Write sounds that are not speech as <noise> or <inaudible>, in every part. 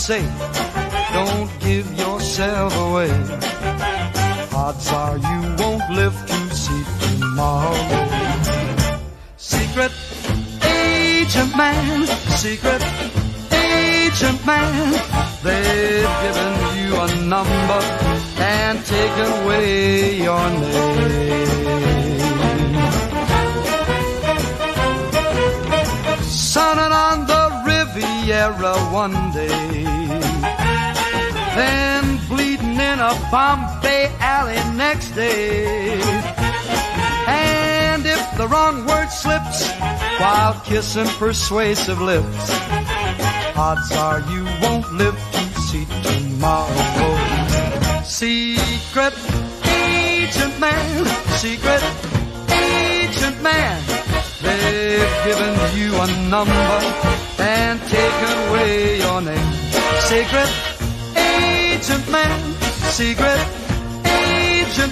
safe. day. And if the wrong word slips while kissing persuasive lips, odds are you won't live to see tomorrow. Secret agent man, secret agent man, they've given you a number and taken away your name. Secret agent man, secret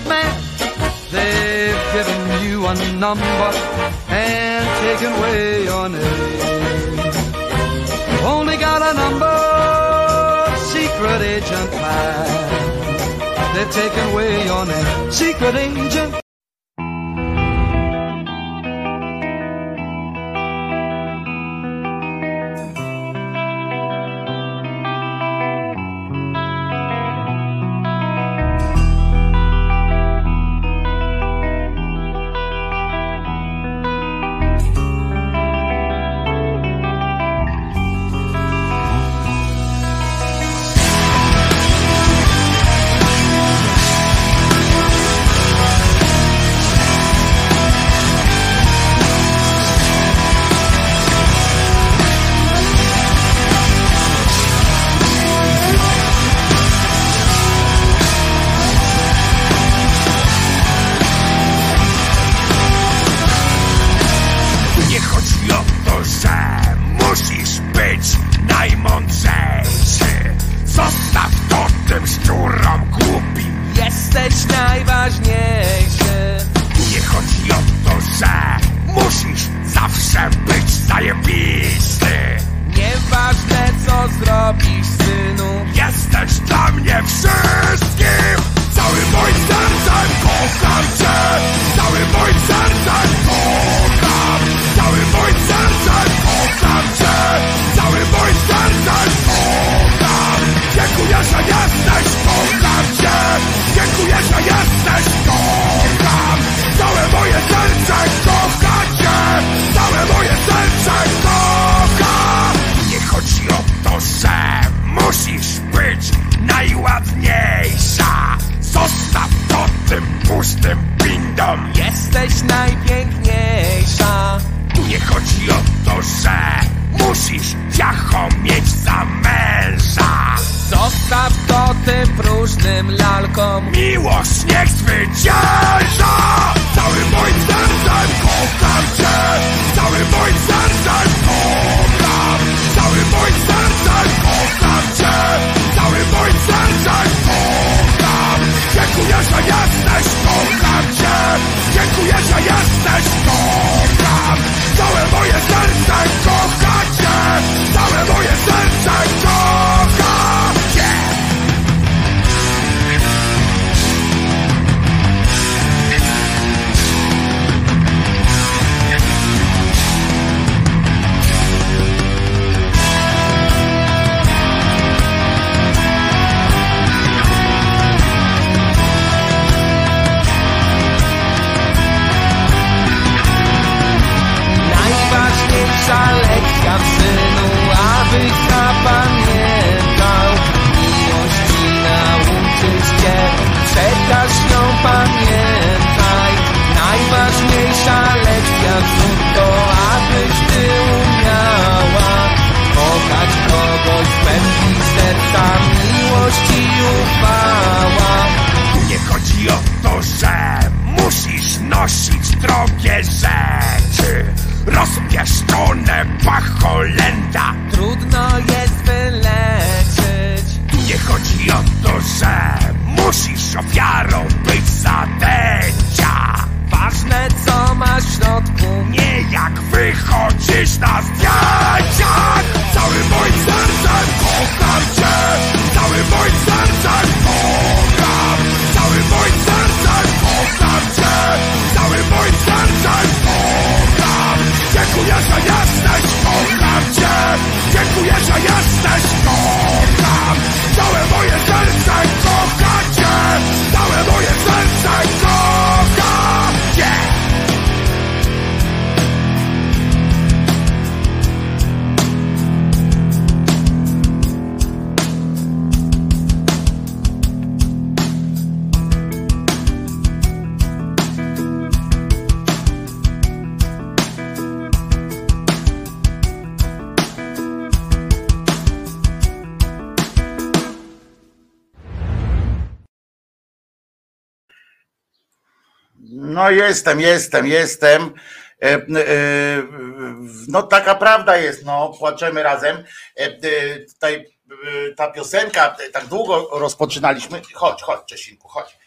man. They've given you a number and taken away your name. Only got a number, secret agent man. They've taken away your name, secret agent. Jestem, jestem, jestem. E, e, no taka prawda jest, no płaczemy razem. E, tutaj ta piosenka, tak długo rozpoczynaliśmy. Chodź, chodź Czesinku, chodź.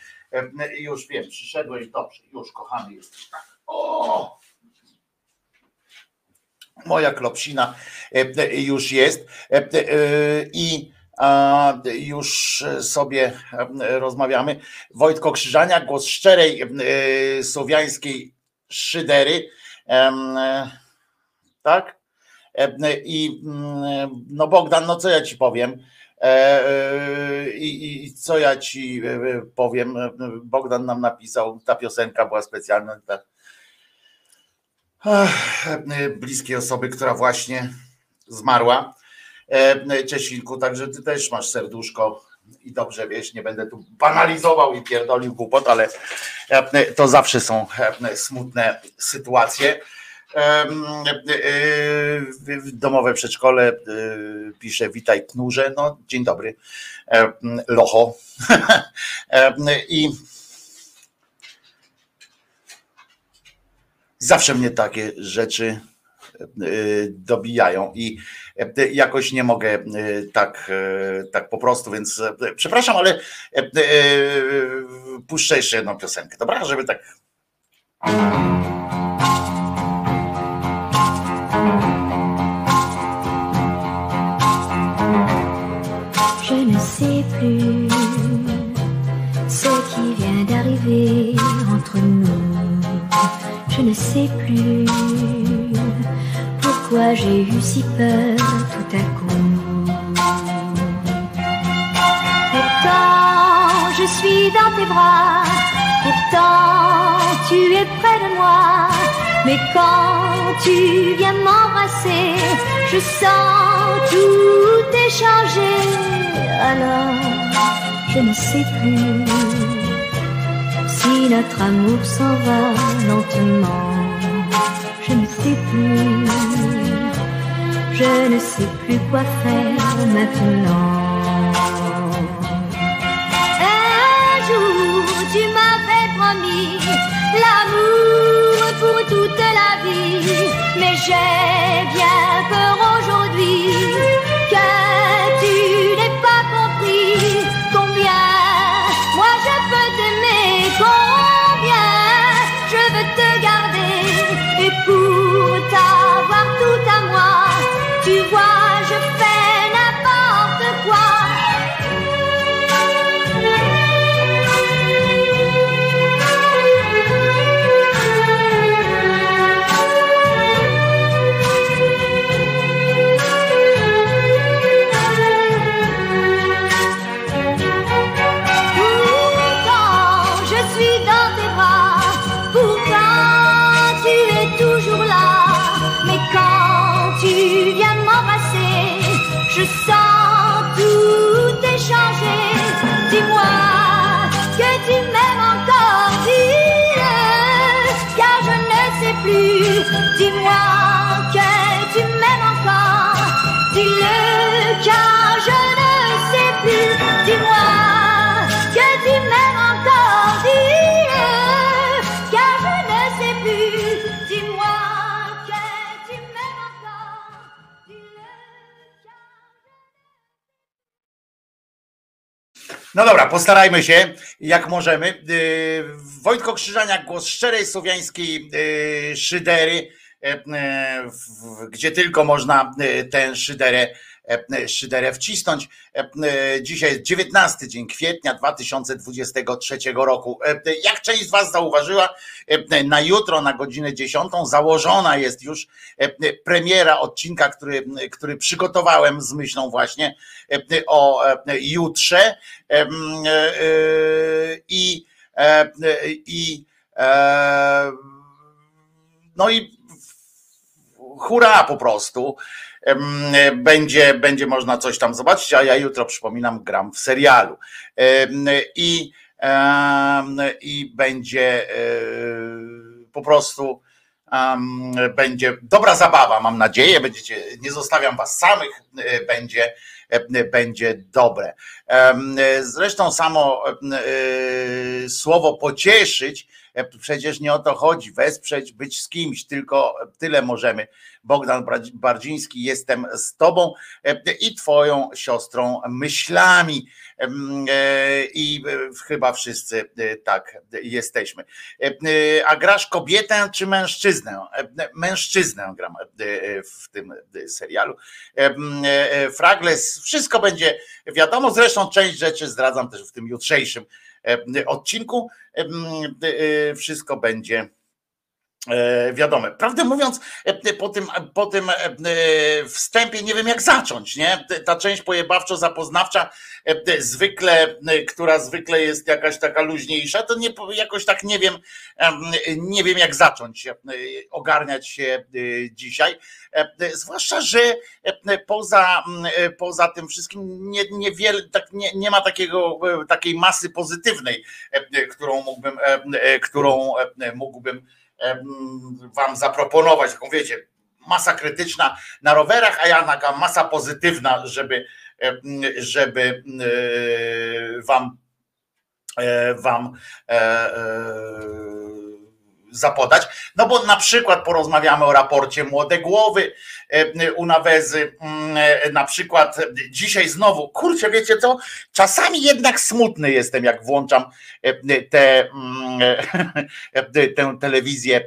Już wiem, przyszedłeś, dobrze, już kochany jesteś. Tak. O! Moja klopsina już jest. I już sobie rozmawiamy. Wojtko Krzyżania, głos szczerej słowiańskiej szydery. Tak? I mm, no Bogdan, no co ja ci powiem? E, e, I, I, co ja ci e, powiem? Bogdan nam napisał, ta piosenka była specjalna dla bliskiej osoby, która właśnie zmarła. Czesinku, także ty też masz serduszko i dobrze wiesz, nie będę tu banalizował i pierdolił głupot, ale to zawsze są smutne sytuacje. Domowe przedszkole pisze witaj knurze, no dzień dobry, locho. <laughs> I zawsze mnie takie rzeczy dobijają i jakoś nie mogę tak, tak po prostu, więc przepraszam, ale puszczę jeszcze jedną piosenkę, dobra? Żeby tak. Je ne sais plus ce qui vient d'arriver entre nous. Je ne sais plus pourquoi j'ai eu si peur tout à coup. Pourtant, je suis dans tes bras. Pourtant, tu es près de moi. Mais quand tu viens m'embrasser, je sens tout échanger. Alors, je ne sais plus si notre amour s'en va lentement. Je ne sais plus, je ne sais plus quoi faire maintenant. Un jour, tu m'avais promis l'amour pour toute la vie, mais j'ai bien peur plus. Dis-moi No dobra, postarajmy się jak możemy. Yy, Wojtko Krzyżaniak, głos szczerej słowiańskiej yy, szydery, w- gdzie tylko można tę szyderę, szyderę wcisnąć. Yy, Dzisiaj jest 19 dzień kwietnia 2023 roku. Jak część z Was zauważyła, na jutro na godzinę 10 założona jest już premiera odcinka, który, który przygotowałem z myślą właśnie o jutrze. E, e, I, e, i e, no i hurra po prostu. Będzie, będzie można coś tam zobaczyć, a ja jutro przypominam, gram w serialu. I, i będzie e, po prostu będzie dobra zabawa, mam nadzieję. Będziecie, nie zostawiam was samych, e, będzie będzie dobre. Zresztą samo słowo pocieszyć, przecież nie o to chodzi, wesprzeć, być z kimś, tylko tyle możemy. Bogdan Bardziński, jestem z Tobą i Twoją siostrą myślami. E, I e, chyba wszyscy e, tak jesteśmy. A grasz kobietę czy mężczyznę? Mężczyznę gram w tym serialu. Fragles, wszystko będzie wiadomo. Zresztą część rzeczy zdradzam też w tym jutrzejszym odcinku. Wszystko będzie E, wiadome. Prawdę mówiąc, e, po tym, po tym e, wstępie nie wiem jak zacząć, nie? Ta część pojebawczo-zapoznawcza zwykle, która zwykle jest jakaś taka luźniejsza, to nie, jakoś tak nie wiem, nie wiem jak zacząć ogarniać się dzisiaj. Zwłaszcza, że poza, poza tym wszystkim nie, niewiele, tak, nie, nie ma takiego, takiej masy pozytywnej, którą mógłbym, którą mógłbym wam zaproponować, taką wiecie, masa krytyczna na rowerach, a ja taka masa pozytywna, żeby, żeby e, wam e, wam e, zapodać. No bo na przykład porozmawiamy o raporcie Młode Głowy u Nawezy, mm, na przykład dzisiaj znowu, kurczę wiecie co, czasami jednak smutny jestem jak włączam tę mm, <laughs> tę telewizję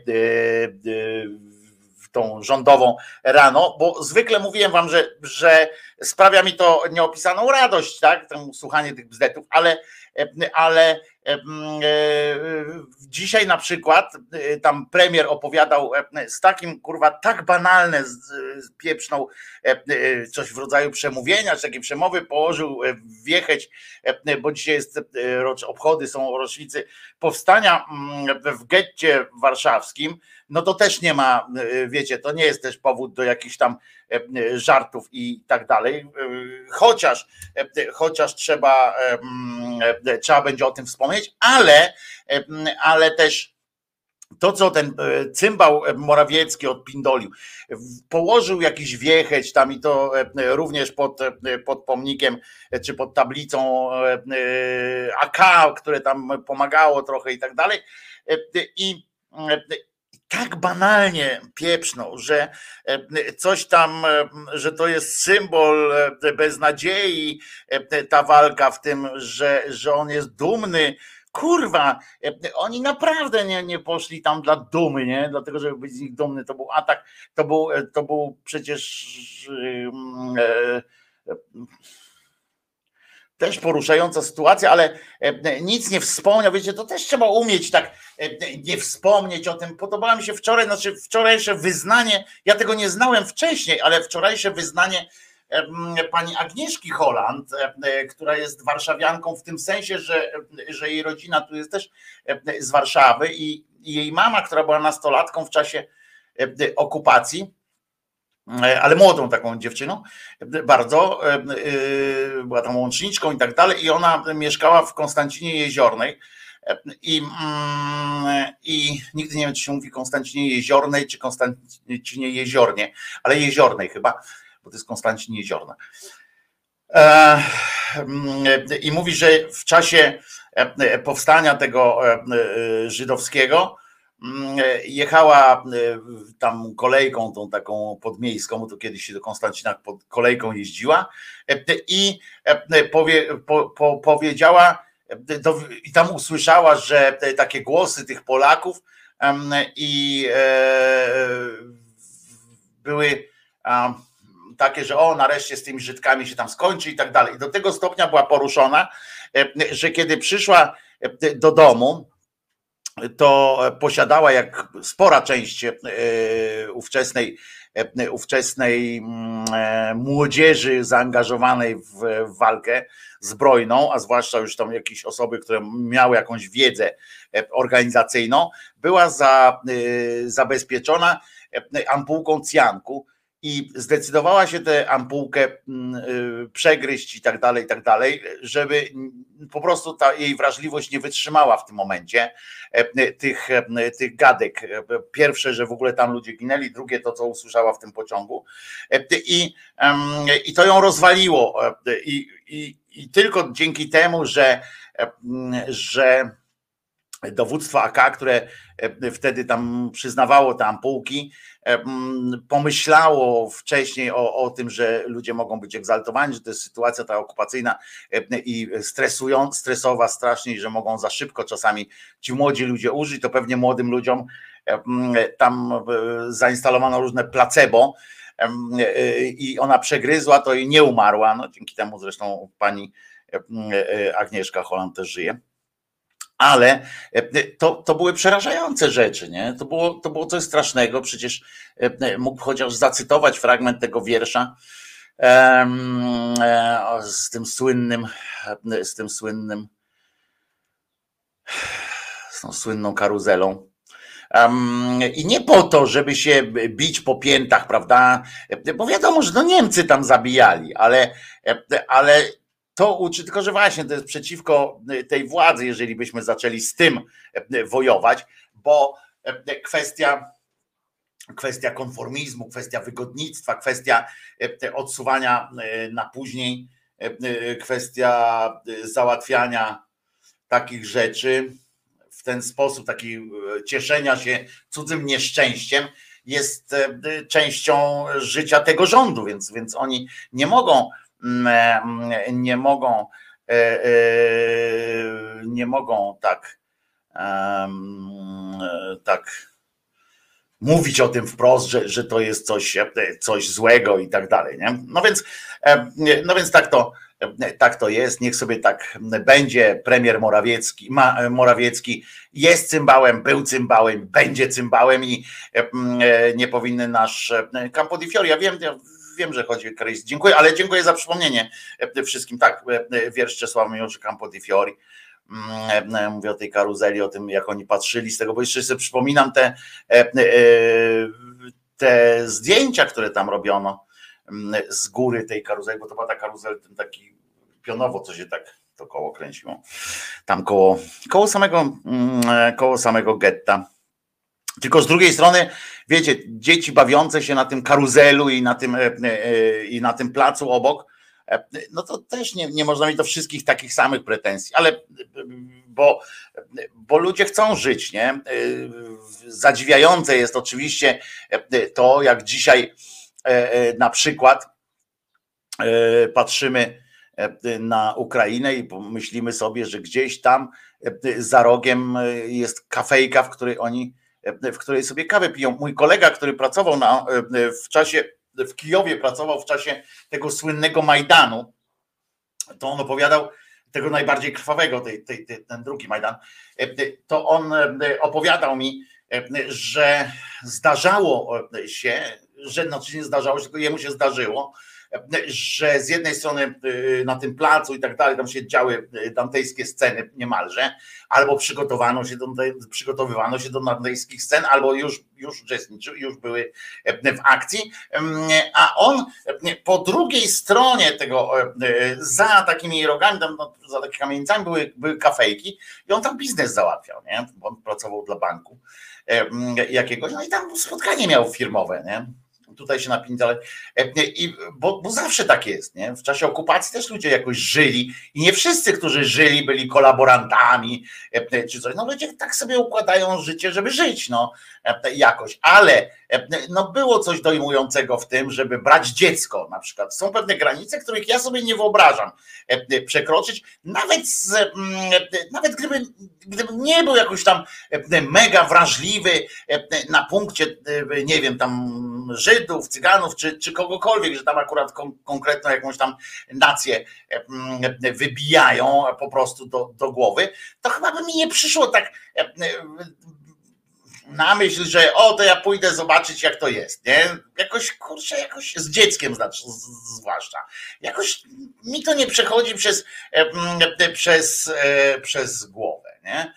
tą rządową rano, bo zwykle mówiłem wam, że, że sprawia mi to nieopisaną radość, tak, słuchanie tych bzdetów, ale, ale E, dzisiaj na przykład e, tam premier opowiadał z takim kurwa tak banalne pieprzną coś w rodzaju przemówienia, czy takiej przemowy położył wjechać, bo dzisiaj jest obchody, są rocznicy powstania w getcie warszawskim, no to też nie ma, wiecie, to nie jest też powód do jakichś tam żartów i tak dalej, chociaż chociaż trzeba trzeba będzie o tym wspomnieć, ale, ale też to, co ten e, cymbał Morawiecki odpindolił, położył jakiś wiecheć tam i to e, również pod, e, pod pomnikiem czy pod tablicą AK, które tam pomagało trochę i tak dalej. I tak banalnie pieprznął, że coś tam, że to jest symbol beznadziei, ta walka w tym, że, że on jest dumny. Kurwa, oni naprawdę nie, nie poszli tam dla dumy, nie? Dlatego, żeby być z nich dumny. To był atak, to był, to był przecież. E, też poruszająca sytuacja, ale e, nic nie wspomniał. Wiecie, to też trzeba umieć tak e, nie wspomnieć o tym. Podobało mi się wczoraj, znaczy wczorajsze wyznanie, ja tego nie znałem wcześniej, ale wczorajsze wyznanie e, pani Agnieszki Holland, która jest warszawianką w tym sensie, że, że jej rodzina tu jest też z Warszawy i jej mama, która była nastolatką w czasie okupacji, E, ale młodą taką dziewczyną, bardzo, e, e, była tam łączniczką i tak dalej, i ona mieszkała w Konstancinie Jeziornej. I, mm, I nigdy nie wiem, czy się mówi Konstancinie Jeziornej, czy Konstancinie Jeziornie, ale Jeziornej chyba, bo to jest Konstancin Jeziorna. I mówi, że w czasie powstania tego żydowskiego, Mm, jechała e, tam kolejką tą taką podmiejską, to kiedyś się do Konstancina pod kolejką jeździła e, i e, powie, po, po, powiedziała i tam usłyszała, że takie głosy tych Polaków i były takie, że o, nareszcie z tymi Żydkami się tam skończy i tak dalej. Do tego stopnia była poruszona, że kiedy przyszła do domu, to posiadała jak spora część e, ówczesnej, e, ówczesnej mm, e, młodzieży zaangażowanej w walkę zbrojną, a zwłaszcza już tam jakieś osoby, które miały jakąś wiedzę organizacyjną, była za, zabezpieczona ampułką cjanku i zdecydowała się tę ampułkę mm, y, przegryźć i tak dalej, i tak dalej, żeby po prostu ta jej wrażliwość nie wytrzymała w tym momencie e, tych, e, tych gadek. Pierwsze, że w ogóle tam ludzie ginęli, drugie to, co usłyszała w tym pociągu. E, I, i to ją rozwaliło. I, i, i tylko dzięki temu, że, że dowództwo AK, które wtedy tam przyznawało te ampułki, pomyślało wcześniej o, o tym, że ludzie mogą być egzaltowani, że to jest sytuacja ta okupacyjna i stresują, stresowa strasznie, że mogą za szybko czasami ci młodzi ludzie użyć, to pewnie młodym ludziom tam e, zainstalowano różne placebo e, i ona przegryzła to i nie umarła, no dzięki temu zresztą pani e, Agnieszka Holland też żyje ale e, to, to były przerażające rzeczy, nie? To było, to było coś strasznego, przecież e, e, mógł chociaż zacytować fragment tego wiersza z tym słynnym, z tym słynnym, z tą słynną karuzelą. I nie po to, żeby się bić po piętach, prawda? Bo wiadomo, że no Niemcy tam zabijali, ale, ale to uczy, tylko że właśnie to jest przeciwko y, tej władzy, jeżeli byśmy zaczęli z tym y, wojować, bo y, kwestia, kwestia konformizmu, kwestia wygodnictwa, kwestia odsuwania na później, kwestia załatwiania takich rzeczy w ten sposób, taki cieszenia się cudzym nieszczęściem jest częścią życia tego rządu, więc, więc oni nie mogą nie mogą e, e, nie mogą tak tak mówić o tym wprost, że, że to jest coś, coś złego i tak dalej. Nie? No więc, no więc tak to tak to jest, niech sobie tak będzie. Premier Morawiecki, Morawiecki jest cymbałem, był cymbałem, będzie cymbałem i nie powinny nasz Campo di Fiori. Ja wiem, wiem, że chodzi o Chris. Dziękuję, ale dziękuję za przypomnienie e, wszystkim. Tak, e, e, wiersz Czesława Miłoszy Campo di Fiori. Mm, mówię o tej karuzeli, o tym, jak oni patrzyli z tego, bo jeszcze sobie przypominam te, te zdjęcia, które tam robiono mm, z góry tej karuzeli, bo to była ta karuzel, ten taki pionowo, co się tak to koło kręciło. Tam koło, koło samego, mm, koło samego getta. Tylko z drugiej strony, wiecie, dzieci bawiące się na tym karuzelu i na tym, e, e, i na tym placu obok, e, no to też nie, nie można mieć do wszystkich takich samych pretensji, ale bo, bo ludzie chcą żyć, nie? Zadziwiające jest oczywiście to, jak dzisiaj na przykład patrzymy na Ukrainę i myślimy sobie, że gdzieś tam za rogiem jest kafejka, w której oni w której sobie kawę piją. Mój kolega, który pracował na, w czasie, w Kijowie pracował w czasie tego słynnego Majdanu, to on opowiadał, tego najbardziej krwawego, tej, tej, ten drugi Majdan, to on opowiadał mi, że zdarzało się, że znaczy nie zdarzało się, tylko jemu się zdarzyło, że z jednej strony y, na tym placu i tak dalej, tam się działy y, dantejskie sceny niemalże, albo przygotowano się do, przygotowywano się do dantejskich scen, albo już, już uczestniczył, już były e, w akcji, a on po drugiej stronie tego, za takimi rogami, tam, no, za takimi kamienicami były, były kafejki i on tam biznes załatwiał, nie? bo on pracował dla banku jakiegoś, no i tam spotkanie miał firmowe, nie? Tutaj się napić, ale i, bo, bo zawsze tak jest, nie? W czasie okupacji też ludzie jakoś żyli i nie wszyscy, którzy żyli, byli kolaborantami czy coś. No ludzie tak sobie układają życie, żeby żyć, no jakoś, ale no było coś dojmującego w tym, żeby brać dziecko na przykład. Są pewne granice, których ja sobie nie wyobrażam przekroczyć, nawet z, nawet gdyby, gdyby nie był jakoś tam mega wrażliwy na punkcie, nie wiem, tam Żydów, Cyganów, czy, czy kogokolwiek, że tam akurat kon, konkretną jakąś tam nację wybijają po prostu do, do głowy, to chyba by mi nie przyszło tak na myśl, że o, to ja pójdę zobaczyć, jak to jest, nie? Jakoś, kurczę, jakoś z dzieckiem znaczy, zwłaszcza. Jakoś mi to nie przechodzi przez, przez, przez głowę, nie?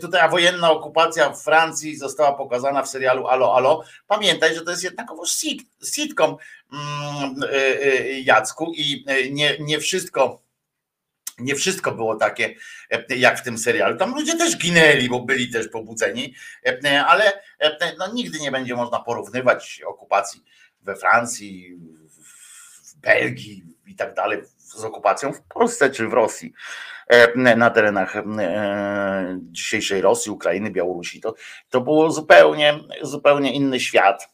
Tutaj a wojenna okupacja w Francji została pokazana w serialu Alo Alo. Pamiętaj, że to jest jednakowoż sitcom Jacku i nie, nie wszystko nie wszystko było takie jak w tym serialu. Tam ludzie też ginęli, bo byli też pobudzeni, ale no, nigdy nie będzie można porównywać okupacji we Francji, w Belgii i tak dalej z okupacją w Polsce czy w Rosji na terenach dzisiejszej Rosji, Ukrainy, Białorusi. To, to było zupełnie, zupełnie inny świat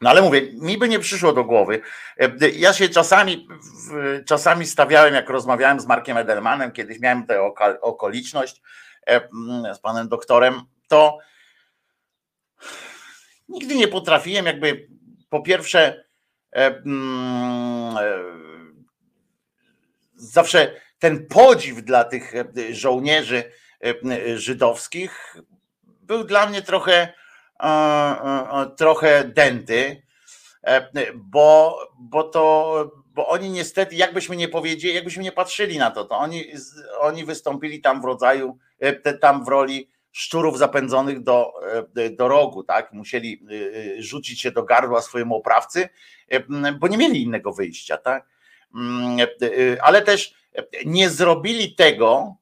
no ale mówię, mi by nie przyszło do głowy. E, ja się czasami, czasami stawiałem, jak rozmawiałem z Markiem Edelmanem, kiedyś miałem tę okoliczność e, z panem doktorem, to nigdy nie potrafiłem jakby po pierwsze e, zawsze ten podziw dla tych żołnierzy żydowskich był dla mnie trochę trochę denty, e, bo, bo to, bo oni niestety, jakbyśmy nie powiedzieli, jakbyśmy nie patrzyli na to, to oni, oni wystąpili tam w rodzaju, e, tam w roli szczurów zapędzonych do, e, do rogu, tak? Musieli rzucić się do gardła swojemu oprawcy, bo nie mieli innego wyjścia, tak? Ale też nie zrobili tego,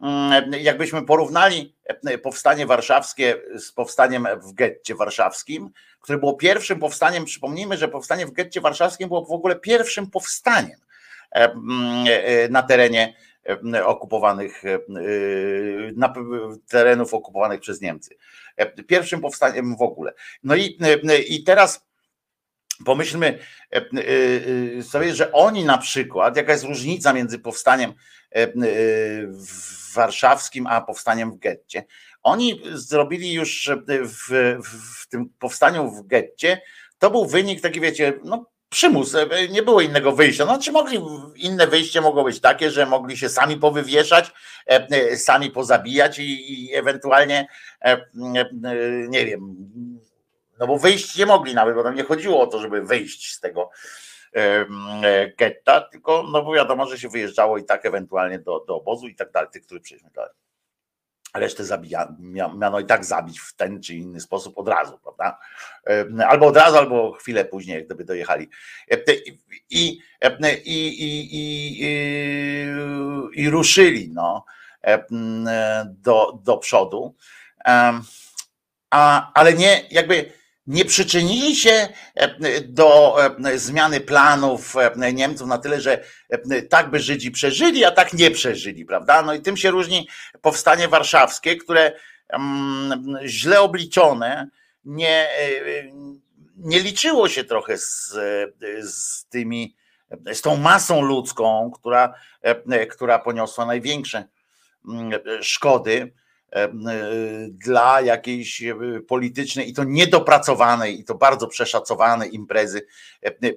Mm, jakbyśmy porównali e, powstanie warszawskie z powstaniem w getcie warszawskim, które było pierwszym powstaniem, przypomnijmy, że powstanie w getcie warszawskim było w ogóle pierwszym powstaniem e, mm, e, na terenie okupowanych, na terenów okupowanych przez Niemcy. Pierwszym powstaniem w ogóle. No i, i teraz pomyślmy sobie, że oni na przykład, jaka jest różnica między powstaniem warszawskim, a powstaniem w getcie. Oni zrobili już w, w tym powstaniu w getcie, to był wynik taki, wiecie, no przymus, nie było innego wyjścia. No, czy mogli, inne wyjście mogło być takie, że mogli się sami powywieszać, e, e, sami pozabijać i, i ewentualnie, e, nie wiem, no bo wyjść nie mogli nawet, bo tam nie chodziło o to, żeby wyjść z tego getta, tylko no bo wiadomo, że się wyjeżdżało i tak ewentualnie do, do obozu i tak dalej, tych, których przejdziemy dalej. Resztę zabija, miano i tak zabić w ten czy inny sposób od razu, prawda? Albo od razu, albo chwilę później, gdyby dojechali. I, i, i, i, i ruszyli no, do, do przodu. A, ale nie jakby nie przyczynili się e, do e, zmiany planów e, Niemców na tyle, że tak by Żydzi przeżyli, a tak nie przeżyli, prawda? No i tym się różni powstanie warszawskie, które mm, źle obliczone, nie, nie liczyło się trochę z, z tymi, z tą masą ludzką, która, która poniosła największe mm, szkody dla jakiejś e, politycznej i to niedopracowanej i to bardzo przeszacowanej imprezy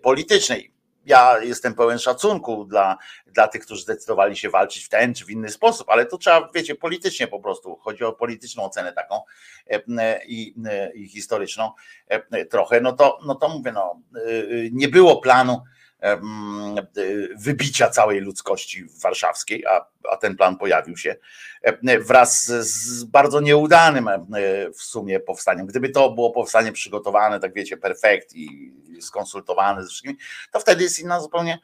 politycznej. Ja jestem pełen szacunku dla, dla tych, którzy zdecydowali się walczyć w ten czy w inny sposób, ale to trzeba, wiecie, politycznie po prostu. Chodzi o polityczną ocenę taką i, i historyczną trochę. No to, no to mówię, no, nie było planu wybicia całej ludzkości warszawskiej, a, a ten plan pojawił się wraz z bardzo nieudanym w sumie powstaniem. Gdyby to było powstanie przygotowane, tak wiecie, perfekt i skonsultowane ze wszystkimi, to wtedy jest inna zupełnie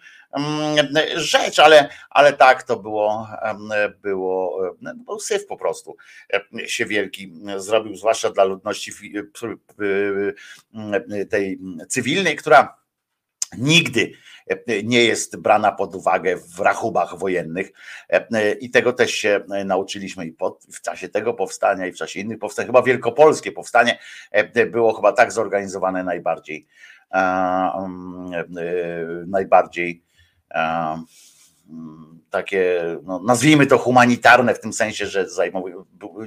rzecz, ale, ale tak to było, było, był syf po prostu się wielki zrobił, zwłaszcza dla ludności tej cywilnej, która nigdy e, nie jest brana pod uwagę w rachubach wojennych e, i tego też się e, nauczyliśmy i pod, w czasie tego powstania i w czasie innych powstań. Chyba wielkopolskie powstanie było chyba tak zorganizowane najbardziej najbardziej takie, no, nazwijmy to humanitarne w tym sensie, że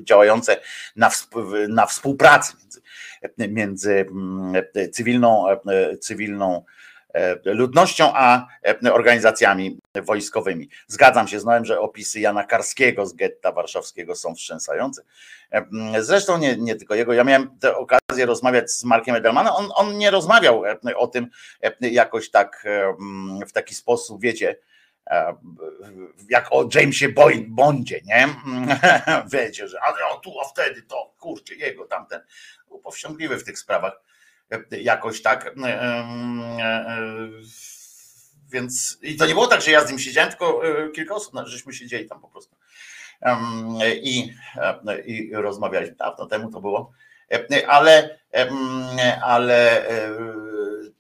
działające na, na współpracy między, między cywilną, cywilną E, ludnością, a e, organizacjami wojskowymi. Zgadzam się, znałem, że opisy Jana Karskiego z getta warszawskiego są wstrząsające. E, zresztą nie, nie tylko jego. Ja miałem tę okazję rozmawiać z Markiem Edelmanem. On, on nie rozmawiał o tym jakoś tak w taki sposób, wiecie, jak o Jamesie Bondzie, nie? <laughs> Wiecie, że ale o tu, a wtedy to, kurczę, jego tamten, był powściągliwy w tych sprawach jakoś tak. Więc i to nie było tak, że ja z nim siedziałem, tylko kilka osób, no, żeśmy siedzieli tam po prostu i, i rozmawialiśmy. Dawno temu to było, ale, ale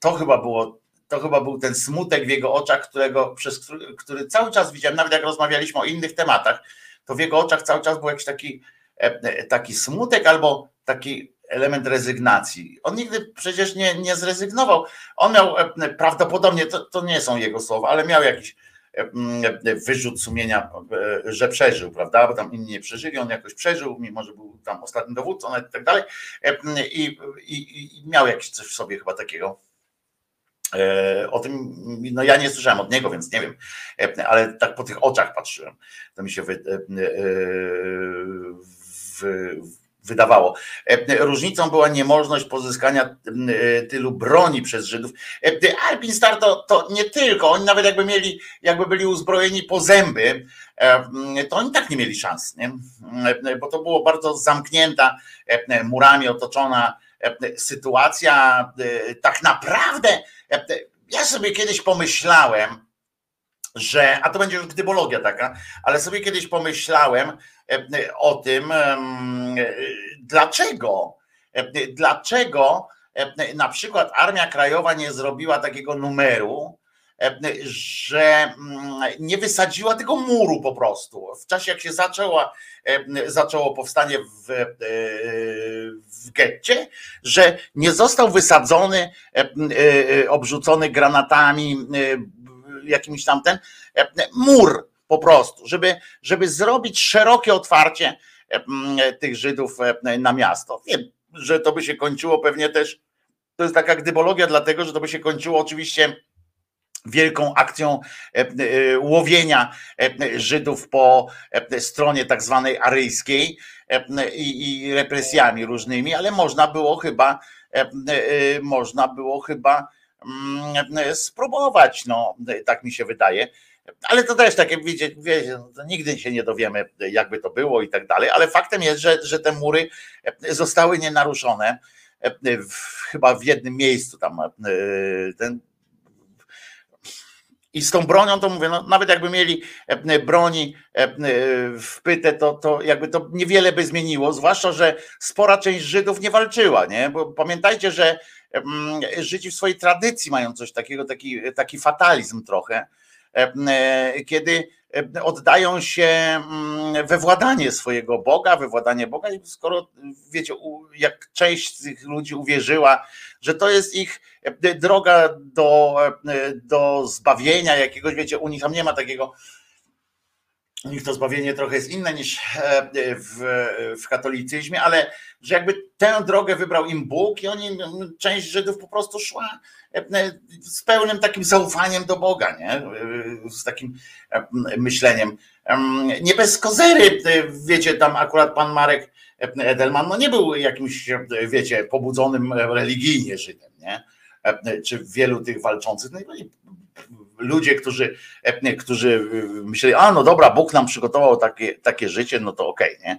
to chyba było to chyba był ten smutek w jego oczach, którego, przez który, który cały czas widziałem, nawet jak rozmawialiśmy o innych tematach, to w jego oczach cały czas był jakiś taki, e, taki smutek albo taki element rezygnacji. On nigdy przecież nie, nie zrezygnował. On miał e, prawdopodobnie, to, to nie są jego słowa, ale miał jakiś e, wyrzut sumienia, że przeżył, prawda? Bo tam inni nie przeżyli, on jakoś przeżył, mimo że był tam ostatnim dowódcą i tak dalej. I, i, i miał jakieś coś w sobie chyba takiego E, o tym, no ja nie słyszałem od niego, więc nie wiem, e, ale tak po tych oczach patrzyłem. To mi się wy, e, wy, wydawało. Różnicą była niemożność pozyskania tylu broni przez Żydów. Alpin Star to, to nie tylko, oni nawet jakby mieli, jakby byli uzbrojeni po zęby, to oni tak nie mieli szans, nie? bo to było bardzo zamknięta, murami otoczona sytuacja. Tak naprawdę ja sobie kiedyś pomyślałem, że, a to będzie już gdybologia taka, ale sobie kiedyś pomyślałem o tym, dlaczego, dlaczego na przykład Armia Krajowa nie zrobiła takiego numeru, że mm, nie wysadziła tego muru po prostu. W czasie, jak się zaczęła, zaczęło powstanie w, e, w getcie, że nie został wysadzony, e, obrzucony granatami, jakimś tamten mur po prostu, żeby, żeby zrobić szerokie otwarcie tych Żydów na miasto. Wiem, że to by się kończyło pewnie też, to jest taka gdybologia, dlatego, że to by się kończyło oczywiście wielką akcją e, e, łowienia e, Żydów po stronie tak zwanej aryjskiej i represjami różnymi, ale można było chyba można było chyba spróbować, no tak mi się wydaje. Ale to też takie, wiecie, wiecie nigdy się nie dowiemy, jakby to było i tak dalej, ale faktem jest, że, że te mury zostały nienaruszone. Chyba w jednym miejscu tam ten i z tą bronią to mówię, no, nawet jakby mieli e, broni e, wpyte, to, to jakby to niewiele by zmieniło, zwłaszcza, że spora część Żydów nie walczyła, nie? Bo pamiętajcie, że Żydzi w swojej tradycji mają coś takiego, taki, taki fatalizm trochę, e, kiedy oddają się mm, we władanie swojego Boga, we władanie Boga. I skoro wiecie, jak część z tych ludzi uwierzyła, że to jest ich droga do, do zbawienia jakiegoś, wiecie, u nich tam nie ma takiego u nich to zbawienie trochę jest inne niż e, w, w katolicyzmie, ale że jakby tę drogę wybrał im Bóg i oni, część Żydów po prostu szła z pełnym takim zaufaniem do Boga, nie? z takim myśleniem. Nie bez kozery, wiecie, tam akurat pan Marek Edelman no nie był jakimś, wiecie, pobudzonym religijnie Żydem, nie? Czy wielu tych walczących, no i ludzie, którzy, którzy myśleli, a no dobra, Bóg nam przygotował takie, takie życie, no to okej, okay,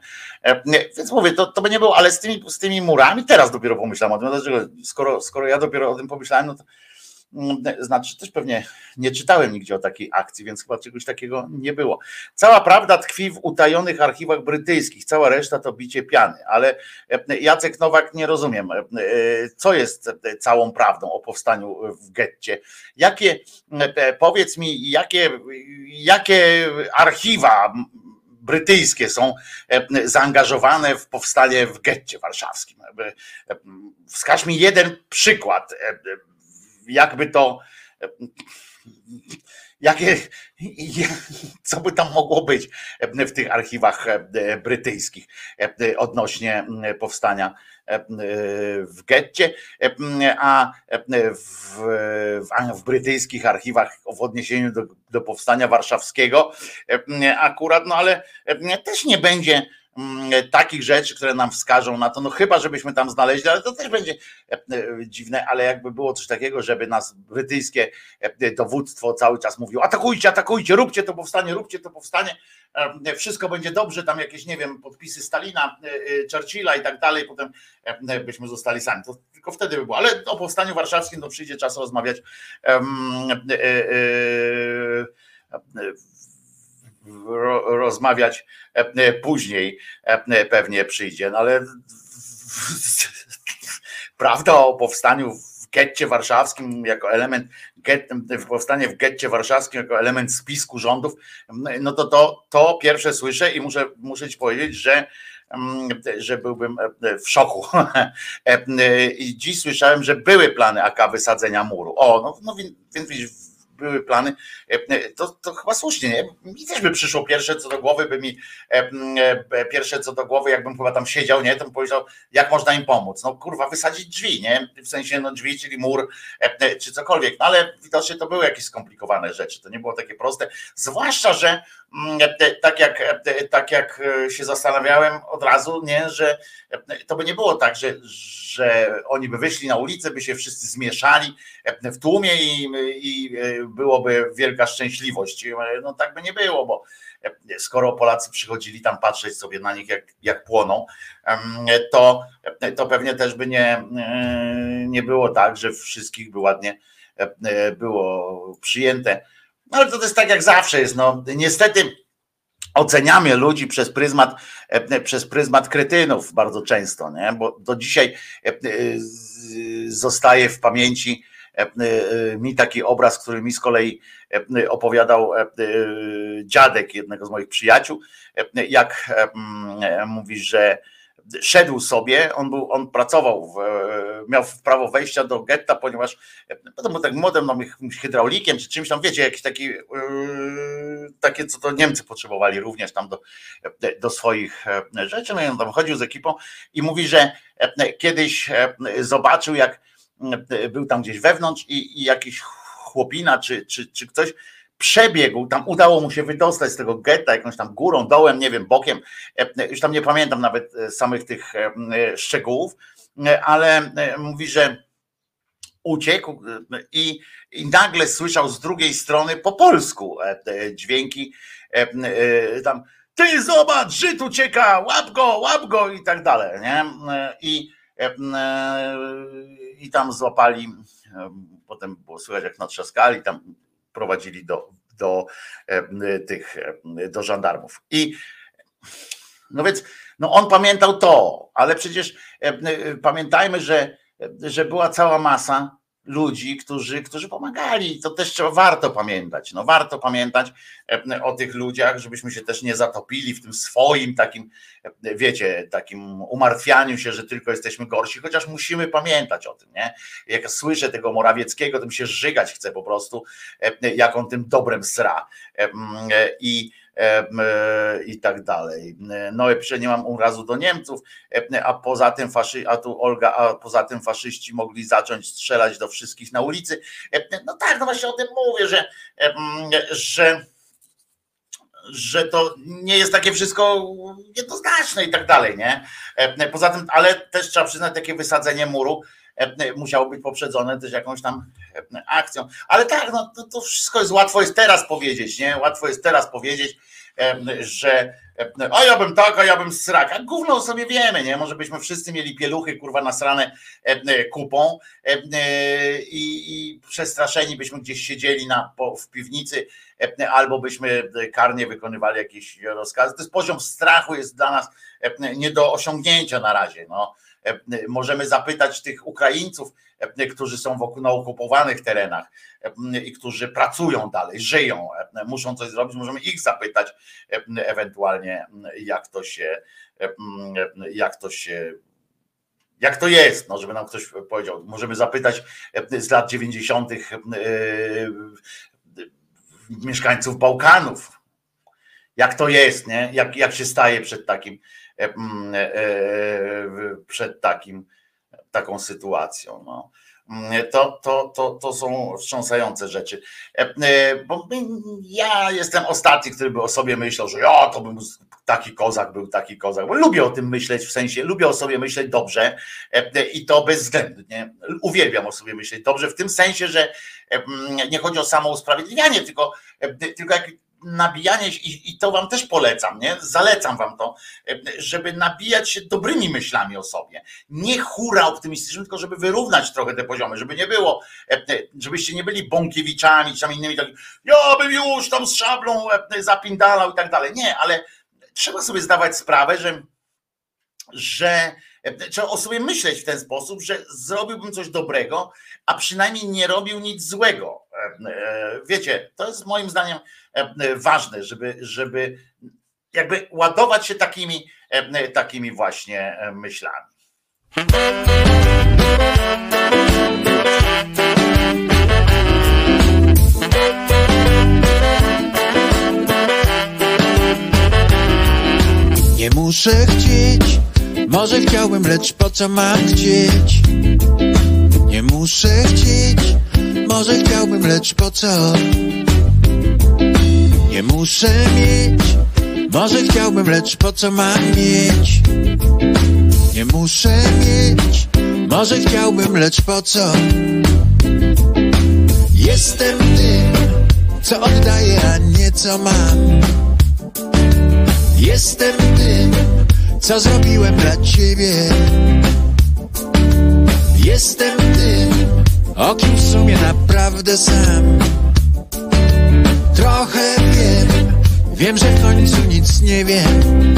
nie? Więc mówię, to, to by nie było, ale z tymi, z tymi murami teraz dopiero pomyślałem o tym, dlaczego, skoro, skoro ja dopiero o tym pomyślałem, no to znaczy też pewnie nie czytałem nigdzie o takiej akcji, więc chyba czegoś takiego nie było. Cała prawda tkwi w utajonych archiwach brytyjskich, cała reszta to bicie piany, ale e, Jacek Nowak nie rozumiem, e, co jest całą prawdą o powstaniu w getcie. Jakie, e, powiedz mi, jakie, jakie archiwa brytyjskie są zaangażowane w powstanie w getcie warszawskim. Wskaż mi jeden przykład jakby to jakie, co by tam mogło być w tych archiwach brytyjskich odnośnie powstania w getcie, a w, w, brytyjskich archiwach w odniesieniu do, do powstania warszawskiego akurat, no ale też nie będzie takich rzeczy, które nam wskażą na to, no chyba żebyśmy tam znaleźli, ale to też będzie dziwne, ale jakby było coś takiego, żeby nas brytyjskie dowództwo cały czas mówiło atakujcie, atakujcie, róbcie to powstanie, róbcie to powstanie, wszystko będzie dobrze, tam jakieś, nie wiem, podpisy Stalina, Churchilla i tak dalej, potem byśmy zostali sami. To tylko wtedy by było, ale o powstaniu warszawskim to przyjdzie czas rozmawiać rozmawiać później pewnie przyjdzie, no ale prawda o powstaniu w getcie warszawskim jako element, powstanie w getcie warszawskim jako element spisku rządów, no to to, to pierwsze słyszę i muszę, muszę ci powiedzieć, że że byłbym w szoku. <laughs> I dziś słyszałem, że były plany AK wysadzenia muru. O, no, no więc były plany, e, to, to chyba słusznie, nie? Mi też by przyszło pierwsze co do głowy, by mi e, e, pierwsze co do głowy, jakbym chyba tam siedział, nie, to bym powiedział, jak można im pomóc. No kurwa, wysadzić drzwi, nie? W sensie no drzwi, czyli mur, czy cokolwiek. No ale widocznie to były jakieś skomplikowane rzeczy, to nie było takie proste. Zwłaszcza, że tak jak, tak jak się zastanawiałem od razu, nie, że to by nie było tak, że, że oni by wyszli na ulicę, by się wszyscy zmieszali w tłumie i, i byłoby wielka szczęśliwość. No tak by nie było, bo skoro Polacy przychodzili tam patrzeć sobie na nich, jak, jak płoną, to, to pewnie też by nie, nie było tak, że wszystkich by ładnie było przyjęte. Ale to jest tak jak zawsze jest. No, niestety oceniamy ludzi przez pryzmat, przez pryzmat kretynów bardzo często, nie? bo do dzisiaj zostaje w pamięci E, e, mi taki obraz, który mi z kolei e, opowiadał dziadek jednego z moich przyjaciół, jak mówi, że szedł sobie, on był, on pracował, w, miał prawo wejścia do getta, ponieważ potem był tak młodym no, hydraulikiem czy czymś tam, wiecie, jakiś taki takie, co to Niemcy potrzebowali również tam do, do swoich rzeczy, no i on tam chodził z ekipą i mówi, że kiedyś zobaczył, jak był tam gdzieś wewnątrz i, i jakiś chłopina czy, czy, czy ktoś przebiegł, tam udało mu się wydostać z tego getta jakąś tam górą, dołem, nie wiem, bokiem, już tam nie pamiętam nawet e, samych tych e, szczegółów, e, ale mówi, że uciekł i, i nagle słyszał z drugiej strony po polsku dźwięki tam ty zobacz, Żyd ucieka, łap go, łap go i tak dalej, nie? I i tam złapali, potem było słychać jak natrzaskali, tam prowadzili do, do tych, do żandarmów. I no więc, no on pamiętał to, ale przecież pamiętajmy, że, że była cała masa ludzi, którzy, którzy pomagali. To też trzeba, warto pamiętać. No, warto pamiętać e, o tych ludziach, żebyśmy się też nie zatopili w tym swoim takim, e, wiecie, takim umartwianiu się, że tylko jesteśmy gorsi, chociaż musimy pamiętać o tym, nie? Jak słyszę tego Morawieckiego, to mi się żygać chce po prostu, e, jak on tym dobrem sra. I E, i tak dalej. No pisze, nie mam urazu do Niemców, a poza tym faszy, a tu Olga, a poza tym faszyści mogli zacząć strzelać do wszystkich na ulicy. No tak, no właśnie o tym mówię, że, że że to nie jest takie wszystko jednoznaczne i tak dalej, nie? Poza tym, ale też trzeba przyznać takie wysadzenie muru musiało być poprzedzone też jakąś tam akcją. Ale tak, no to, to wszystko jest łatwo jest teraz powiedzieć, nie? Łatwo jest teraz powiedzieć, że a ja bym tak, a ja bym srak. A gówno sobie wiemy, nie? Może byśmy wszyscy mieli pieluchy, kurwa, nasrane kupą i, i przestraszeni byśmy gdzieś siedzieli na, po, w piwnicy albo byśmy karnie wykonywali jakieś rozkazy. To jest poziom strachu jest dla nas nie do osiągnięcia na razie. No. Możemy zapytać tych Ukraińców, którzy są wokół na okupowanych terenach i którzy pracują dalej, żyją, muszą coś zrobić, możemy ich zapytać ewentualnie, jak to się, jak to się jak to jest, no, żeby nam ktoś powiedział. Możemy zapytać z lat 90. mieszkańców Bałkanów, jak to jest, nie? Jak, jak się staje przed takim, przed takim, taką sytuacją. No. Mm, to, to, to, to są wstrząsające rzeczy. E, e, bo ja jestem ostatni, który by o sobie myślał, że ja to bym taki kozak był, taki kozak. Bo lubię o tym myśleć, w sensie lubię o sobie myśleć dobrze e, i to bezwzględnie. Uwielbiam o sobie myśleć dobrze, w tym sensie, że nie chodzi o samo usprawiedliwianie, tylko, tylko jak nabijanie się, i, i to wam też polecam, nie? Zalecam wam to, żeby nabijać się dobrymi myślami o sobie. Nie hura optymistycznym, tylko żeby wyrównać trochę te poziomy, żeby nie było, żebyście nie byli Bąkiewiczami, czy tam innymi takimi, ja bym już tam z szablą zapindalał i tak dalej. Nie, ale trzeba sobie zdawać sprawę, że że trzeba o sobie myśleć w ten sposób, że zrobiłbym coś dobrego, a przynajmniej nie robił nic złego. E, wiecie, to jest moim zdaniem e, ważne, żeby, żeby jakby ładować się takimi, e, takimi właśnie myślami. Nie muszę chcieć, może chciałbym, lecz po co mam chcieć? Nie muszę chcieć, może chciałbym, lecz po co? Nie muszę mieć, może chciałbym, lecz po co mam mieć? Nie muszę mieć, może chciałbym, lecz po co? Jestem tym, co oddaję, a nie co mam. Jestem tym, co zrobiłem dla ciebie. Jestem tym, o kim w sumie naprawdę sam. Trochę wiem, wiem, że w końcu nic nie wiem.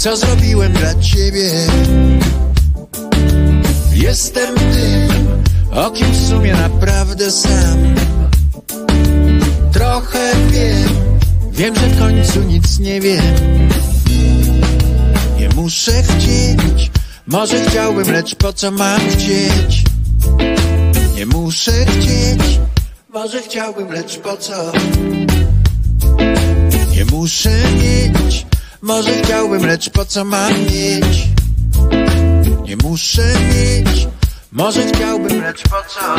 Co zrobiłem dla ciebie. Jestem tym, o kim w sumie naprawdę sam. Trochę wiem, wiem, że w końcu nic nie wiem. Nie muszę chcieć, może chciałbym, lecz po co mam chcieć? Nie muszę chcieć, może chciałbym, lecz po co? Nie muszę mieć, może chciałbym, lecz po co mam mieć? Nie muszę mieć, może chciałbym, lecz po co?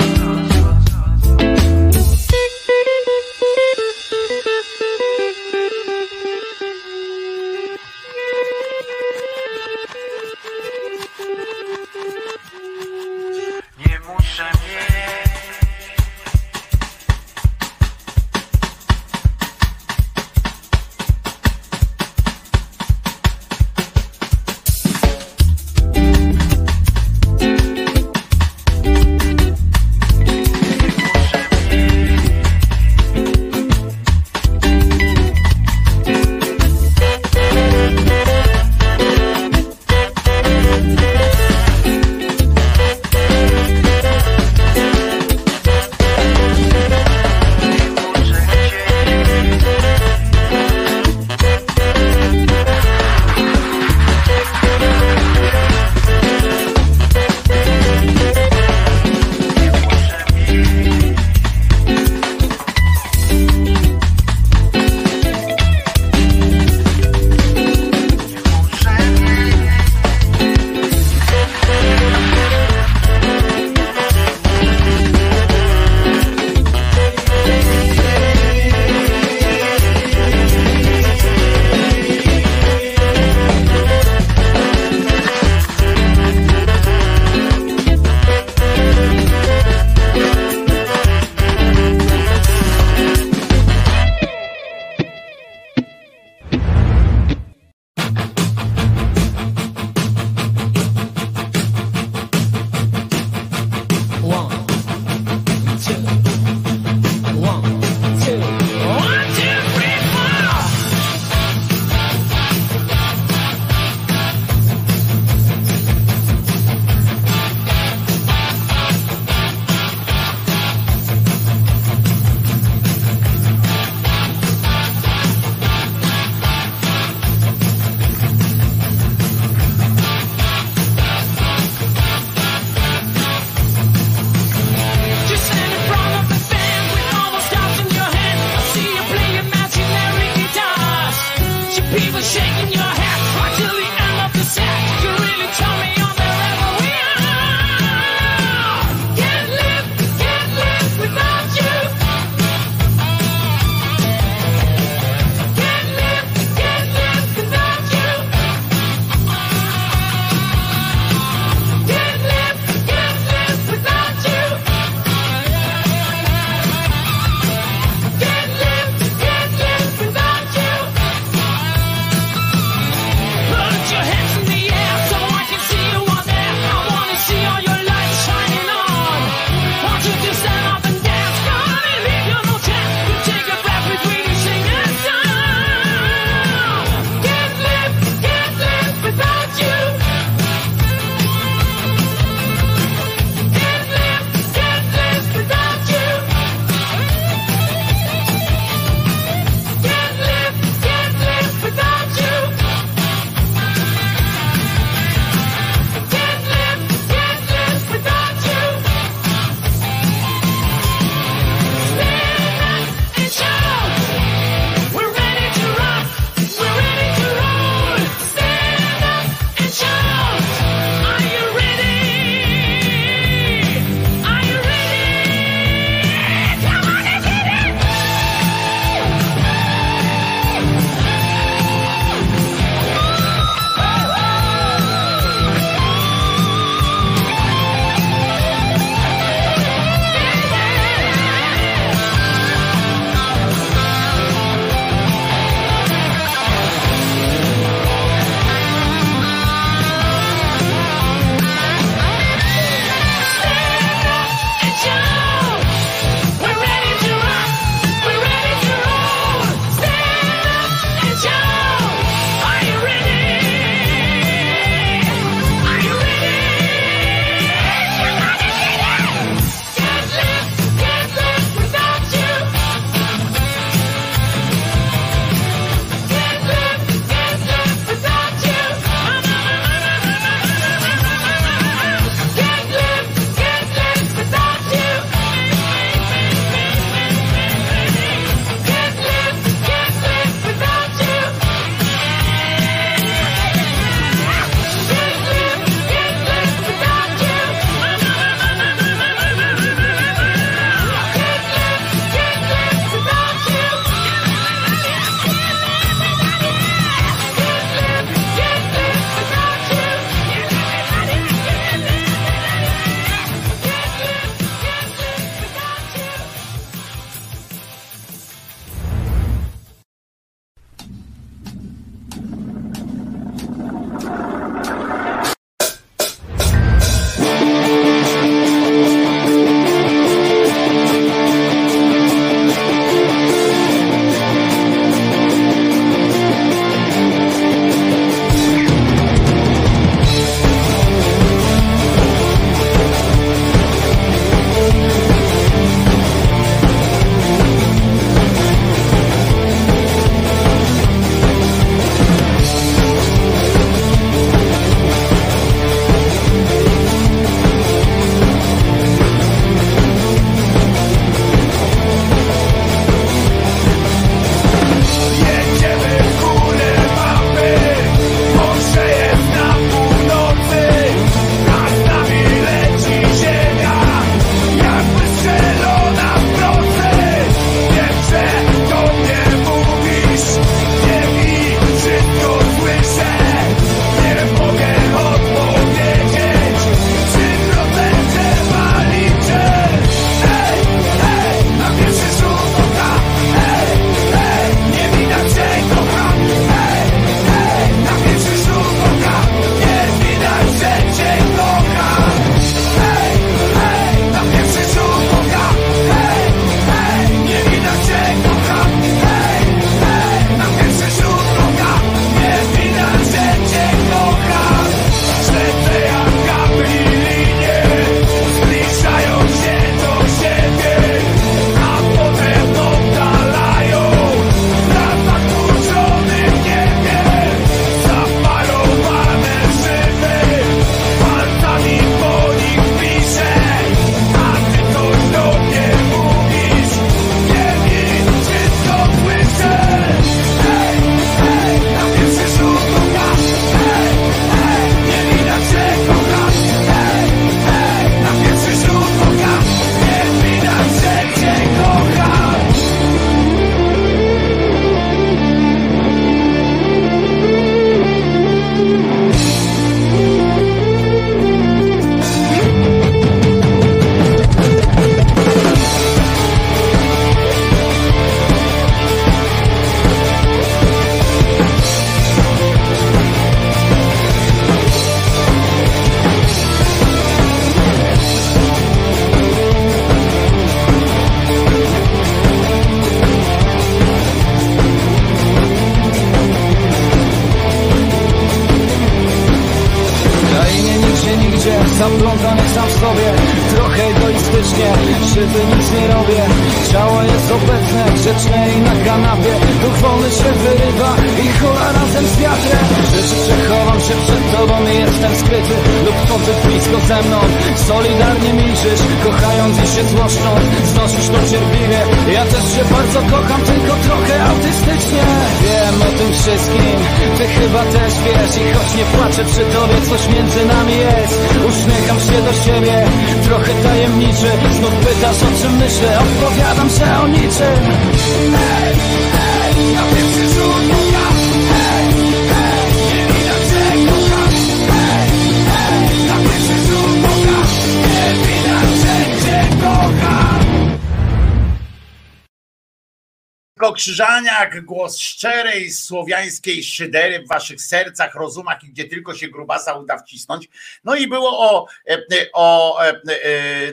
Krzyżaniak, głos szczerej słowiańskiej szydery w waszych sercach, rozumach i gdzie tylko się grubasa uda wcisnąć. No i było o, e, o, o e,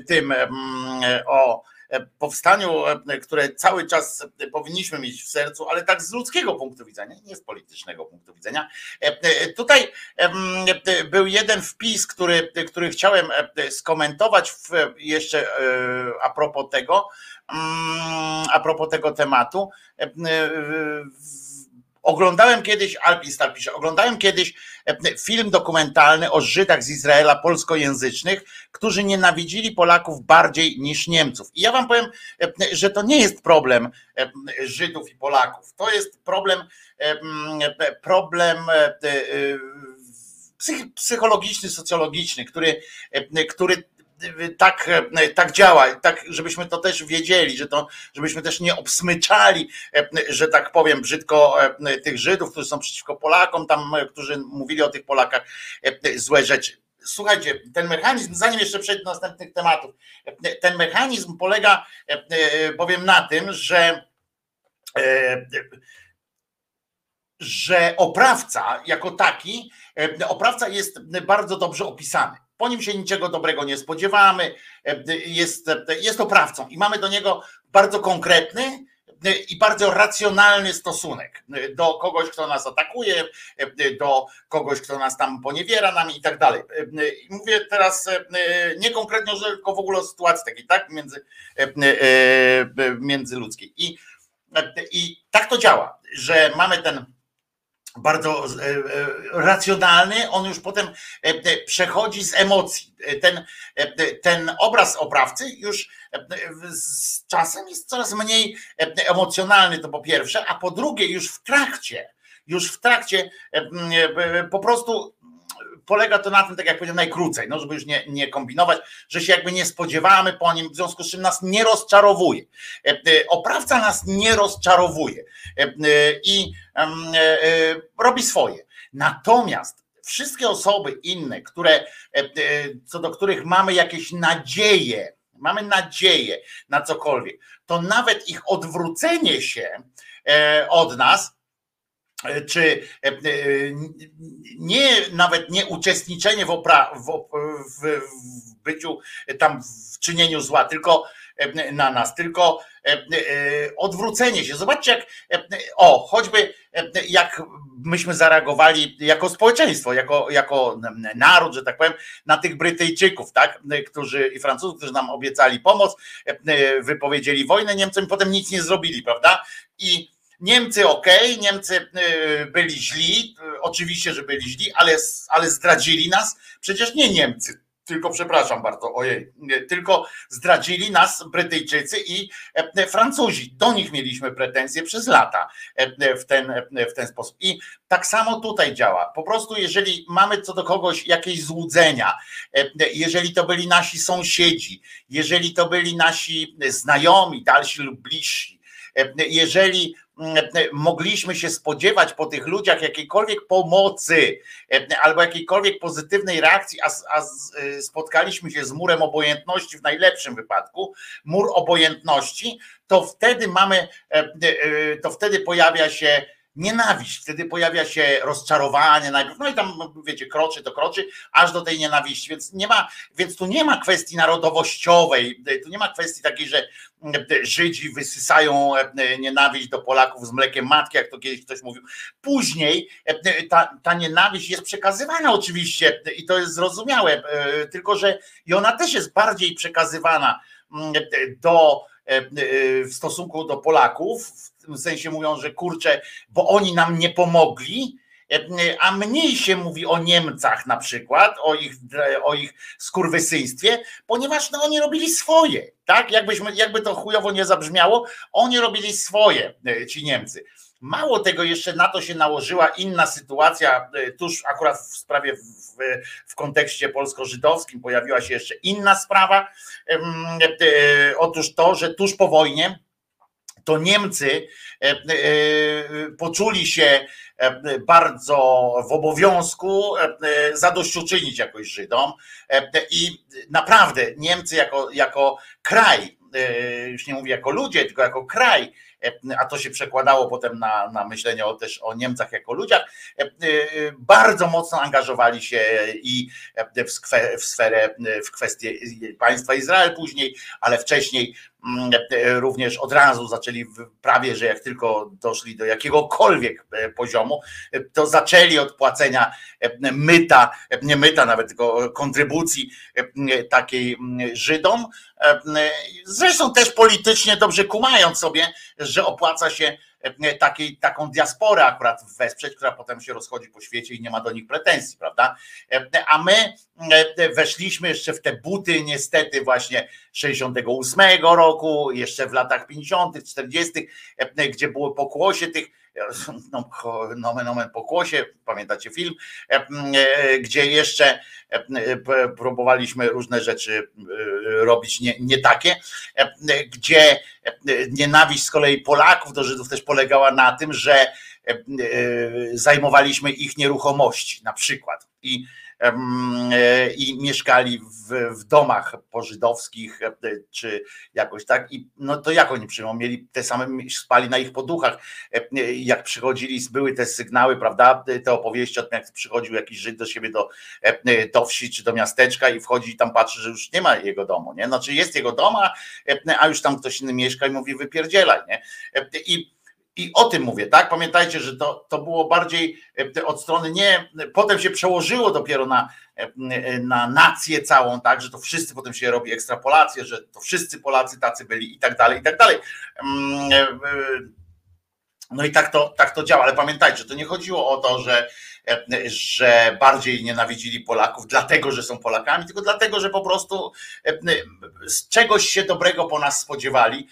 tym, mm, o e, powstaniu, które cały czas powinniśmy mieć w sercu, ale tak z ludzkiego punktu widzenia, nie z politycznego punktu widzenia. Tutaj był jeden wpis, który, który chciałem skomentować jeszcze a propos tego, a propos tego tematu. E, e, oglądałem kiedyś, Alpistar pisze, oglądałem kiedyś e, film dokumentalny o Żydach z Izraela polskojęzycznych, którzy nienawidzili Polaków bardziej niż Niemców. I ja wam powiem, że to nie jest problem Żydów i Polaków. To jest problem, problem psychologiczny, socjologiczny, który, który tak, tak działa, tak, żebyśmy to też wiedzieli, że to, żebyśmy też nie obsmyczali, że tak powiem brzydko, tych Żydów, którzy są przeciwko Polakom, tam, którzy mówili o tych Polakach złe rzeczy. Słuchajcie, ten mechanizm, zanim jeszcze przejdę do następnych tematów, ten mechanizm polega bowiem na tym, że że oprawca jako taki, oprawca jest bardzo dobrze opisany po nim się niczego dobrego nie spodziewamy, jest, jest oprawcą i mamy do niego bardzo konkretny i bardzo racjonalny stosunek do kogoś, kto nas atakuje, do kogoś, kto nas tam poniewiera nami i tak dalej. Mówię teraz nie konkretnie, tylko w ogóle o sytuacji takiej, tak, między, międzyludzkiej. I, I tak to działa, że mamy ten bardzo e, e, racjonalny, on już potem e, przechodzi z emocji. Ten, ten obraz oprawcy już z czasem jest coraz mniej emocjonalny, to po pierwsze, a po drugie, już w trakcie, już w trakcie po prostu polega to na tym, tak jak powiedziałem, najkrócej, no żeby już nie, nie kombinować, że się jakby nie spodziewamy po nim, w związku z czym nas nie rozczarowuje. E, e, oprawca nas nie rozczarowuje e, i robi swoje. Natomiast wszystkie osoby inne, które, co do których mamy jakieś nadzieje, mamy nadzieję na cokolwiek, to nawet ich odwrócenie się od nas czy e, e, nie nawet nie uczestniczenie w, opra, w, w, w byciu tam w czynieniu zła, tylko e, na nas, tylko odwrócenie się. Zobaczcie, jak o, choćby jak myśmy zareagowali jako społeczeństwo, jako, jako naród, że tak powiem, na tych Brytyjczyków, tak, którzy i Francuzów, którzy nam obiecali pomoc, wypowiedzieli wojnę Niemcom i potem nic nie zrobili, prawda? I Niemcy ok, Niemcy y, byli źli, y, oczywiście, że byli źli, ale, ale zdradzili nas. Przecież nie Niemcy, tylko przepraszam bardzo, ojej, tylko zdradzili nas Brytyjczycy i e, Francuzi. Do nich mieliśmy pretensje przez lata e, w ten, w ten sposób. I tak samo tutaj działa. Po prostu, jeżeli mamy co do kogoś jakieś złudzenia, e, jeżeli to byli nasi sąsiedzi, jeżeli to byli nasi znajomi, dalsi lub bliżsi, jeżeli mogliśmy się spodziewać po tych ludziach jakiejkolwiek pomocy albo jakiejkolwiek pozytywnej reakcji, a, a y, spotkaliśmy się z murem obojętności w najlepszym wypadku, mur obojętności, to wtedy mamy, y, to wtedy pojawia się nienawiść, wtedy pojawia się rozczarowanie najpierw, no i tam wiecie, kroczy to kroczy, aż do tej nienawiści, więc nie ma, więc tu nie ma kwestii narodowościowej, tu nie ma kwestii takiej, że Żydzi wysysają nienawiść do Polaków z mlekiem matki, jak to kiedyś ktoś mówił. Później ta, ta nienawiść jest przekazywana oczywiście i to jest zrozumiałe, tylko że i ona też jest bardziej przekazywana do w stosunku do Polaków, tym sensie mówią, że kurczę, bo oni nam nie pomogli, a mniej się mówi o Niemcach na przykład, o ich, o ich skurwysyństwie, ponieważ no, oni robili swoje, tak? Jakbyśmy, jakby to chujowo nie zabrzmiało, oni robili swoje, ci Niemcy. Mało tego, jeszcze na to się nałożyła inna sytuacja, e, tuż akurat w sprawie, w, w kontekście polsko-żydowskim pojawiła się jeszcze inna sprawa. E, otóż to, że tuż po wojnie to Niemcy e, poczuli się bardzo w obowiązku zadośćuczynić jakoś Żydom. I naprawdę Niemcy jako, jako kraj, już nie mówię jako ludzie, tylko jako kraj, a to się przekładało potem na, na myślenie o, też o Niemcach jako ludziach, bardzo mocno angażowali się i w, w sferę, w kwestię państwa Izrael później, ale wcześniej również od razu zaczęli prawie, że jak tylko doszli do jakiegokolwiek e, poziomu, to zaczęli od płacenia myta, nie myta nawet, tylko kontrybucji takiej mm, Żydom. Zresztą też politycznie dobrze kumając sobie, że opłaca się e, takiej, taką diasporę akurat wesprzeć, która potem się rozchodzi po świecie i nie ma do nich pretensji, prawda? E, a my e, weszliśmy jeszcze w te buty niestety właśnie 68 roku, jeszcze w latach 50., 40., gdzie było pokłosie tych nomen, nomen pokłosie, pamiętacie film, gdzie jeszcze próbowaliśmy różne rzeczy robić nie, nie takie, gdzie nienawiść z kolei Polaków do Żydów też polegała na tym, że zajmowaliśmy ich nieruchomości na przykład. I E, i mieszkali w, w domach pożydowskich, e, czy jakoś tak. I no to jak oni przyjmą? Mieli te same, spali na ich poduchach. E, jak przychodzili, były te sygnały, prawda? Te opowieści o tym, jak przychodził jakiś Żyd do siebie do, do wsi czy do miasteczka i wchodzi i tam patrzy, że już nie ma jego domu, nie? Znaczy jest jego dom, a, a już tam ktoś inny mieszka i mówi wypierdzielaj, nie? I i o tym mówię, tak? Pamiętajcie, że to, to było bardziej e, od strony nie, potem się przełożyło dopiero na, e, na nację całą, tak, że to wszyscy potem się robi ekstrapolację, że to wszyscy Polacy tacy byli i tak dalej, i tak dalej. Mm, e, no i tak to, tak to działa, ale pamiętajcie, to nie chodziło o to, że że bardziej nienawidzili Polaków, dlatego, że są Polakami, tylko dlatego, że po prostu z czegoś się dobrego po nas spodziewali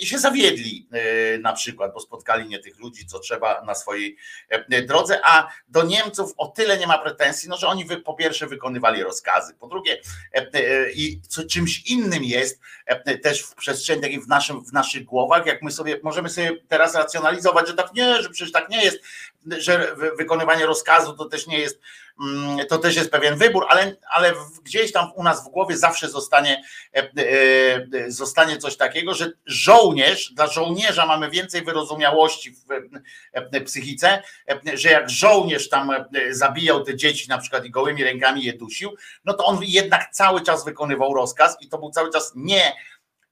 i się zawiedli e, na przykład, bo spotkali nie tych ludzi, co trzeba na swojej drodze, a do Niemców o tyle nie ma pretensji, no, że oni po pierwsze wykonywali rozkazy, po drugie e, i co czymś innym jest też w przestrzeni takiej w, naszym, w naszych głowach, jak my sobie możemy sobie teraz racjonalizować, że tak nie, że przecież tak nie jest, że wykonywanie rozkazu to też nie jest, to też jest pewien wybór, ale, ale gdzieś tam u nas w głowie zawsze zostanie, e, e, zostanie coś takiego, że żołnierz, dla żołnierza mamy więcej wyrozumiałości w e, psychice, że jak żołnierz tam zabijał te dzieci na przykład i gołymi rękami je dusił, no to on jednak cały czas wykonywał rozkaz i to był cały czas nie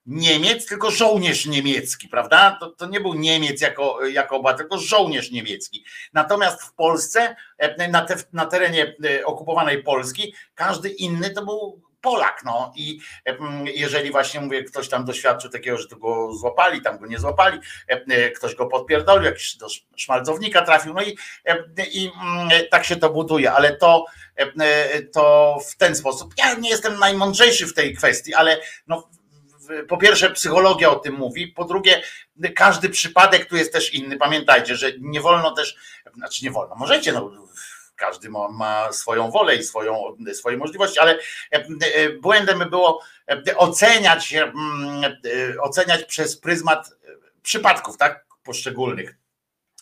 Niemiec, tylko żołnierz niemiecki, prawda? To, to nie był Niemiec jako, jako obywatel, tylko żołnierz niemiecki. Natomiast w Polsce, e, na, te, na terenie e, okupowanej Polski, każdy inny to był Polak, no i e, jeżeli właśnie mówię, ktoś tam doświadczył takiego, że go złapali, tam go nie złapali, ktoś go podpierdolił, jakiś do szmalcownika trafił, no i, i tak się to buduje, ale to, to w ten sposób. Ja nie jestem najmądrzejszy w tej kwestii, ale no, po pierwsze psychologia o tym mówi, po drugie każdy przypadek tu jest też inny. Pamiętajcie, że nie wolno też, znaczy nie wolno, możecie, no każdy ma, ma swoją wolę i swoją, swoje możliwości, ale e, błędem by było oceniać, mm, oceniać przez pryzmat przypadków, tak, poszczególnych.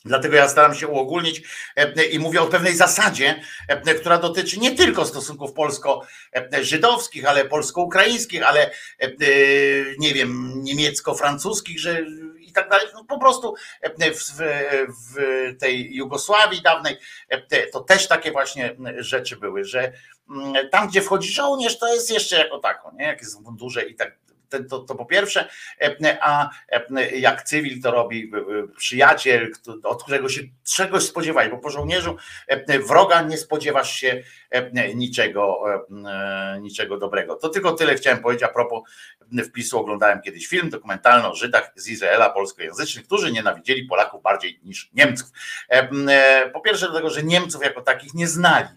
Dlatego ja staram się uogólnić e, i mówię o pewnej zasadzie, e, która dotyczy nie tylko stosunków polsko-żydowskich, ale polsko-ukraińskich, ale e, nie wiem, niemiecko-francuskich, że i tak dalej. No po prostu w, w tej Jugosławii dawnej to też takie właśnie rzeczy były, że mm, tam, gdzie wchodzi żołnierz, to jest jeszcze jako tako, nie? Jak jest w mundurze i tak to, to po pierwsze, a jak cywil to robi przyjaciel, od którego się czegoś spodziewaj, bo po żołnierzu wroga nie spodziewasz się niczego, niczego dobrego. To tylko tyle chciałem powiedzieć a propos wpisu. Oglądałem kiedyś film dokumentalny o Żydach z Izraela polskojęzycznych, którzy nienawidzieli Polaków bardziej niż Niemców. Po pierwsze dlatego, że Niemców jako takich nie znali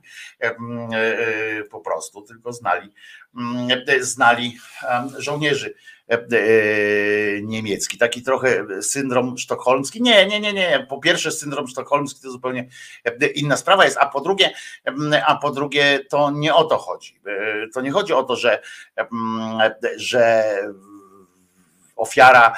po prostu, tylko znali, znali żołnierzy E, e, niemiecki, taki trochę syndrom sztokholmski. Nie, nie, nie, nie. Po pierwsze, syndrom sztokholmski to zupełnie e, inna sprawa jest, a po drugie, a po drugie, to nie o to chodzi. To nie chodzi o to, że, że ofiara,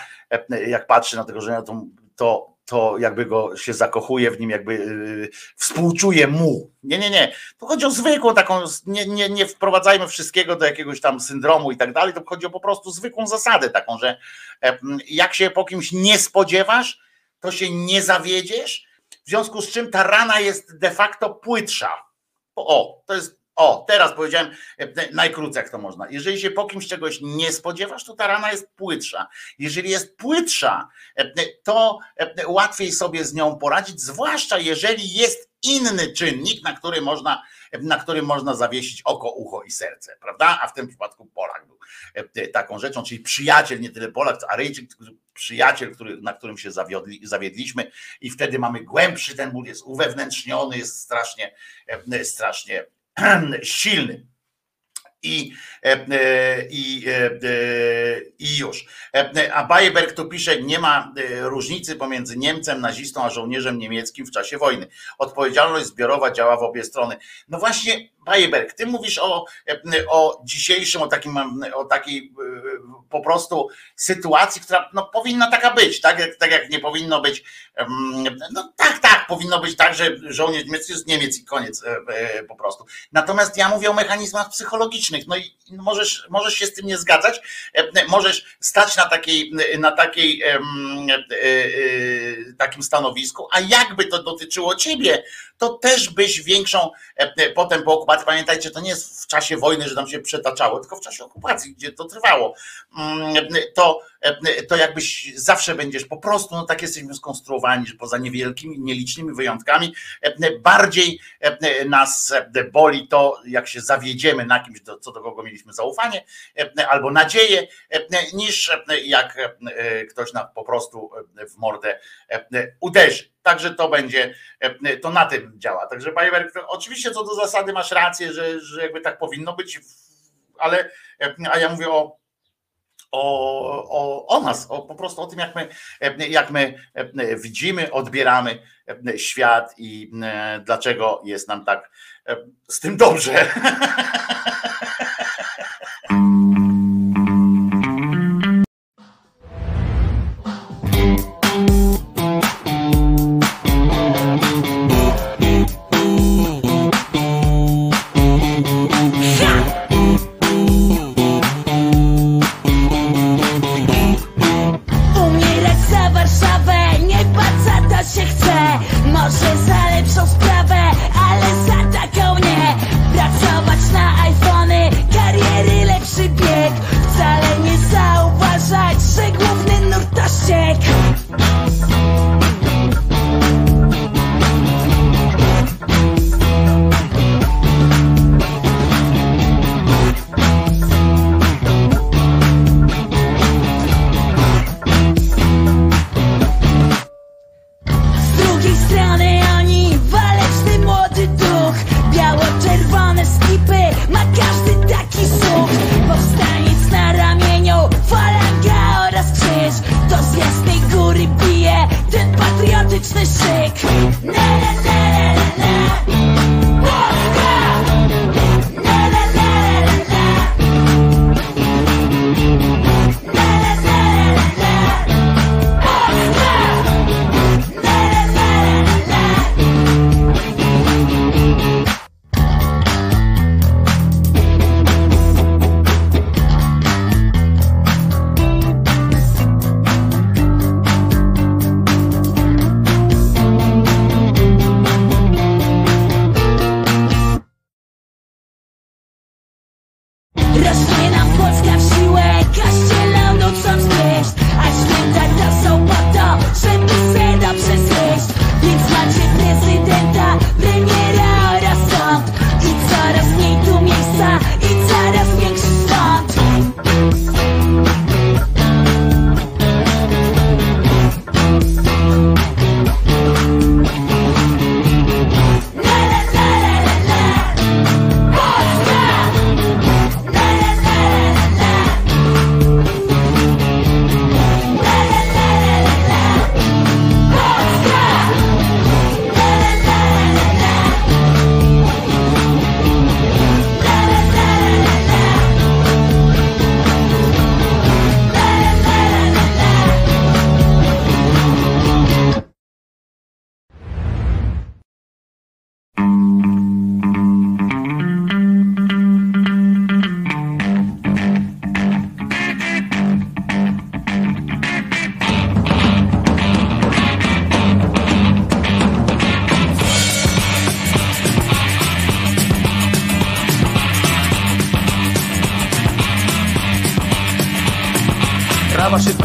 jak patrzy na tego żenia, to, to to jakby go się zakochuje w nim, jakby yy, współczuje mu. Nie, nie, nie. To chodzi o zwykłą taką, nie, nie, nie wprowadzajmy wszystkiego do jakiegoś tam syndromu i tak dalej, to chodzi o po prostu zwykłą zasadę taką, że e, jak się po kimś nie spodziewasz, to się nie zawiedziesz, w związku z czym ta rana jest de facto płytsza. O, to jest o, teraz powiedziałem e, najkrócej, jak to można. Jeżeli się po kimś czegoś nie spodziewasz, to ta rana jest płytsza. Jeżeli jest płytsza, e, to e, łatwiej sobie z nią poradzić, zwłaszcza jeżeli jest inny czynnik, na który można, na którym można zawiesić oko, ucho i serce, prawda? A w tym przypadku Polak był taką rzeczą, czyli przyjaciel, nie tyle Polak, co Aryjczyk, przyjaciel, który, na którym się zawiodli, zawiedliśmy i wtedy mamy głębszy, ten ból jest uwewnętrzniony, jest strasznie, strasznie <clears throat> silny. I, e, e, i, e, i już. A Bayerberg tu pisze, nie ma różnicy pomiędzy Niemcem, nazistą, a żołnierzem niemieckim w czasie wojny. Odpowiedzialność zbiorowa działa w obie strony. No właśnie, Bayerberg, ty mówisz o, o dzisiejszym, o, takim, o takiej po prostu sytuacji, która no, powinna taka być, tak tak jak nie powinno być, no tak, tak, powinno być tak, że żołnierz niemiecki jest Niemiec i koniec e, e, po prostu. Natomiast ja mówię o mechanizmach psychologicznych, no i możesz, możesz się z tym nie zgadzać, e, możesz stać na takiej, na takiej takim stanowisku, a jakby to dotyczyło ciebie, to też byś większą potem po okupacji, pamiętajcie, to nie jest w czasie wojny, że tam się przetaczało, tylko w czasie okupacji, gdzie to trwało. Mm, to, to jakbyś zawsze będziesz po prostu, no tak jesteśmy skonstruowani, że poza niewielkimi, nielicznymi wyjątkami, bardziej nas boli to, jak się zawiedziemy na kimś, co do kogo mieliśmy zaufanie albo nadzieję, niż jak ktoś nam po prostu w mordę uderzy. Także to będzie, to na tym działa. Także Bajerberg, oczywiście co do zasady masz rację, że, że jakby tak powinno być, ale a ja mówię o o, o, nas, o, po prostu o tym, jak my, jak my widzimy, odbieramy świat i dlaczego jest nam tak z tym dobrze. <laughs>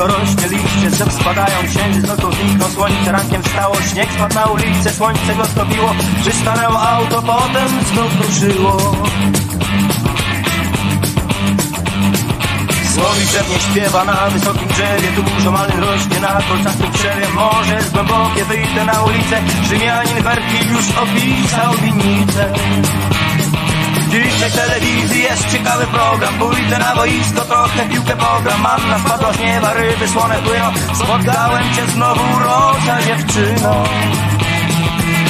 szybko rośnie liście Drzew spadają, księżyc nocą zniknął Słońce rankiem wstało, śnieg spadł na ulicę Słońce go stopiło, przystanęło auto Potem znów ruszyło. Słowik drewnie śpiewa na wysokim drzewie Dużo malin rośnie na kolczastym drzewie Morze jest głębokie, wyjdę na ulicę Rzymianin Werki już opisał winnicę W telewizji jest ciekawy program. Pójdę na boisko, trochę piłkę pogram. Manna spadła z nieba, ryby słone płyną. Spotkałem cię znowu, rosa dziewczyno.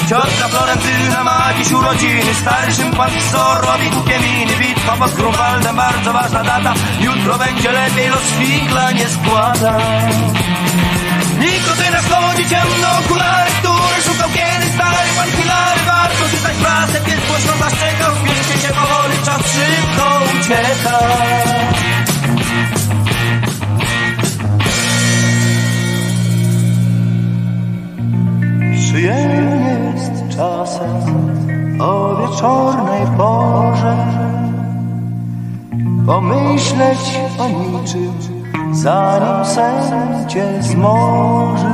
Ciotka Florentyna ma dziś urodziny. Starszym pan Psor robi głupie miny? Bitwa pod Grunwaldem, bardzo ważna data. Jutro będzie lepiej, los figla nie składa. Nikotyna schodzi ciemno okulary, który szukał kiedy stary pan Hilary Czytać prasę, pies głośno zaszczekał Spieszcie się powoli, czas szybko ucieka. Przyjemnie jest czasem o wieczornej porze Pomyśleć o niczym, zanim sen cię zmoży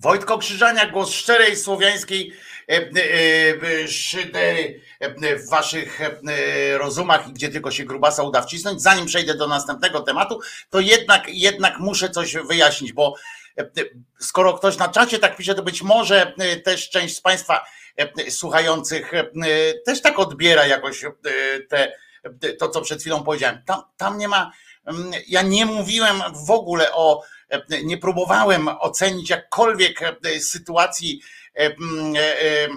Wojtko Krzyżania, głos szczerej słowiańskiej e, e, e, szydery w waszych rozumach, gdzie tylko się grubasa uda wcisnąć. Zanim przejdę do następnego tematu, to jednak, jednak muszę coś wyjaśnić, bo skoro ktoś na czacie tak pisze, to być może też część z Państwa słuchających też tak odbiera jakoś te, to, co przed chwilą powiedziałem. Tam, tam nie ma, mm, ja nie mówiłem w ogóle o, nie próbowałem ocenić jakkolwiek e, sytuacji e, e, e,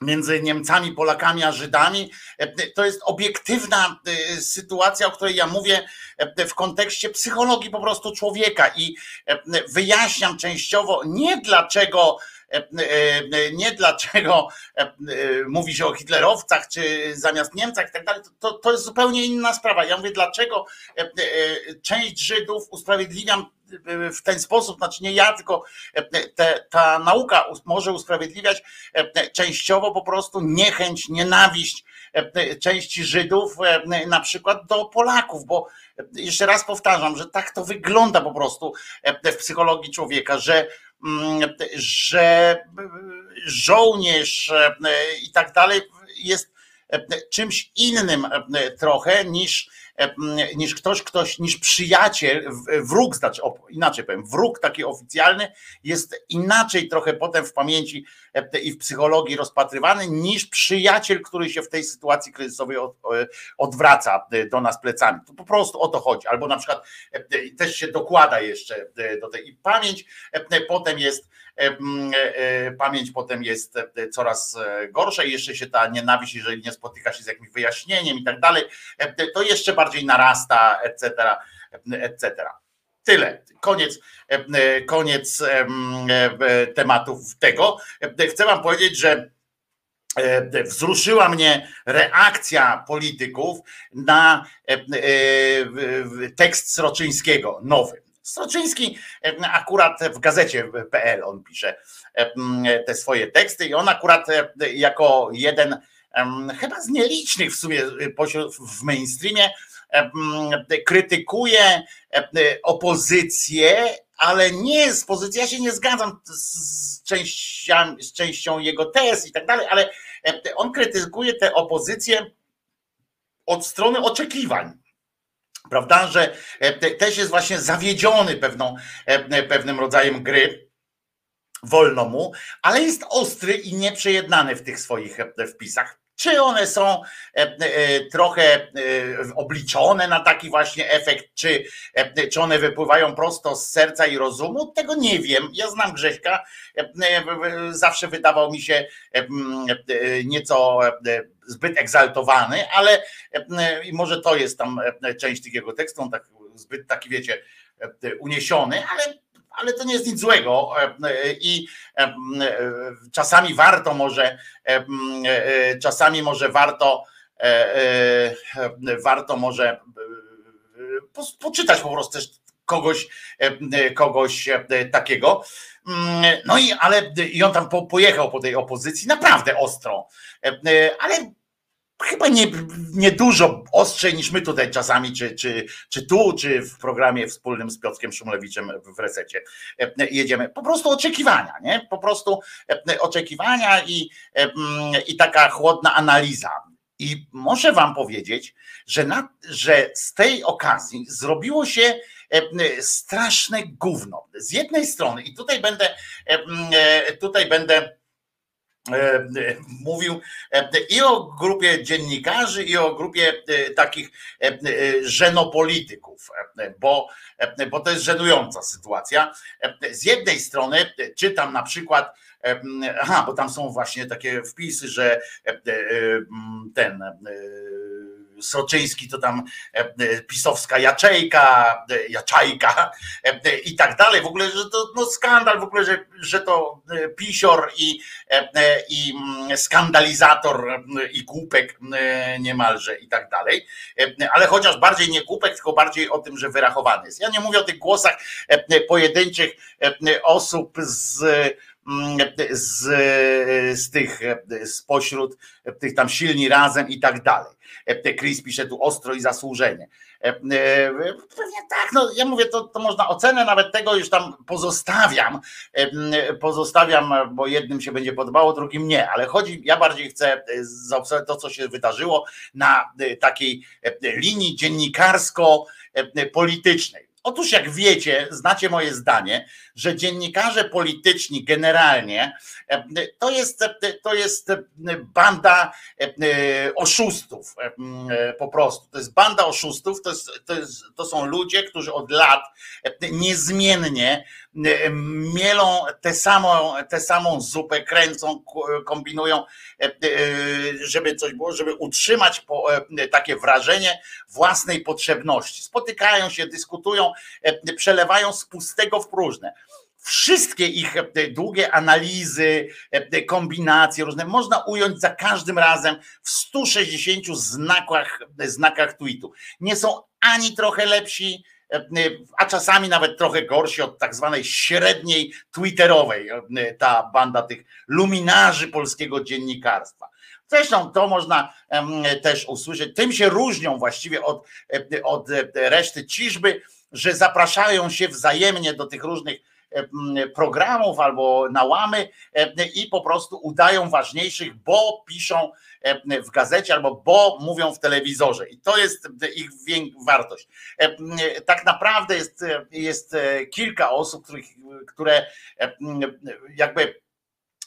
między Niemcami, Polakami a Żydami. E, To jest obiektywna e, sytuacja, o której ja mówię e, w kontekście psychologii po prostu człowieka i e, wyjaśniam częściowo nie dlaczego e, e, nie dlaczego e, e, mówi się o hitlerowcach, czy zamiast Niemcach i tak dalej, to, to jest zupełnie inna sprawa. Ja mówię, dlaczego e, e, część Żydów usprawiedliwiam e, w ten sposób, znaczy nie ja, tylko e, te, ta nauka może usprawiedliwiać e, częściowo po prostu niechęć, nienawiść e, części Żydów na przykład do Polaków, bo jeszcze raz powtarzam, że tak to wygląda po prostu w psychologii człowieka, że mm, że żołnierz i tak dalej jest czymś innym trochę niż niż ktoś, ktoś, niż przyjaciel, wróg, znaczy inaczej powiem, wróg taki oficjalny jest inaczej trochę potem w pamięci i w psychologii rozpatrywany niż przyjaciel, który się w tej sytuacji kryzysowej odwraca do nas plecami. To po prostu o to chodzi. Albo na przykład też się dokłada jeszcze do tej i pamięć potem jest pamięć potem jest coraz gorsza i jeszcze się ta nienawiść, jeżeli nie spotyka się z jakimś wyjaśnieniem i tak dalej, to jeszcze bardziej narasta, etc., etc. Tyle. Koniec, koniec tematów tego. Chcę Wam powiedzieć, że wzruszyła mnie reakcja polityków na tekst Sroczyńskiego, nowy. Sroczyński akurat w gazecie.pl on pisze te swoje teksty i on akurat jako jeden chyba z nielicznych w sumie w mainstreamie krytykuje opozycję, ale nie z pozycji, ja się nie zgadzam z częścią, z częścią jego tez i tak dalej, ale on krytykuje tę opozycję od strony oczekiwań prawda, że też jest właśnie zawiedziony pewną, pewnym rodzajem gry, wolno mu, ale jest ostry i nieprzejednany w tych swoich wpisach. Czy one są trochę obliczone na taki właśnie efekt, czy, czy one wypływają prosto z serca i rozumu? Tego nie wiem. Ja znam Grześka. Zawsze wydawał mi się nieco zbyt egzaltowany, ale może to jest tam część tych jego tekstów, on tak zbyt taki, wiecie, uniesiony, ale ale to nie jest nic złego i czasami warto może, czasami może warto, warto może poczytać po prostu też kogoś, kogoś takiego. No i ale i on tam pojechał po tej opozycji naprawdę ostro, ale chyba nie, nie dużo ostrzej niż my tutaj czasami, czy, czy, czy tu, czy w programie wspólnym z Piotrkiem Szumlewiczem w resecie jedziemy. Po prostu oczekiwania, nie? Po prostu oczekiwania i, i taka chłodna analiza. I muszę wam powiedzieć, że, na, że z tej okazji zrobiło się straszne gówno. Z jednej strony, i tutaj będę, tutaj będę mówił i o grupie dziennikarzy, i o grupie takich żenopolityków, bo, bo to jest żenująca sytuacja. Z jednej strony czytam na przykład, aha, bo tam są właśnie takie wpisy, że ten Soczyński to tam pisowska jaczejka, jaczajka i tak dalej. W ogóle, że to no skandal w ogóle, że, że to pisior i, i skandalizator i głupek niemalże i tak dalej. Ale chociaż bardziej nie głupek, tylko bardziej o tym, że wyrachowany jest. Ja nie mówię o tych głosach pojedynczych osób z z, z tych spośród tych tam silni razem i tak dalej. Chris pisze tu ostro i zasłużenie. Pewnie tak, no ja mówię, to, to można ocenę nawet tego już tam pozostawiam, pozostawiam, bo jednym się będzie podobało, drugim nie, ale chodzi, ja bardziej chcę zaobserwować to, co się wydarzyło na takiej linii dziennikarsko-politycznej. Otóż, jak wiecie, znacie moje zdanie, że dziennikarze polityczni generalnie to jest, to jest banda oszustów po prostu. To jest banda oszustów, to, jest, to, jest, to są ludzie, którzy od lat niezmiennie mielą tę samą, tę samą zupę, kręcą, kombinują, żeby coś było, żeby utrzymać takie wrażenie własnej potrzebności. Spotykają się, dyskutują, przelewają z pustego w próżne wszystkie ich długie analizy, kombinacje różne można ująć za każdym razem w 160 znakach, znakach tweetu. Nie są ani trochę lepsi, a czasami nawet trochę gorsi od tak zwanej średniej twitterowej, ta banda tych luminarzy polskiego dziennikarstwa. Zresztą to można też usłyszeć. Tym się różnią właściwie od, od reszty ciżby, że zapraszają się wzajemnie do tych różnych programów albo na łamy i po prostu udają ważniejszych, bo piszą w gazecie albo bo mówią w telewizorze. I to jest ich wartość. Tak naprawdę jest, jest kilka osób, których, które jakby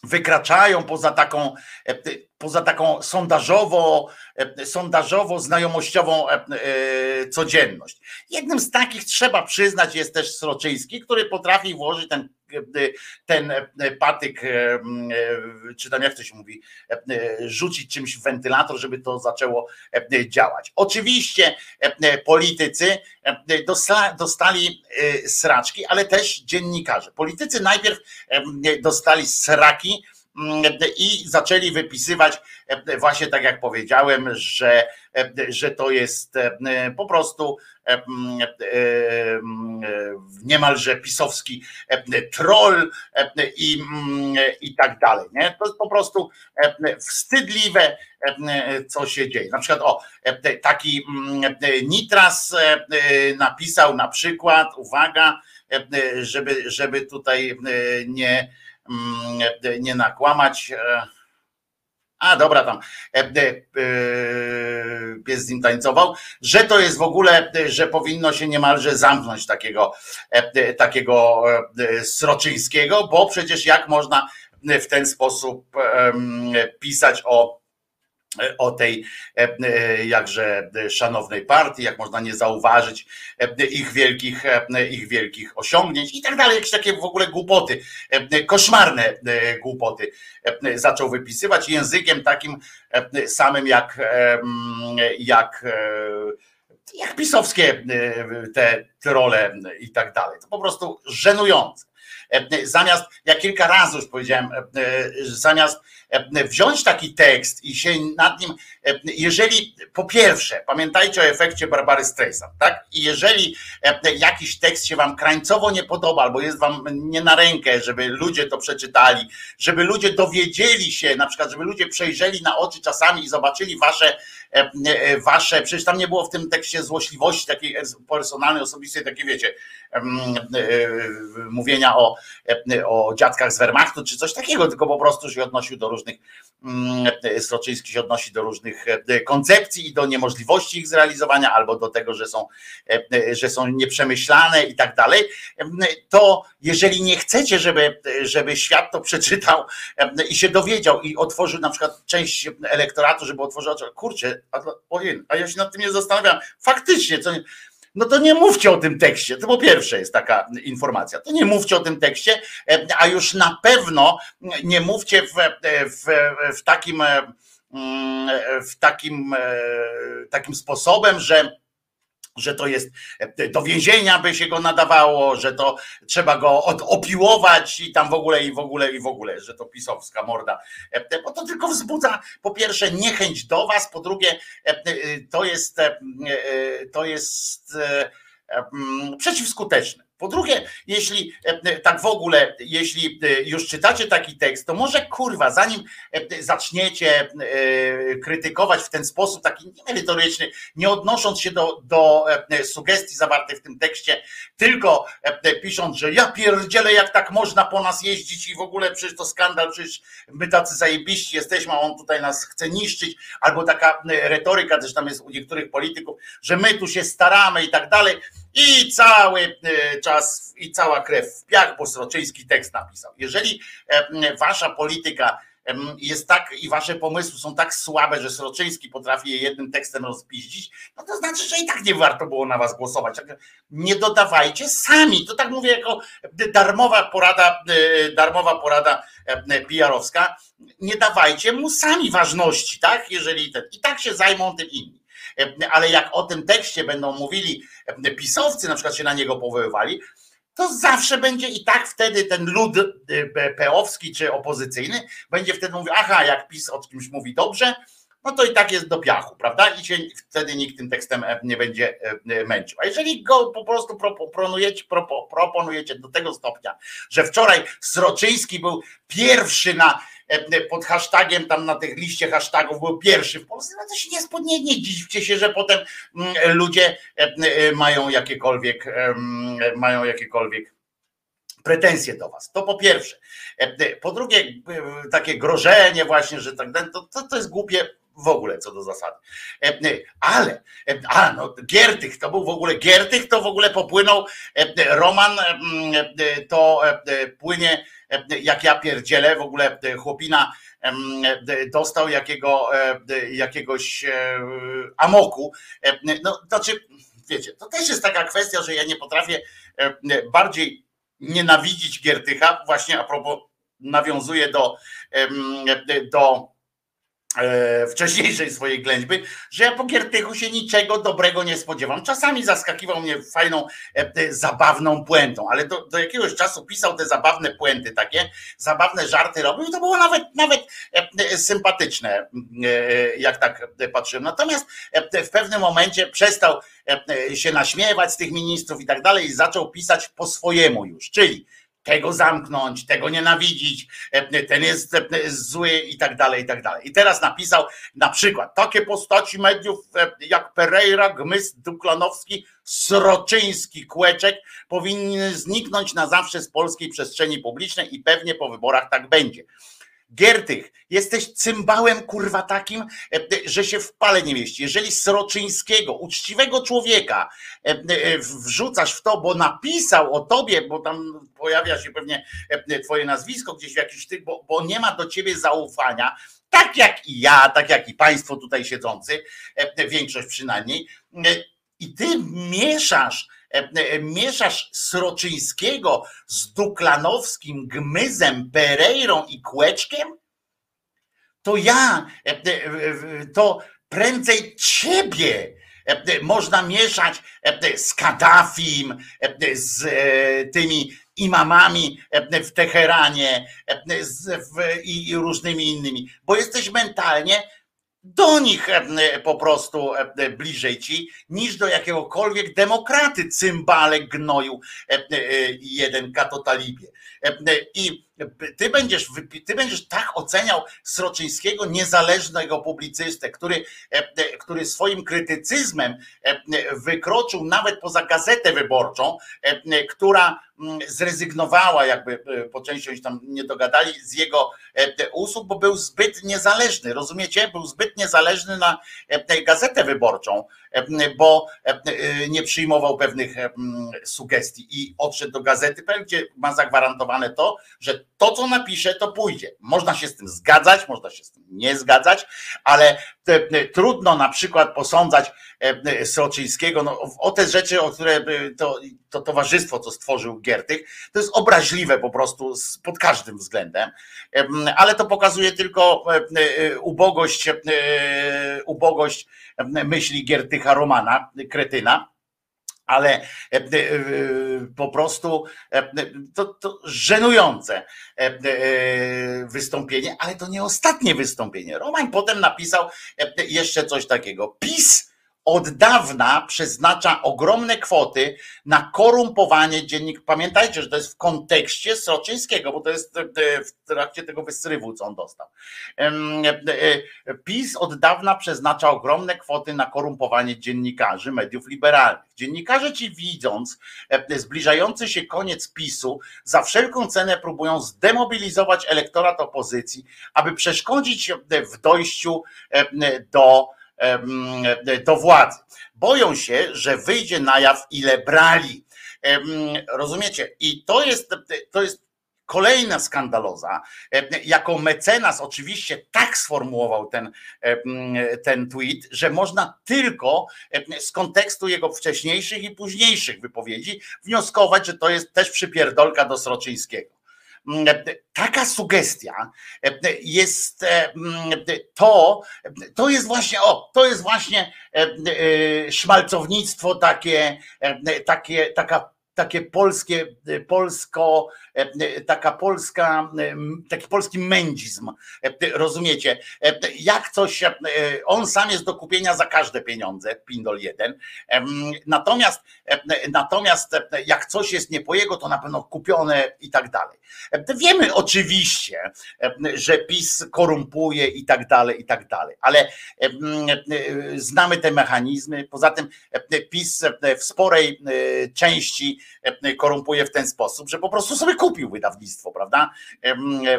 wykraczają poza taką, poza taką sondażowo, sondażowo znajomościową codzienność. Jednym z takich trzeba przyznać jest też Sroczyński, który potrafi włożyć ten ten patyk, czy tam jak to się mówi, rzucić czymś w wentylator, żeby to zaczęło działać. Oczywiście politycy dostali sraczki, ale też dziennikarze. Politycy najpierw dostali sraki, i zaczęli wypisywać właśnie tak jak powiedziałem, że, że to jest po prostu niemalże pisowski troll i, i tak dalej. Nie? To jest po prostu wstydliwe, co się dzieje. Na przykład o, taki Nitras napisał na przykład, uwaga, żeby, żeby tutaj nie nie nakłamać. E, a dobra, tam e, e, pies z nim tańcował, że to jest w ogóle, że powinno się niemalże zamknąć takiego, takiego Sroczyńskiego, bo przecież jak można w ten sposób pisać o o tej e, e, jakże szanownej partii, jak można nie zauważyć e, ich wielkich, ich wielkich osiągnięć i tak dalej, jakieś takie w ogóle głupoty, koszmarne głupoty zaczął wypisywać językiem takim samym jak, jak, jak pisowskie te trole i tak dalej. To po prostu żenujące. Zamiast, ja kilka razy już powiedziałem, zamiast wziąć taki tekst i się nad nim, jeżeli po pierwsze, pamiętajcie o efekcie Barbary Streisand, tak? I jeżeli jakiś tekst się wam krańcowo nie podoba, albo jest wam nie na rękę, żeby ludzie to przeczytali, żeby ludzie dowiedzieli się, na przykład, żeby ludzie przejrzeli na oczy czasami i zobaczyli wasze, wasze, przecież tam nie było w tym tekście złośliwości takiej personalnej, osobistej, takiej wiecie, mówienia o, o dziadkach z Wehrmachtu, czy coś takiego, tylko po prostu się odnosił do różnych mm, Sroczyński się odnosi do różnych e, koncepcji i do niemożliwości ich zrealizowania, albo do tego, że są, e, e, że są nieprzemyślane i tak dalej, to jeżeli nie chcecie, żeby, żeby świat to przeczytał i się dowiedział i otworzył na przykład część elektoratu, żeby otworzył kurczę, a, ojej, a ja się nad tym nie zastanawiam, faktycznie, co no to nie mówcie o tym tekście. To po pierwsze jest taka informacja. To nie mówcie o tym tekście, e, a już na pewno nie mówcie w, w, w takim mm, w takim, e, takim sposobem, że że to jest e, do więzienia by się go nadawało, że to trzeba go opiłować i tam w ogóle i w ogóle i w ogóle, że to pisowska morda. E, bo to tylko wzbudza po pierwsze niechęć do was, po drugie e, to jest to jest przeciwskuteczne. Po drugie, jeśli e, e, tak w ogóle, jeśli e, już czytacie taki tekst, to może kurwa, zanim zaczniecie krytykować w ten sposób taki niemerytoryczny, nie odnosząc się do, do sugestii zawartych w tym tekście, tylko pisząc, że ja pierdzielę, jak tak można po nas jeździć i w ogóle przecież to skandal, przecież my tacy zajebiści jesteśmy, a on tutaj nas chce niszczyć, albo taka retoryka też tam jest u niektórych polityków, że my tu się staramy i tak dalej i cały czas i cała krew w piach, bo Sroczyński tekst napisał. Jeżeli wasza polityka jest tak i wasze pomysły są tak słabe, że Sroczyński potrafi je jednym tekstem rozpiździć, no to znaczy, że i tak nie warto było na was głosować. Nie dodawajcie sami. To tak mówię jako darmowa porada, e, darmowa porada PR-owska. Nie dawajcie mu sami ważności, tak? Jeżeli ten, i tak się zajmą tym inni. Ale jak o tym tekście będą mówili pisowcy, na przykład się na niego powoływali, to zawsze będzie i tak wtedy ten lud y, peowski czy opozycyjny będzie wtedy mówił, aha, jak PiS o kimś mówi dobrze, no to i tak jest do piachu, prawda? I się wtedy nikt tym tekstem e, nie będzie e, e, męczył. A jeżeli go po prostu proponujecie, proponujecie do tego stopnia, że wczoraj Sroczyński był pierwszy na E, pod hashtagiem, tam na tych liście hashtagów był pierwszy w Polsce, no to się nie, nie dziwcie się, że potem mm, ludzie e, e, mają jakiekolwiek, mają jakiekolwiek pretensje do was. To po pierwsze. Po drugie, takie grożenie właśnie, że tak to, to, to jest głupie w ogóle co do zasady. Ale, a no Giertych, to był w ogóle Giertych, to w ogóle popłynął Roman, to płynie jak ja pierdzielę, w ogóle chłopina dostał jakiego, jakiegoś amoku. No, znaczy, wiecie, to też jest taka kwestia, że ja nie potrafię bardziej nienawidzić Giertycha, właśnie a propos nawiązuje do, do E, wcześniejszej swojej ględźby, że ja po Giertychu się niczego dobrego nie spodziewam. Czasami zaskakiwał mnie fajną, e, zabawną puentą, ale do, do jakiegoś czasu pisał te zabawne puenty takie, zabawne żarty robił i to było nawet, nawet e, sympatyczne, jak tak patrzyłem. Natomiast w pewnym momencie przestał się naśmiewać z tych ministrów i tak dalej i zaczął pisać po swojemu już, czyli tego zamknąć, tego nienawidzić, e, ten jest e, zły i tak dalej, i tak dalej. I teraz napisał na przykład takie postaci mediów e, jak Pereira, Gmys, Duklanowski, Sroczyński, Kłeczek powinny zniknąć na zawsze z polskiej przestrzeni publicznej i pewnie po wyborach tak będzie. Giertych, jesteś cymbałem kurwa takim, e, że się w pale nie mieści. Jeżeli Sroczyńskiego, uczciwego człowieka e, e, wrzucasz w to, bo napisał o tobie, bo tam pojawia się pewnie twoje nazwisko gdzieś w jakiś tych, bo, bo nie ma do ciebie zaufania, tak jak i ja, tak jak i państwo tutaj siedzący, większość przynajmniej, i ty mieszasz mieszasz Sroczyńskiego z Duklanowskim, Gmyzem, Pereirą i Kłeczkiem, to ja, to prędzej ciebie można mieszać z Kaddafim, z tymi imamami w Teheranie i różnymi innymi, bo jesteś mentalnie do nich e, po prostu e, bliżej ci, niż do jakiegokolwiek demokraty, cymbale gnoju e, jeden katotalibie. I ty będziesz, ty będziesz tak oceniał Sroczyńskiego, niezależnego publicystę, który, który swoim krytycyzmem wykroczył nawet poza gazetę wyborczą, która mm, zrezygnowała, jakby po części oni tam nie dogadali z jego usług, bo był zbyt niezależny, rozumiecie? Był zbyt niezależny na gazetę wyborczą, bo nie przyjmował pewnych sugestii i odszedł do gazety, gdzie ma zagwarantowane to, że to, co napisze, to pójdzie. Można się z tym zgadzać, można się z tym nie zgadzać, ale trudno na przykład posądzać Sroczyńskiego no, o te rzeczy, o które to, to towarzystwo, co stworzył Giertych, to jest obraźliwe po prostu pod każdym względem, ale to pokazuje tylko ubogość, ubogość myśli Giertycha Romana, kretyna ale e, e, po prostu e, to, to żenujące wystąpienie, ale to nie ostatnie wystąpienie. Roman potem napisał jeszcze coś takiego. PiS od dawna przeznacza ogromne kwoty na korumpowanie dziennik. Pamiętajcie, że to jest w kontekście Sroczyńskiego, bo to jest e, w trakcie tego wysrywu, co on dostał. E, e, PiS od dawna przeznacza ogromne kwoty na korumpowanie dziennikarzy mediów liberalnych. Dziennikarze ci widząc zbliżający się koniec PiSu, za wszelką cenę próbują zdemobilizować elektorat opozycji, aby przeszkodzić w dojściu do do władzy. Boją się, że wyjdzie na jaw, ile brali. Rozumiecie? I to jest, to jest kolejna skandaloza, jaką mecenas oczywiście tak sformułował ten, ten tweet, że można tylko z kontekstu jego wcześniejszych i późniejszych wypowiedzi wnioskować, że to jest też przypierdolka do Sroczyńskiego. Mm, taka sugestia jest mm, to, to jest właśnie, o, to jest właśnie e, szmalcownictwo takie, takie, taka takie polskie, polsko, taka polska, taki polski mędzizm, rozumiecie? Jak coś, on sam jest do kupienia za każde pieniądze, Pindol jeden. Natomiast, natomiast jak coś jest nie po jego, to na pewno kupione i tak dalej. Wiemy oczywiście, że PiS korumpuje i tak dalej, i tak dalej, ale znamy te mechanizmy. Poza tym PiS w sporej części korumpuje w ten sposób, że po prostu sobie kupił wydawnictwo, prawda?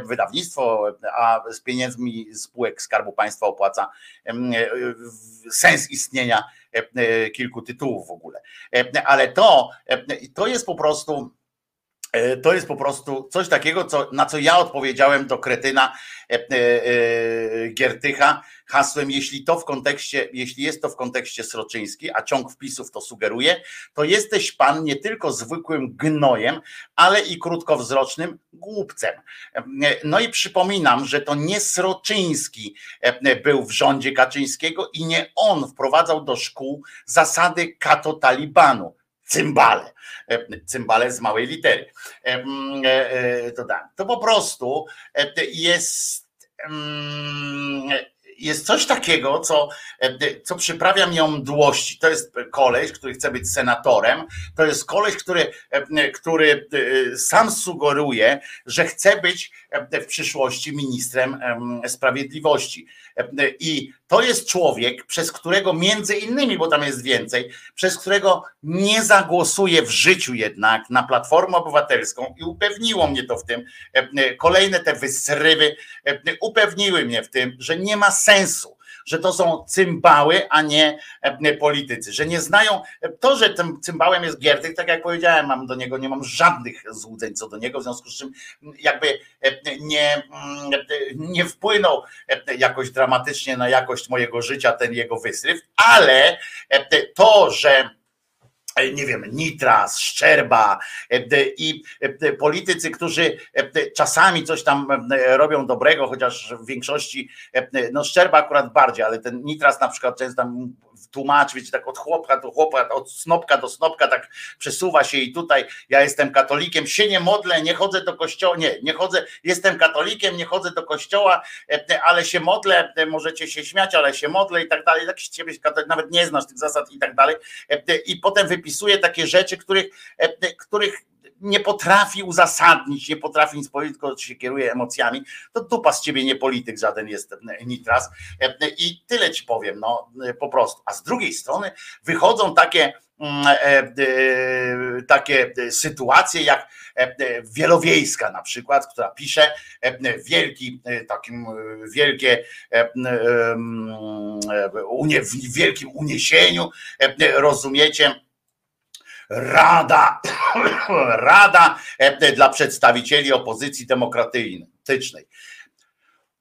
Wydawnictwo, a z pieniędzmi spółek Skarbu Państwa opłaca sens istnienia kilku tytułów w ogóle. Ale to, to jest po prostu E, to jest po prostu coś takiego, co, na co ja odpowiedziałem do kretyna e, e, Giertycha hasłem, jeśli to w kontekście, jeśli jest to w kontekście Sroczyński, a ciąg wpisów to sugeruje, to jesteś pan nie tylko zwykłym gnojem, ale i krótkowzrocznym głupcem. No i przypominam, że to nie Sroczyński był w rządzie Kaczyńskiego i nie on wprowadzał do szkół zasady kato-talibanu cymbale. E, cymbale z małej litery. E, e, to, to po prostu jest jest coś takiego, co, co przyprawia mi mdłości. To jest koleś, który chce być senatorem. To jest koleś, który, który sam sugeruje, że chce być w przyszłości ministrem sprawiedliwości. I to jest człowiek, przez którego między innymi, bo tam jest więcej, przez którego nie zagłosuję w życiu jednak na Platformę Obywatelską i upewniło mnie to w tym, kolejne te wysrywy upewniły mnie w tym, że nie ma sensu że to są cymbały, a nie e, politycy, że nie znają, to, że tym cymbałem jest Giertych, tak jak powiedziałem, mam do niego, nie mam żadnych złudzeń co do niego, w związku z czym jakby e, nie, mm, nie wpłynął e, jakoś dramatycznie na jakość mojego życia ten jego wysryw, ale to, że nie wiem, Nitras, Szczerba i politycy, którzy czasami coś tam robią dobrego, chociaż w większości, no Szczerba akurat bardziej, ale ten Nitras na przykład często tam tłumaczy, wiecie, tak od chłopka do chłopka, od snopka do snopka, tak przesuwa się i tutaj ja jestem katolikiem, się nie modlę, nie chodzę do kościoła, nie, nie chodzę, jestem katolikiem, nie chodzę do kościoła, ale się modlę, możecie się śmiać, ale się modlę i tak dalej, się ciebie nawet nie znasz tych zasad i tak dalej i potem wypisuje takie rzeczy, których, których nie potrafi uzasadnić, nie potrafi nic powiedzieć, tylko się kieruje emocjami, to dupa z ciebie nie polityk żaden jest Nitras. I tyle ci powiem, no po prostu. A z drugiej strony wychodzą takie mm, e, e, takie sytuacje jak e, Wielowiejska na przykład, która pisze wielki, takim wielkie w wielkim uniesieniu, rozumiecie, Rada, <coughs> Rada e, dla przedstawicieli opozycji demokratycznej.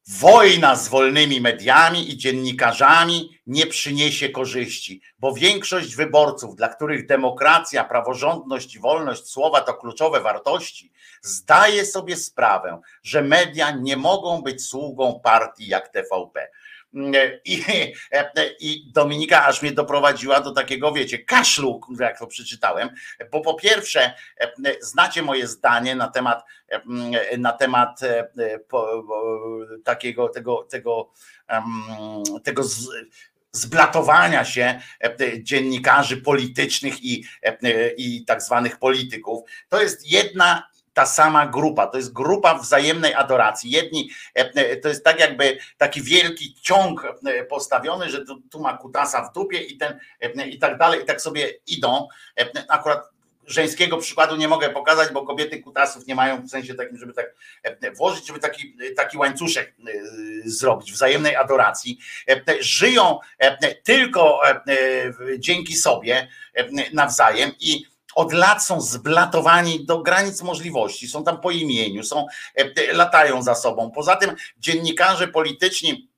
Wojna z wolnymi mediami i dziennikarzami nie przyniesie korzyści, bo większość wyborców, dla których demokracja, praworządność i wolność słowa to kluczowe wartości, zdaje sobie sprawę, że media nie mogą być sługą partii jak TVP. I, <laughs> I Dominika aż mnie doprowadziła do takiego, wiecie, kaszlu, jak to przeczytałem, bo po pierwsze, znacie moje zdanie na temat, na temat takiego, tego, tego, tego z, zblatowania się dziennikarzy politycznych i, i tak zwanych polityków. To jest jedna ta sama grupa. To jest grupa wzajemnej adoracji. Jedni, e, e, to jest tak jakby taki wielki ciąg e, postawiony, że tu, tu ma kutasa w dupie i ten i tak dalej, i tak sobie idą. Akurat żeńskiego przykładu nie mogę pokazać, bo kobiety kutasów nie mają w sensie takim, żeby tak włożyć, żeby taki, taki łańcuszek zrobić wzajemnej adoracji. Żyją tylko dzięki sobie nawzajem i od lat są zblatowani do granic możliwości, są tam po imieniu, są, e, latają za sobą. Poza tym dziennikarze polityczni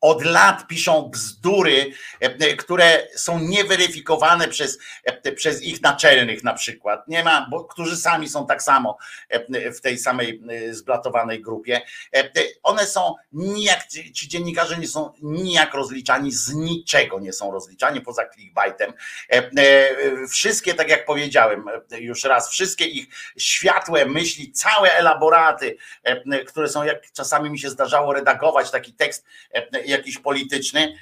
od lat piszą bzdury, e, które są nieweryfikowane przez, e, przez ich naczelnych na przykład. Nie ma, bo którzy sami są tak samo e, w tej samej zblatowanej grupie. One są nijak, ci dziennikarze nie są nijak rozliczani, z niczego nie są rozliczani poza clickbaitem. Wszystkie, tak jak powiedziałem już raz, wszystkie ich światłe myśli, całe elaboraty, które są, jak czasami mi się zdarzało redagować taki tekst, jakiś polityczny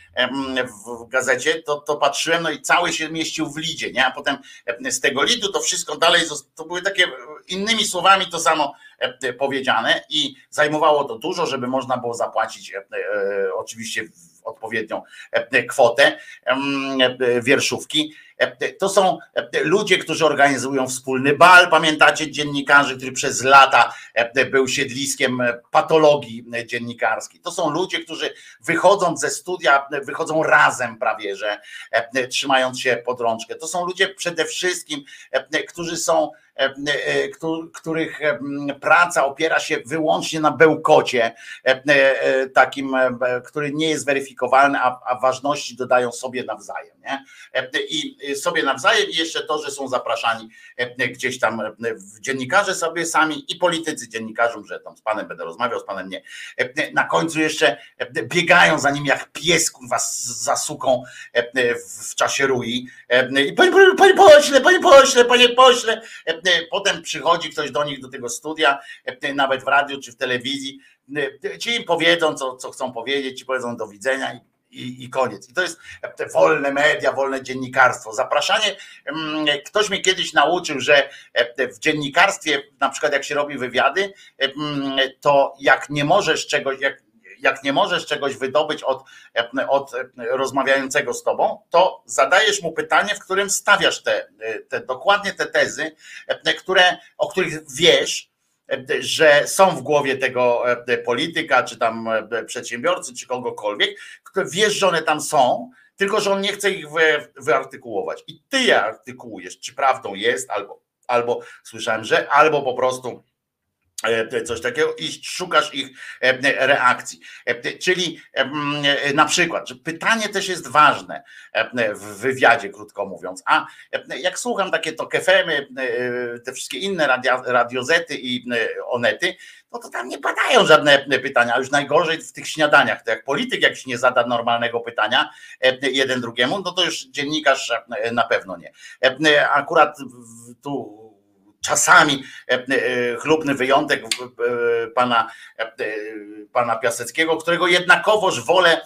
w gazecie, to, to patrzyłem, no i cały się mieścił w lidzie, nie? A potem z tego lidu to wszystko dalej, to były takie innymi słowami to samo powiedziane i zajmowało to dużo, żeby można było zapłacić e, oczywiście odpowiednią kwotę wierszówki to są ludzie, którzy organizują wspólny bal. Pamiętacie dziennikarzy, który przez lata był siedliskiem patologii dziennikarskiej. To są ludzie, którzy wychodząc ze studia, wychodzą razem prawie, że trzymając się pod rączkę. To są ludzie przede wszystkim, którzy są E, e, których e, praca opiera się wyłącznie na bełkocie, takim, który nie jest weryfikowalny, a, ważności dodają sobie nawzajem. Nie? I sobie nawzajem, i jeszcze to, że są zapraszani gdzieś tam dziennikarze sobie sami i politycy dziennikarzom, że tam z panem będę rozmawiał, z panem nie. Na końcu jeszcze biegają za nim jak pies was za suką w czasie rui. I panie, pośle, panie pośle, panie pośle, E, potem przychodzi ktoś do nich do tego studia, e, nawet w radiu czy w telewizji, e, ci im powiedzą, co, co chcą powiedzieć, ci powiedzą do widzenia i i, i, koniec. I to jest te wolne media, wolne dziennikarstwo. Zapraszanie. Mm, ktoś mnie kiedyś nauczył, że w dziennikarstwie, na przykład jak się robi wywiady, mm, to jak nie możesz czegoś, jak jak nie możesz czegoś wydobyć od, od rozmawiającego z tobą, to zadajesz mu pytanie, w którym stawiasz te, te dokładnie te tezy, które, o których wiesz, że są w głowie tego polityka, czy tam przedsiębiorcy, czy kogokolwiek, które wiesz, że one tam są, tylko że on nie chce ich wy, wyartykułować. I ty je artykułujesz, czy prawdą jest, albo, albo słyszałem, że, albo po prostu coś takiego i szukasz ich e, reakcji. E, czyli na przykład, że pytanie też jest ważne w wywiadzie, krótko mówiąc. A jak słucham takie to kefemy, te wszystkie inne radio, radiozety i onety, no to tam nie padają żadne pytania, już najgorzej w tych śniadaniach. To jak polityk jakiś nie zada normalnego pytania jeden drugiemu, no to już dziennikarz na pewno nie. Akurat tu czasami e, e, chlubny wyjątek e, pana, pana Piaseckiego, którego jednakowoż wolę,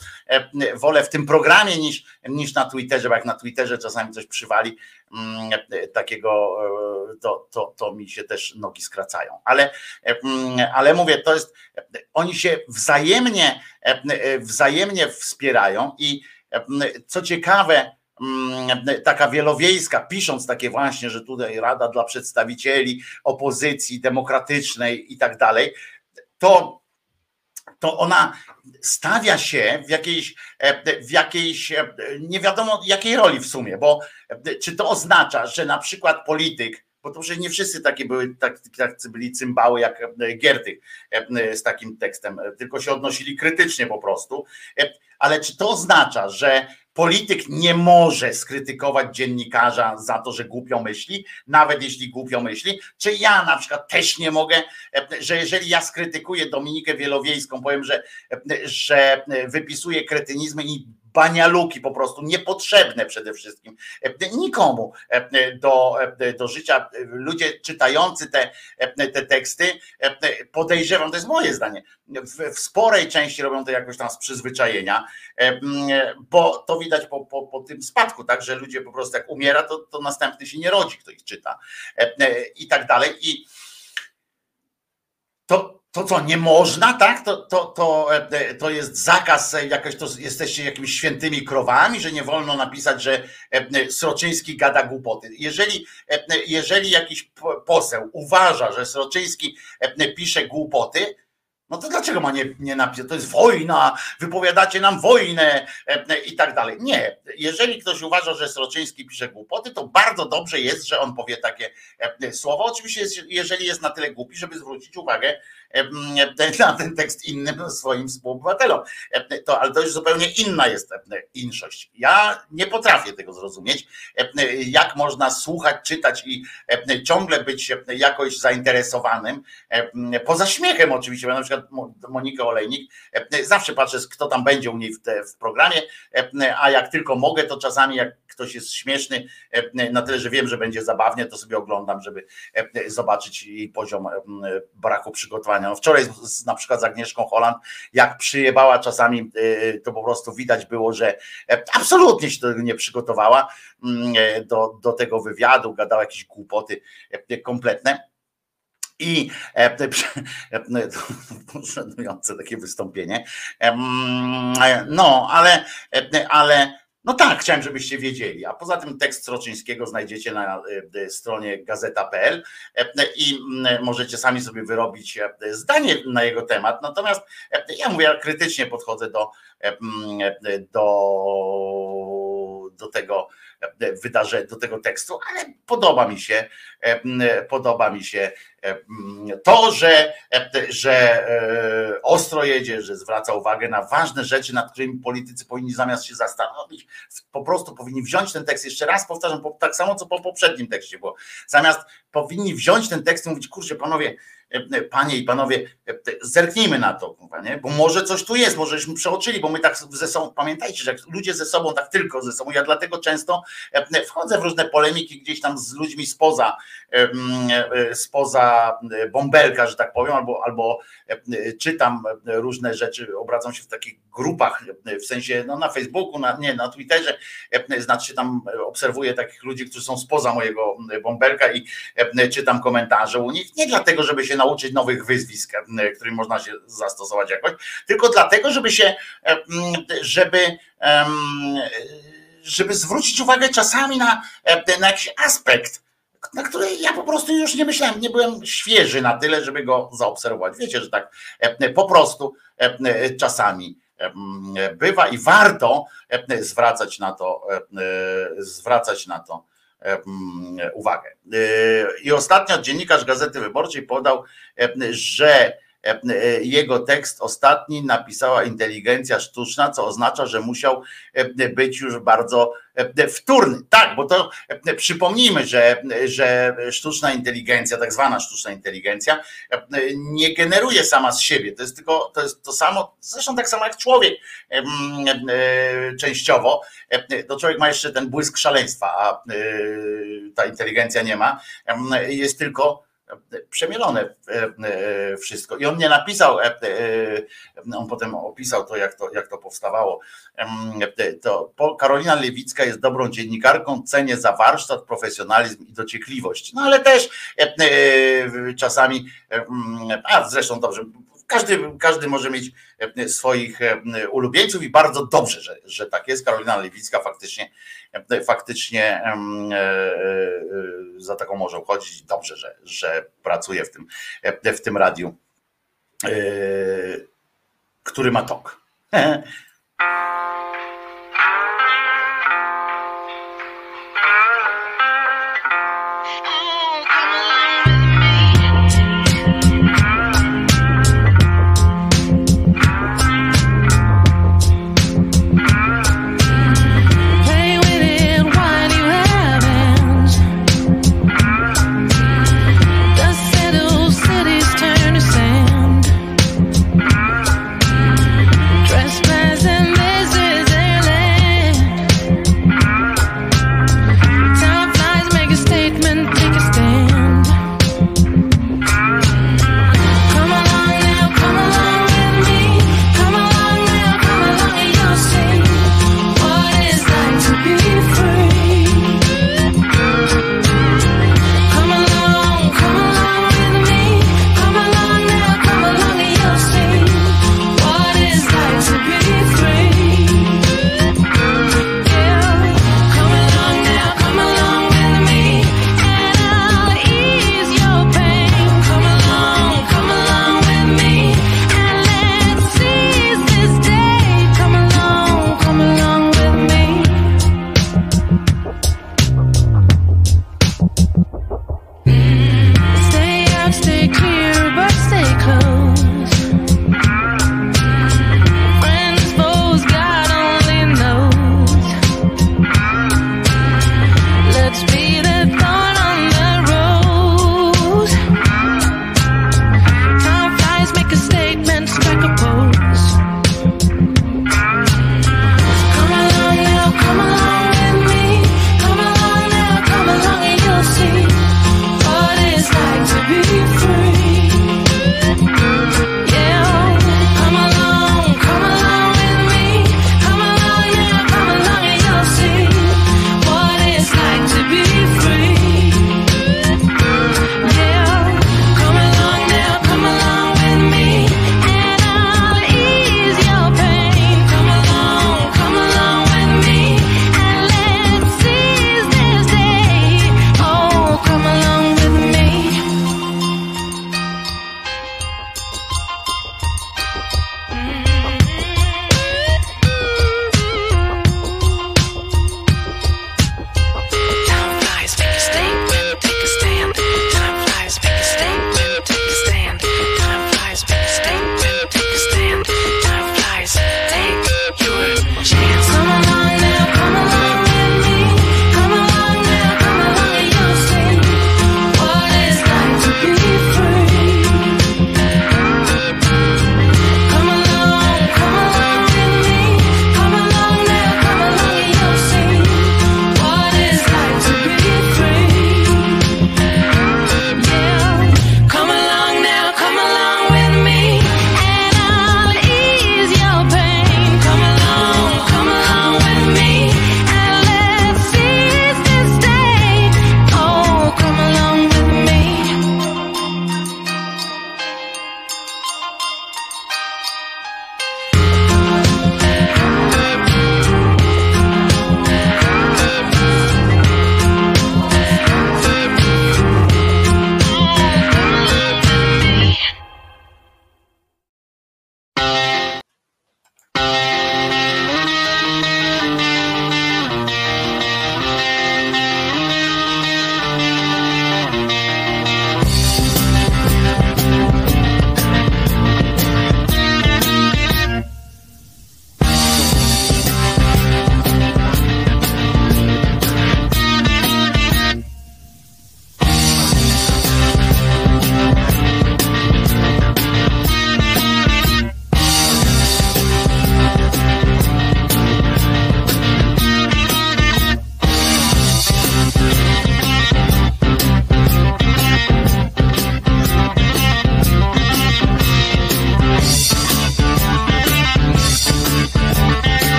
wolę w tym programie niż, niż na Twitterze, bo jak na Twitterze czasami coś przywali mm, takiego, to, to, to mi się też nogi skracają. Ale, mm, ale mówię, to jest, oni się wzajemnie, wzajemnie wspierają i co ciekawe, taka wielowiejska, pisząc takie właśnie, że tutaj Rada dla Przedstawicieli Opozycji Demokratycznej i tak dalej, to, to ona stawia się w jakiejś, e, w jakiejś e, nie wiadomo jakiej roli w sumie, bo e, czy to oznacza, że na przykład polityk, bo to przecież nie wszyscy takie były, tak, tacy byli cymbały jak Giertych z takim tekstem, tylko się odnosili krytycznie po prostu, ale czy to oznacza, że polityk nie może skrytykować dziennikarza za to, że głupio myśli, nawet jeśli głupio myśli, czy ja na przykład też nie mogę, że jeżeli ja skrytykuję Dominikę Wielowiejską, powiem, że, że wypisuję kretynizmy i banialuki po prostu, niepotrzebne przede wszystkim nikomu do, do życia. Ludzie czytający te, te teksty, podejrzewam, to jest moje zdanie, w, w sporej części robią to jakoś tam z przyzwyczajenia, bo to widać po, po, po tym spadku, tak, że ludzie po prostu jak umiera, to, to następny się nie rodzi, kto ich czyta i tak dalej. I to, to co, nie można, tak? To, to, to, e, to jest zakaz, e, jakoś to jesteście jakimiś świętymi krowami, że nie wolno napisać, że e, Sroczyński gada głupoty. Jeżeli, jeżeli jakiś poseł uważa, że Sroczyński pisze głupoty, no to dlaczego ma nie, nie napisać? To jest wojna, wypowiadacie nam wojnę i tak dalej. Nie. Jeżeli ktoś uważa, że Sroczyński pisze głupoty, to bardzo dobrze jest, że on powie takie słowo. Oczywiście, jeżeli jest na tyle głupi, żeby zwrócić uwagę na ten tekst innym swoim współobywatelom. To, ale to już zupełnie inna jest inszość. Ja nie potrafię tego zrozumieć, jak można słuchać, czytać i ciągle być jakoś zainteresowanym, poza śmiechem oczywiście, bo na przykład Monikę Olejnik, zawsze patrzę, kto tam będzie u niej w, w programie, a jak tylko mogę, to czasami jak ktoś jest śmieszny, na tyle, że wiem, że będzie zabawnie, to sobie oglądam, żeby zobaczyć jej poziom braku przygotowania. No wczoraj na przykład z Agnieszką Holland, jak przyjebała czasami, to po prostu widać było, że absolutnie się tego nie przygotowała do, do tego wywiadu, gadała jakieś głupoty kompletne. I e, szanujące <laughs> <laughs> takie wystąpienie. No, ale, ale No tak, chciałem, żebyście wiedzieli. A poza tym tekst Sroczyńskiego znajdziecie na stronie gazeta.pl i możecie sami sobie wyrobić zdanie na jego temat. Natomiast ja mówię, krytycznie podchodzę do, do, do tego wydarzenia, do tego tekstu, ale podoba mi się, podoba mi się to, że, że e, ostro jedzie, że zwraca uwagę na ważne rzeczy, nad którymi politycy powinni zamiast się zastanowić, po prostu powinni wziąć ten tekst, jeszcze raz powtarzam, tak samo co po poprzednim tekście, bo zamiast powinni wziąć ten tekst i mówić, kurczę, panowie, E, panie i panowie, e, zerknijmy na to, nie? bo może coś tu jest, możeśmy przeoczyli, bo my tak ze sobą, pamiętajcie, że ludzie ze sobą, tak tylko ze sobą, ja dlatego często e, wchodzę w różne polemiki gdzieś tam z ludźmi spoza, spoza bąbelka, że tak powiem, albo, albo czytam różne rzeczy, obracam się w takich grupach, w sensie no, na Facebooku, na, nie, na Twitterze, znaczy tam obserwuję takich ludzi, którzy są spoza mojego bąbelka i czytam komentarze u nich, nie dlatego, żeby się nauczyć nowych wyzwisk, e, którym można się zastosować jakoś, tylko dlatego, żeby się, e, żeby żeby zwrócić uwagę czasami na, e, na jakiś aspekt, na który ja po prostu już nie myślałem, nie byłem świeży na tyle, żeby go zaobserwować. Wiecie, że tak po prostu czasami bywa i warto zwracać na to, zwracać na to uwagę. I ostatnio dziennikarz Gazety Wyborczej podał, że jego tekst ostatni napisała inteligencja sztuczna, co oznacza, że musiał być już bardzo wtórny. Tak, bo to przypomnijmy, że, że sztuczna inteligencja, tak zwana sztuczna inteligencja, nie generuje sama z siebie. To jest tylko to jest to samo, zresztą tak samo jak człowiek częściowo. To człowiek ma jeszcze ten błysk szaleństwa, a ta inteligencja nie ma. Jest tylko przemielone e, e, wszystko. I on nie napisał, e, on potem opisał to, jak to, jak to powstawało. To Karolina Lewicka jest dobrą dziennikarką, cenię za warsztat, profesjonalizm i dociekliwość. No ale też czasami, a zresztą dobrze, każdy, każdy może mieć e, swoich e, ulubieńców i bardzo dobrze, że, że tak jest. Karolina Lewicka faktycznie, e, faktycznie za taką może uchodzić. Dobrze, że, że pracuje w tym, w tym radiu, który ma tok. <laughs>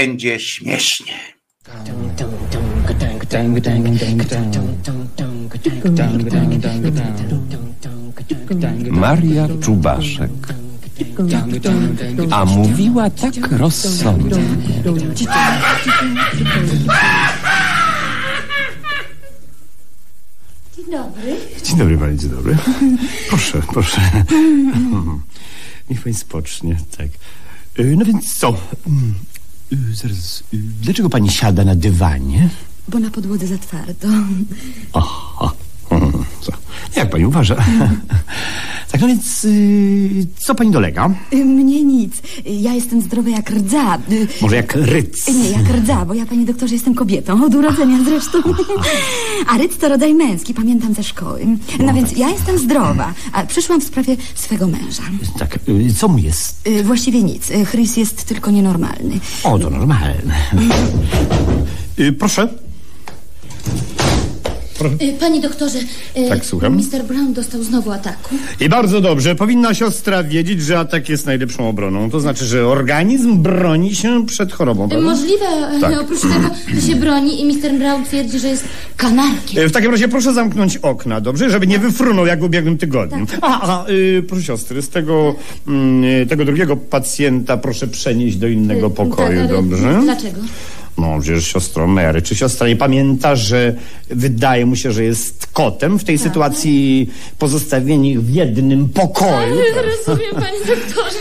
będzie śmiesznie. Maria Czubaszek. A mówiła tak rozsądnie. Dzień dobry. Dzień dobry pani, dzień dobry. Proszę, proszę. Niech pani spocznie, tak. Y, No więc co? Mm, y, Zaraz, y, dlaczego pani siada na dywanie? Bo na podłodze za twardo. Aha. Mhm, Co? Jak pani uważa? <laughs> Tak, no więc y, co pani dolega? Mnie nic. Ja jestem zdrowa jak rdza. Może jak ryc? Rdza, bo ja, panie doktorze, jestem kobietą. Od urodzenia zresztą. <laughs> A rydz to rodzaj męski, pamiętam ze szkoły. No więc ja jestem zdrowa, a przyszłam w sprawie swego męża. Tak, y, co mu jest? Y, Właściwie nic. Y, Chris jest tylko nienormalny. O, to normalne. Y, Proszę. Y, Panie doktorze, y, Tak, słucham. Mr. Brown dostał znowu ataku. I bardzo dobrze. Powinna siostra wiedzieć, że atak jest najlepszą obroną. To znaczy, że organizm broni się przed chorobą. Y, prawda? Możliwe, Tak. oprócz tego, że się broni i Mr. Brown twierdzi, że jest kanarkiem. E, W takim razie proszę zamknąć okna, dobrze? Żeby nie wyfrunął jak w ubiegłym tygodniu. A, a y, proszę siostry, z tego, mm, y, tego drugiego pacjenta proszę przenieść do innego pokoju, Tak, dobrze? Dlaczego? No, przecież siostro Mary, czy siostra nie pamięta, że wydaje mu się, że jest kotem w tej sytuacji pozostawieni ich w jednym pokoju? Rozumiem, panie doktorze.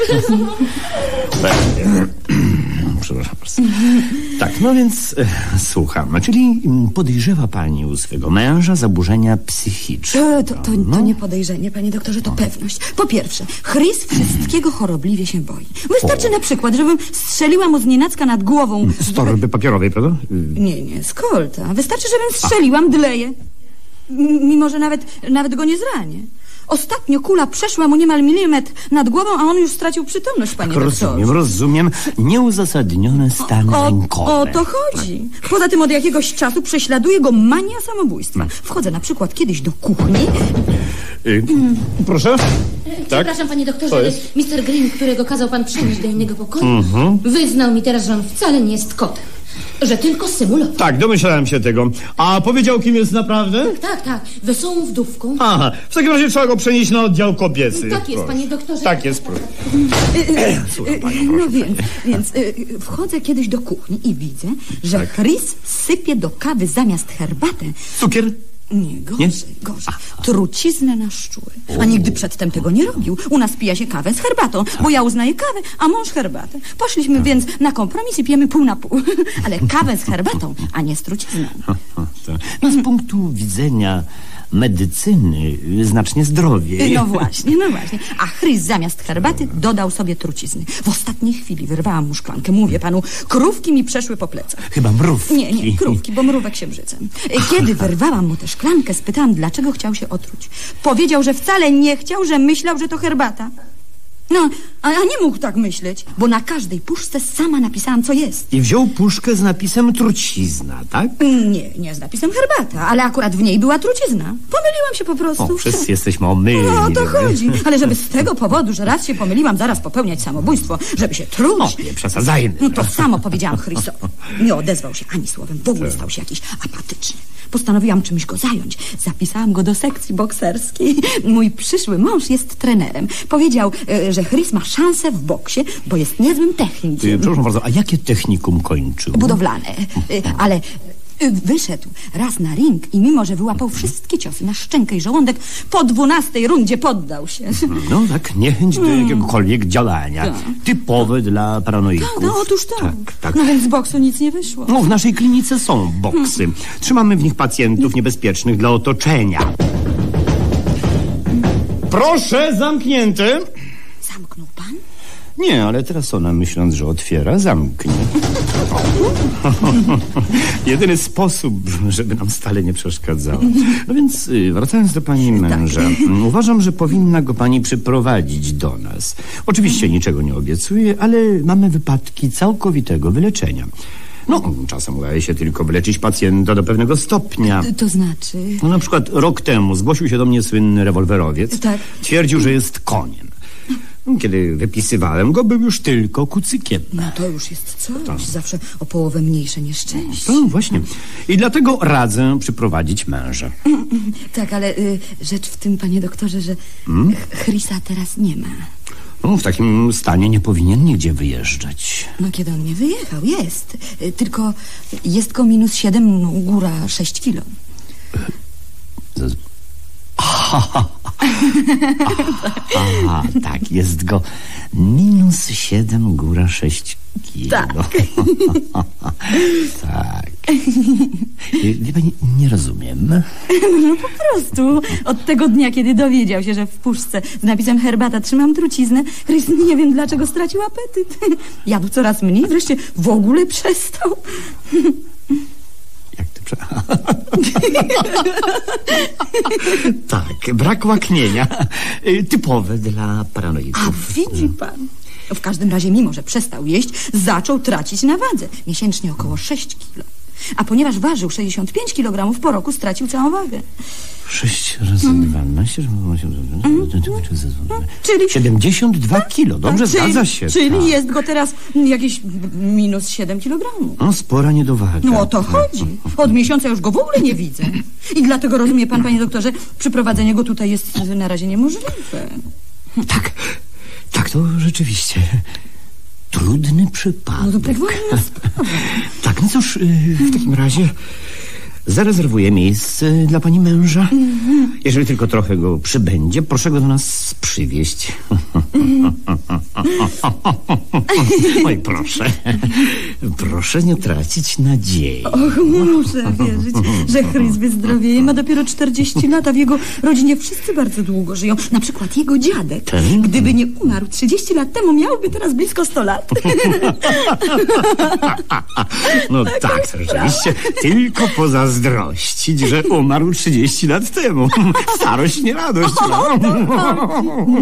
Przepraszam bardzo. <laughs> Tak, no więc e, słucham. Czyli mm, podejrzewa pani u swego męża zaburzenia psychiczne. E, To, to, to nie podejrzenie, panie doktorze, to pewność. Po pierwsze, Chris wszystkiego chorobliwie się boi. Wystarczy na przykład, żebym strzeliła mu z nienacka nad głową. Z torby papierowej, prawda? Y, Nie, nie, z kolta. Wystarczy, żebym strzeliła mdleje. M- Mimo, że nawet, nawet go nie zranię. Ostatnio kula przeszła mu niemal milimetr nad głową, a on już stracił przytomność, panie Rozumiem, doktorze. rozumiem. Nieuzasadnione stany O, lękowe. o to chodzi. Poza tym od jakiegoś czasu prześladuje go mania samobójstwa. Wchodzę na przykład kiedyś do kuchni. Y, proszę? Przepraszam, panie Co doktorze, jest? Mr. Green, którego kazał pan przenieść do innego pokoju, Mhm. wyznał mi teraz, że on wcale nie jest kotem. Że tylko symulował. Tak, domyślałem się tego. A powiedział, kim jest naprawdę? Tak, tak, wesołą wdówką. Aha, w takim razie trzeba go przenieść na oddział kobiecy. Tak jest, Proszę. panie doktorze. Tak jest, proszę. <clears throat> Słucham pani, No proszę. więc, więc y, y, wchodzę kiedyś do kuchni i widzę, że Tak. Chris sypie do kawy zamiast herbatę. Cukier? Nie, gorzej, gorzej. Truciznę na szczury. A nigdy przedtem tego nie robił. U nas pija się kawę z herbatą, bo ja uznaję kawę, a mąż herbatę. Poszliśmy więc na kompromis i pijemy pół na pół. <laughs> Ale kawę z herbatą, a nie z trucizną. Tak. <laughs> No z punktu widzenia medycyny znacznie zdrowiej. No właśnie, no właśnie. A Chris zamiast herbaty dodał sobie trucizny. W ostatniej chwili wyrwałam mu szklankę. Mówię panu, krówki mi przeszły po plecach. Chyba mrówki. Nie, nie, krówki, bo mrówek się brzydzę. Kiedy wyrwałam mu tę szklankę, spytałam, dlaczego chciał się otruć. Powiedział, że wcale nie chciał, że myślał, że to herbata. No, a ja nie mógł tak myśleć, bo na każdej puszce sama napisałam, co jest. I wziął puszkę z napisem trucizna, tak? Nie, nie z napisem herbata, ale akurat w niej była trucizna. Pomyliłam się po prostu. O, wszyscy jesteśmy omylni. No o to chodzi. Ale żeby z tego powodu, że raz się pomyliłam, zaraz popełniać samobójstwo, żeby się truć. O, nie przesadzajmy. No to samo powiedziałam Chrisowi. Nie odezwał się ani słowem, w ogóle stał się jakiś apatyczny. Postanowiłam czymś go zająć. Zapisałam go do sekcji bokserskiej. Mój przyszły mąż jest trenerem. Powiedział, e, że Chris ma szansę w boksie, bo jest niezłym Y, technikiem. Przepraszam bardzo, a jakie technikum kończył? Budowlane. E, Ale e, wyszedł raz na ring i mimo, że wyłapał wszystkie ciosy na szczękę i żołądek, po dwunastej rundzie poddał się. No tak, niechęć do jakiegokolwiek działania. Tak. Typowe dla paranoików. No otóż tak. Tak, tak. No więc z boksu nic nie wyszło. No, w naszej klinice są boksy. Trzymamy w nich pacjentów niebezpiecznych dla otoczenia. Proszę, zamknięty. Zamknął pan? Nie, ale teraz ona, myśląc, że otwiera, zamknie. <laughs> Jedyny sposób, żeby nam stale nie przeszkadzała. No więc, y, wracając do pani męża, mm, uważam, że powinna go pani przyprowadzić do nas. Oczywiście niczego nie obiecuję, ale mamy wypadki całkowitego wyleczenia. No, czasem udaje się tylko wyleczyć pacjenta do pewnego stopnia. To znaczy... No, na przykład rok temu zgłosił się do mnie słynny rewolwerowiec. Tak. Twierdził, że jest koniem. Kiedy wypisywałem go, był już tylko kucykiem. No to już jest coś. Zawsze o połowę mniejsze nieszczęście. No właśnie. I dlatego radzę przyprowadzić męża. <clears throat> Tak, ale y, rzecz w tym, panie doktorze, że Hmm? Ch- Chrisa teraz nie ma. No, w takim stanie nie powinien nigdzie wyjeżdżać. No kiedy on nie wyjechał, jest. Y, Tylko jest go minus 7, no, góra 6 kilo. Z- Aha, Aha, tak, jest go minus 7, góra 6 kilo. Tak. <laughs> tak. Y, Wie pani, nie rozumiem. No po prostu. Od tego dnia, kiedy dowiedział się, że w puszce z napisem herbata trzymam truciznę, Chris nie wiem dlaczego stracił apetyt. Jadł coraz mniej, wreszcie w ogóle przestał. <laughs> Tak, brak łaknienia. Y, Typowe dla A paranoików. widzi pan. W każdym razie, mimo że przestał jeść, zaczął tracić na wadze. Miesięcznie około 6 kilo. A ponieważ ważył 65 kg, po roku stracił całą wagę. 6 razy 12, Czyli... 72 kilo, dobrze, czyli, zgadza się. Czyli tak. jest go teraz jakieś minus 7 kg. No, spora niedowaga. No o to chodzi. Od miesiąca już go w ogóle nie widzę. I dlatego rozumie pan, panie doktorze, przyprowadzenie go tutaj jest na razie niemożliwe. Tak, tak, to rzeczywiście trudny przypadek. No to sprawa. <laughs> Tak, no cóż, y, w takim razie zarezerwuję miejsce dla pani męża. Mhm. Jeżeli tylko trochę go przybędzie, proszę go do nas przywieźć. <laughs> Oj, proszę. Proszę nie tracić nadziei. Och, muszę wierzyć, że Chris wyzdrowieje. Ma dopiero 40 lat, a w jego rodzinie wszyscy bardzo długo żyją. Na przykład jego dziadek. Tak? Gdyby nie umarł 30 lat temu, miałby teraz blisko 100 lat. <laughs> No tak, to rzeczywiście. Tylko pozazdrościć, że umarł 30 lat temu. <laughs> Starość nie radość. No. <laughs>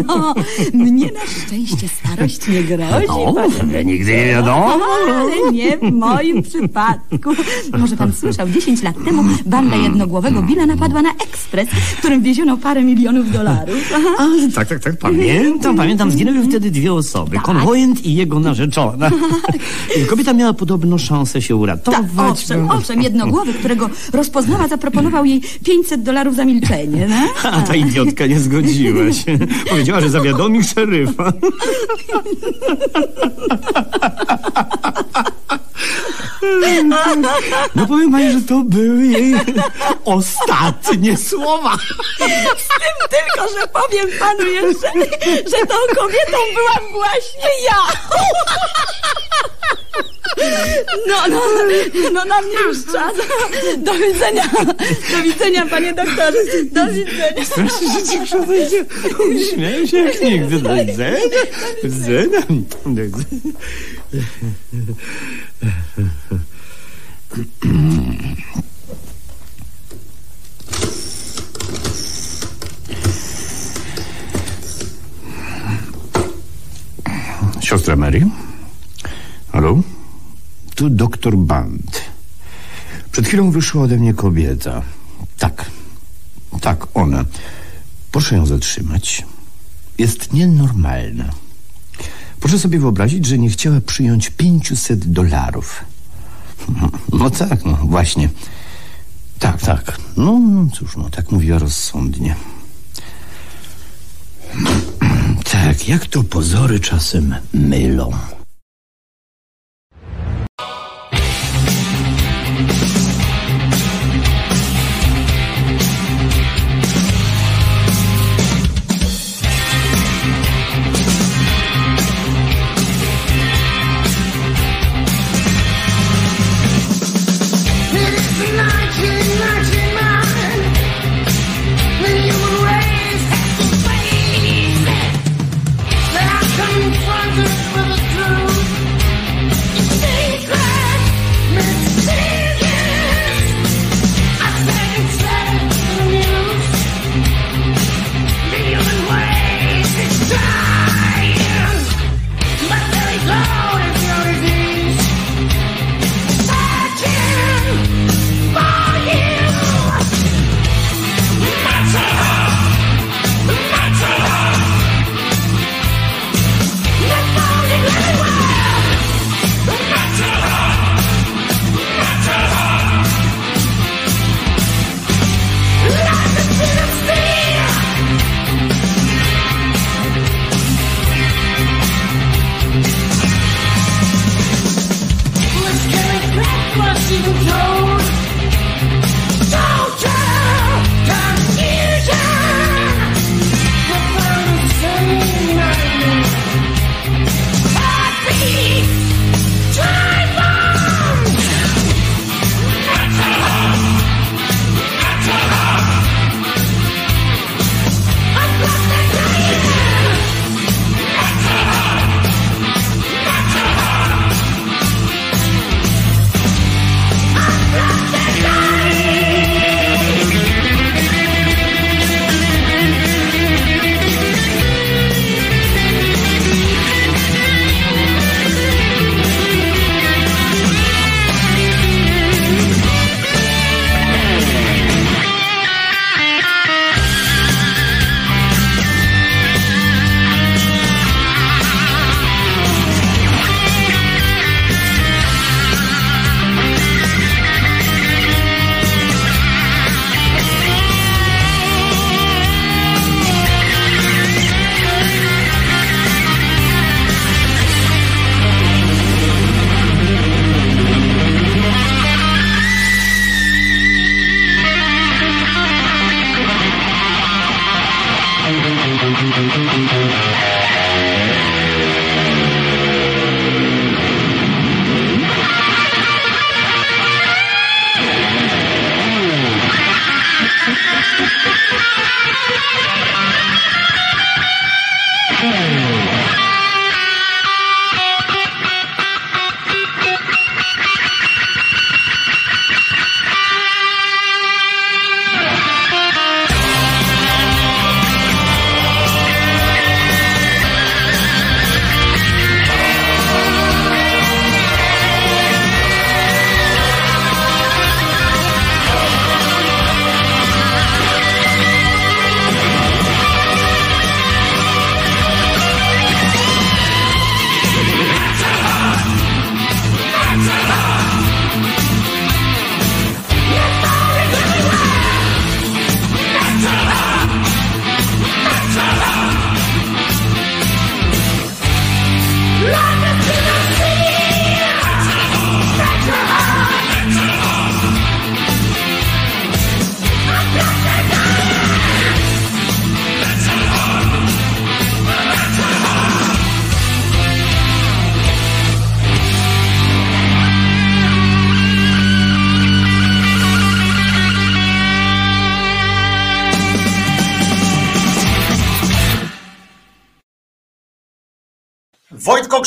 No, mnie na szczęście starość nie grozi. O, panie nigdy nie wiadomo. Ale nie w moim przypadku. Może pan słyszał, 10 lat temu banda jednogłowego Billa napadła na ekspres, którym wieziono parę milionów dolarów. A, tak, tak, tak, pamiętam, pamiętam. Zginęły wtedy dwie osoby. Konwojent i jego narzeczona. <laughs> Kobieta miała podobno szansę się Tak, uratować. owszem, owszem, jednogłowy, którego rozpoznała, zaproponował jej 500 dolarów za milczenie. No? <laughs> A ta idiotka nie zgodziła się. Powiedziała, że zawiadomi szeryfa. No powiem pani, że to były jej ostatnie słowa. Z tym tylko, że powiem panu jeszcze, że tą kobietą byłam właśnie ja. No, no, no na mnie już czas. Do widzenia. Do widzenia, panie doktorze. Do widzenia. Strasznie się ci. Uśmiałem się jak nigdy. Do widzenia. Do widzenia. Do widzenia. Siostra Mary? Halo? Tu doktor Band. Przed chwilą wyszła ode mnie kobieta. Tak. Tak, ona. Proszę ją zatrzymać. Jest nienormalna. Proszę sobie wyobrazić, że nie chciała przyjąć 500 dolarów. <laughs> No tak, no właśnie. Tak, tak. No, no cóż, no tak mówiła rozsądnie. <clears throat> Tak, jak to pozory czasem mylą.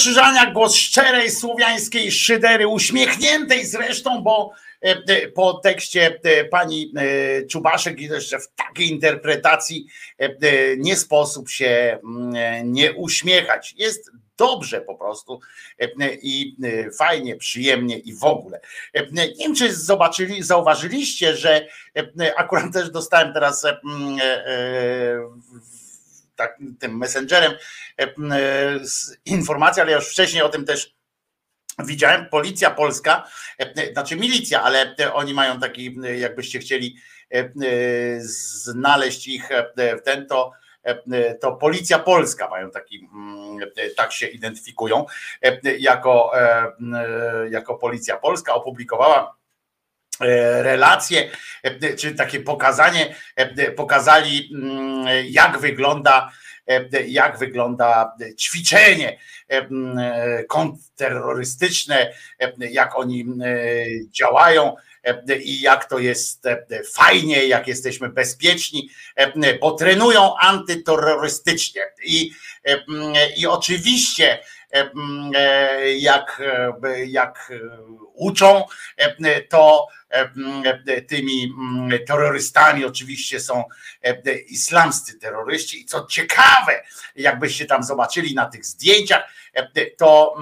Krzyżania, głos szczerej słowiańskiej szydery, uśmiechniętej zresztą, bo e, e, po tekście e, pani Czubaszek i jeszcze w takiej interpretacji nie sposób się mm, nie uśmiechać. Jest dobrze po prostu i fajnie, przyjemnie i w ogóle. Nie wiem, czy zobaczyli, zauważyliście, że akurat też dostałem teraz tak, tym messengerem informację, ale ja już wcześniej o tym też widziałem. Policja polska, znaczy milicja, ale oni mają taki, jakbyście chcieli znaleźć ich w ten, to to Policja Polska mają taki, tak się identyfikują, jako, jako Policja Polska opublikowała relacje, czy takie pokazanie, pokazali jak wygląda jak wygląda ćwiczenie kontrterrorystyczne, jak oni działają i jak to jest fajnie, jak jesteśmy bezpieczni, bo trenują antyterrorystycznie. I, i oczywiście jak, jak uczą, to tymi terrorystami oczywiście są islamscy terroryści. I co ciekawe, jakbyście tam zobaczyli na tych zdjęciach, to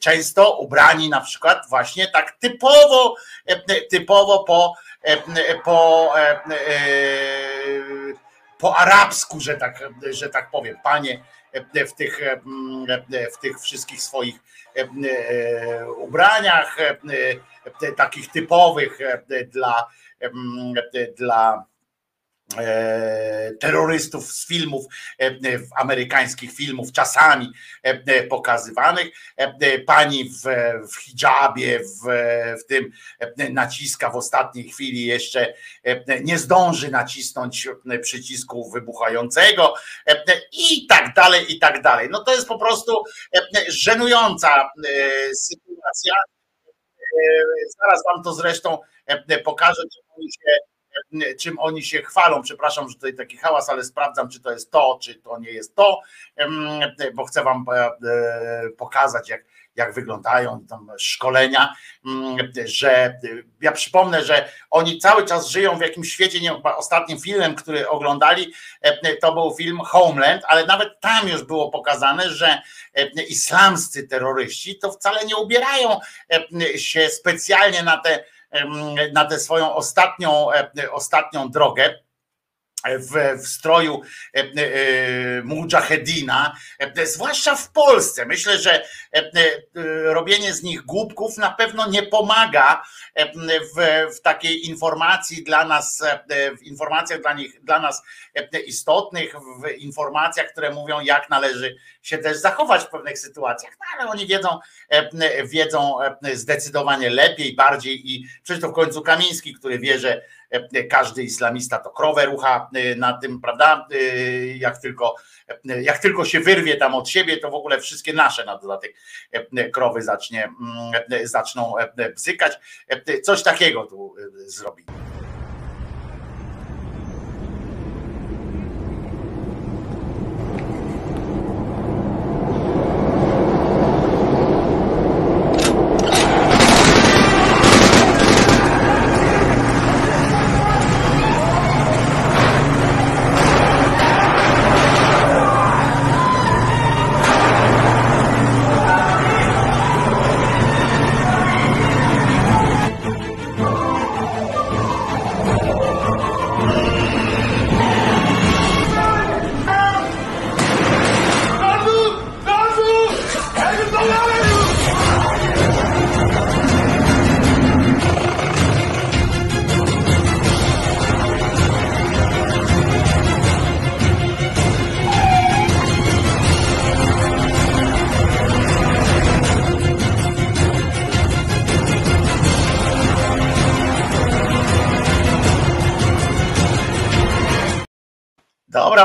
często ubrani na przykład właśnie tak typowo, typowo po, po, po arabsku, że tak, że tak powiem, panie w tych, w tych wszystkich swoich ubraniach, takich typowych dla, dla E, terrorystów z filmów, e, amerykańskich filmów, czasami e, pokazywanych. Pani w, w hijabie, w, w tym naciska w ostatniej chwili jeszcze nie zdąży nacisnąć przycisku wybuchającego i tak dalej, i tak dalej. No to jest po prostu żenująca sytuacja. Zaraz wam to zresztą pokażę, oni się czym oni się chwalą. Przepraszam, że tutaj taki hałas, ale sprawdzam, czy to jest to, czy to nie jest to, bo chcę Wam e, pokazać, jak, jak wyglądają tam szkolenia, że ja przypomnę, że oni cały czas żyją w jakimś świecie, nie, ostatnim filmem, który oglądali, to był film Homeland, ale nawet tam już było pokazane, że islamscy terroryści to wcale nie ubierają się specjalnie na te na tę swoją ostatnią, e, ostatnią drogę w, w stroju e, e, mujahedina, zwłaszcza w Polsce. Myślę, że robienie z nich głupków na pewno nie pomaga w, w takiej informacji dla nas, w informacjach dla, nich, dla nas istotnych, w informacjach, które mówią, jak należy się też zachować w pewnych sytuacjach. No, ale oni wiedzą, wiedzą zdecydowanie lepiej, bardziej i przecież to w końcu Kamiński, który wie, że każdy islamista to krowę rucha y, na tym, prawda? Y, jak tylko, jak tylko się wyrwie tam od siebie, to w ogóle wszystkie nasze na dodatek krowy zacznie, mm, zaczną bzykać. Coś takiego tu y,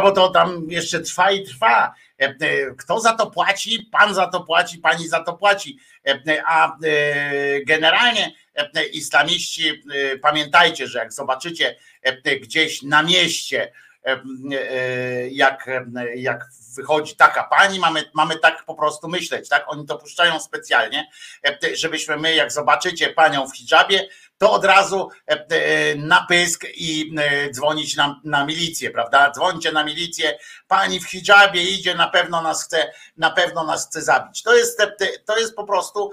bo to tam jeszcze trwa i trwa. E, e, kto za to płaci? Pan za to płaci, pani za to płaci. E, a generalnie islamiści, pamiętajcie, że jak zobaczycie gdzieś na mieście jak, jak wychodzi taka pani, mamy, mamy tak po prostu myśleć, tak? Oni to puszczają specjalnie, żebyśmy my, jak zobaczycie panią w hijabie, to od razu na pysk i dzwonić na, na milicję, prawda? Dzwońcie na milicję, pani w hijabie idzie, na pewno nas chce, na pewno nas chce zabić. To jest, to jest po prostu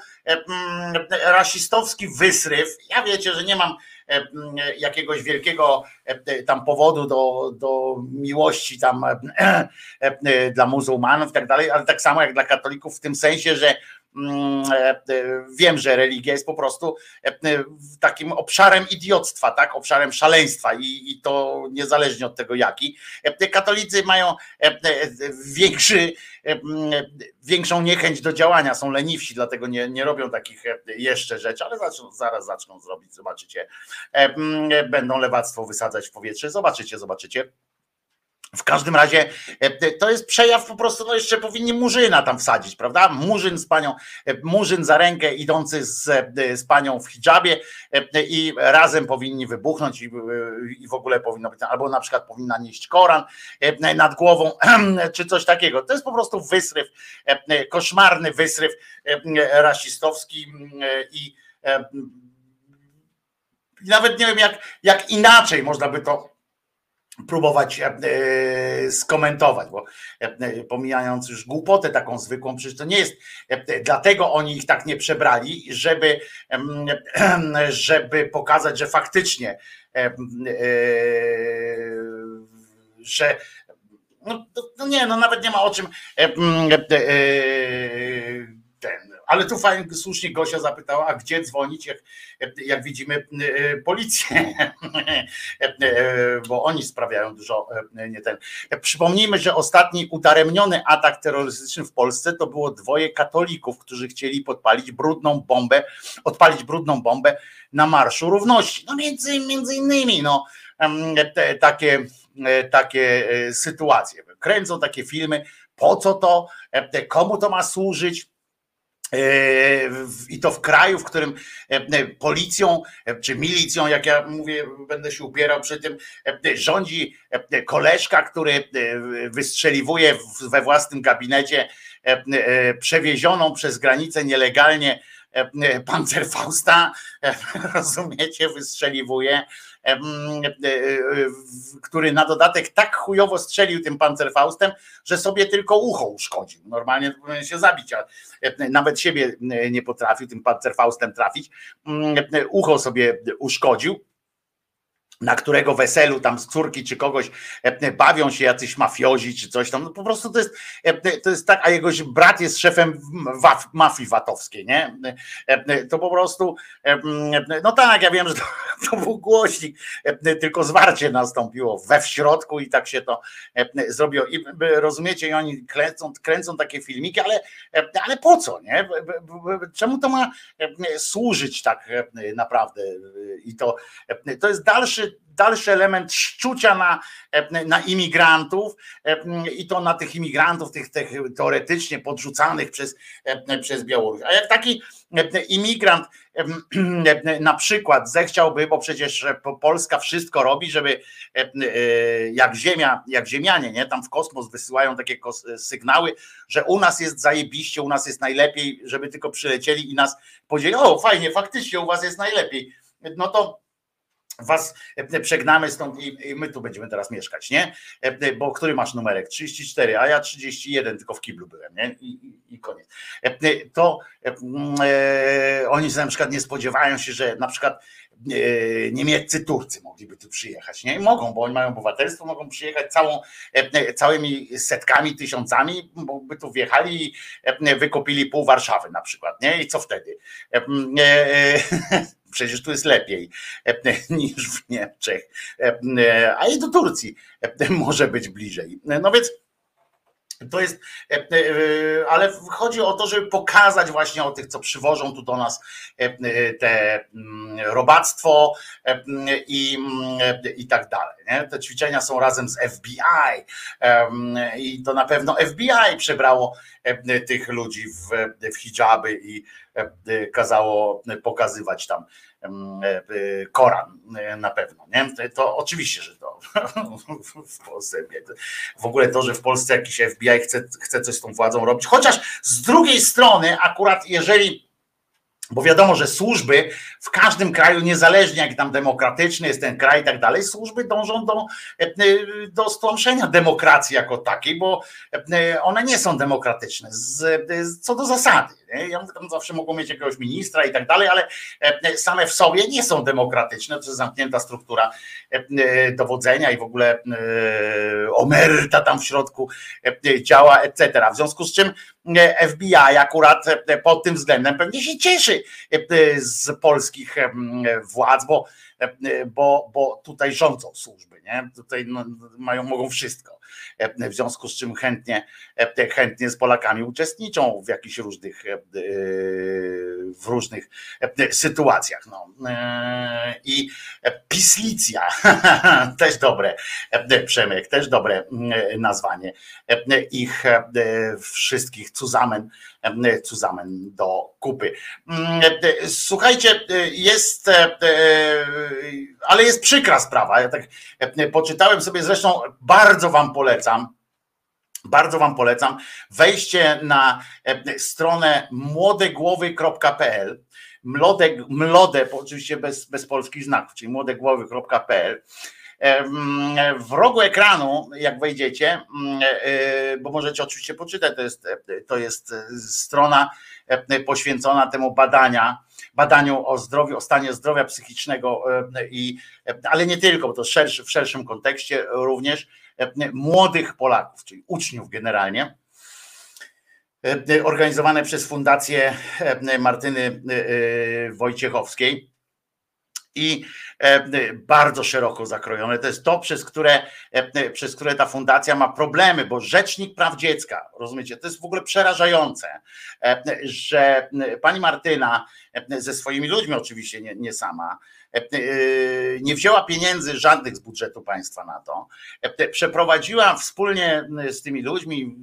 rasistowski wysryw. Ja wiecie, że nie mam jakiegoś wielkiego tam powodu do, do miłości tam dla muzułmanów i tak dalej, ale tak samo jak dla katolików w tym sensie, że Mm, e, e, wiem, że religia jest po prostu e, takim obszarem idiotstwa, tak? obszarem szaleństwa i, i to niezależnie od tego jaki. Katolicy mają większy, większą niechęć do działania, są leniwsi, dlatego nie, nie robią takich jeszcze rzeczy, ale zaczną, zaraz zaczną zrobić, zobaczycie. Będą lewactwo wysadzać w powietrze, zobaczycie, zobaczycie. W każdym razie e, to jest przejaw po prostu, no jeszcze powinni murzyna tam wsadzić, prawda? Murzyn z panią, e, murzyn za rękę idący z, e, z panią w hijabie i razem powinni wybuchnąć i, i w ogóle powinno być, albo na przykład powinna nieść Koran nad głową, <clears throat> czy coś takiego. To jest po prostu wysryw, koszmarny wysryw rasistowski i nawet nie wiem jak, jak inaczej można by to próbować e, skomentować, bo e, pomijając już głupotę taką zwykłą, przecież to nie jest, e, dlatego oni ich tak nie przebrali, żeby, żeby pokazać, że faktycznie że no, no nie, no nawet nie ma o czym ten ale tu fajnie, słusznie Gosia zapytała, a gdzie dzwonić, jak, jak widzimy e, policję, <laughs> e, bo oni sprawiają dużo e, nie ten. Przypomnijmy, że ostatni udaremniony atak terrorystyczny w Polsce to było dwoje katolików, którzy chcieli podpalić brudną bombę, odpalić brudną bombę na Marszu Równości. No między, między innymi, no te, takie, takie sytuacje. Kręcą takie filmy, po co to, komu to ma służyć, i to w kraju, w którym e, policją e, czy milicją, jak ja mówię, będę się upierał przy tym, e, rządzi koleżka, który wystrzeliwuje we własnym gabinecie przewiezioną przez granicę nielegalnie Panzerfausta, <laughs> rozumiecie, wystrzeliwuje. E, e, który na dodatek tak chujowo strzelił tym pancerfaustem, że sobie tylko ucho uszkodził. Normalnie powinien się zabić, a e, nawet siebie nie potrafił tym pancerfaustem trafić. Ucho sobie uszkodził na którego weselu tam z córki czy kogoś bawią się jacyś mafiozi czy coś tam. No po prostu to jest, to jest tak, a jego brat jest szefem mafii watowskiej, nie? To po prostu, no tak, ja wiem, że to, <laughs> to był głośnik, tylko zwarcie nastąpiło we w środku i tak się to zrobiło. I rozumiecie, i oni kręcą, kręcą takie filmiki, ale, ale po co, nie? Czemu to ma służyć tak naprawdę? I to, to jest dalszy dalszy element szczucia na, na imigrantów i to na tych imigrantów, tych, tych teoretycznie podrzucanych przez, przez Białoruś. A jak taki imigrant <clears throat> na przykład zechciałby, bo przecież Polska wszystko robi, żeby jak ziemia, jak ziemianie, nie, tam w kosmos wysyłają takie sygnały, że u nas jest zajebiście, u nas jest najlepiej, żeby tylko przylecieli i nas powiedzieli, o fajnie, faktycznie u was jest najlepiej. No to was e, przegnamy stąd i my tu będziemy teraz mieszkać, nie? E, bo który masz numerek? 34, a ja 31, tylko w kiblu byłem, nie? I, i, i koniec. E, to e, oni na przykład nie spodziewają się, że na przykład niemieccy Turcy mogliby tu przyjechać, nie? mogą, bo oni mają obywatelstwo, mogą przyjechać całą, całymi setkami, tysiącami, bo by tu wjechali i wykopili pół Warszawy na przykład, nie? I co wtedy? <laughs> przecież tu jest lepiej <laughs> niż w Niemczech, a i do Turcji może być bliżej. No więc to jest, ale chodzi o to, żeby pokazać właśnie o tych, co przywożą tu do nas te robactwo i, i tak dalej. Nie? Te ćwiczenia są razem z FBI i to na pewno FBI przebrało tych ludzi w, w hijaby i kazało pokazywać tam Koran na pewno, nie? To oczywiście, że to <laughs> w Polsce, w ogóle to, że w Polsce jakiś FBI chce, chce coś z tą władzą robić, chociaż z drugiej strony akurat jeżeli bo wiadomo, że służby w każdym kraju, niezależnie jak tam demokratyczny jest ten kraj i tak dalej, służby dążą do, e, do stłamszenia demokracji jako takiej, bo e, one nie są demokratyczne z, co do zasady. Nie? Tam zawsze mogą mieć jakiegoś ministra i tak dalej, ale e, same w sobie nie są demokratyczne. To jest zamknięta struktura dowodzenia i w ogóle omerta tam w środku działa, etc. W związku z czym FBI akurat pod tym względem pewnie się cieszy z polskich władz, bo, bo, bo tutaj rządzą służby, nie? Tutaj no, mają, mogą wszystko. W związku z czym chętnie, chętnie z Polakami uczestniczą w jakichś różnych w różnych sytuacjach. No. I Pislicja, <laughs> też dobre, Przemek, też dobre nazwanie ich wszystkich Cuzamen, Cuzamen do kupy. Słuchajcie, jest, ale jest przykra sprawa. Ja tak poczytałem sobie, zresztą bardzo wam polecam, bardzo Wam polecam wejście na stronę młodegłowy.pl mlode, mlode oczywiście bez, bez polskich znaków, czyli młodegłowy.pl w rogu ekranu, jak wejdziecie, bo możecie oczywiście poczytać, to jest, to jest strona poświęcona temu badania, badaniu o zdrowiu, o stanie zdrowia psychicznego, i, ale nie tylko, bo to w szerszym kontekście również młodych Polaków, czyli uczniów generalnie, organizowane przez Fundację Martyny Wojciechowskiej i bardzo szeroko zakrojone. To jest to, przez które, przez które ta fundacja ma problemy, bo Rzecznik Praw Dziecka, rozumiecie, to jest w ogóle przerażające, że pani Martyna ze swoimi ludźmi, oczywiście nie, nie sama, nie wzięła pieniędzy żadnych z budżetu państwa na to, przeprowadziła wspólnie z tymi ludźmi,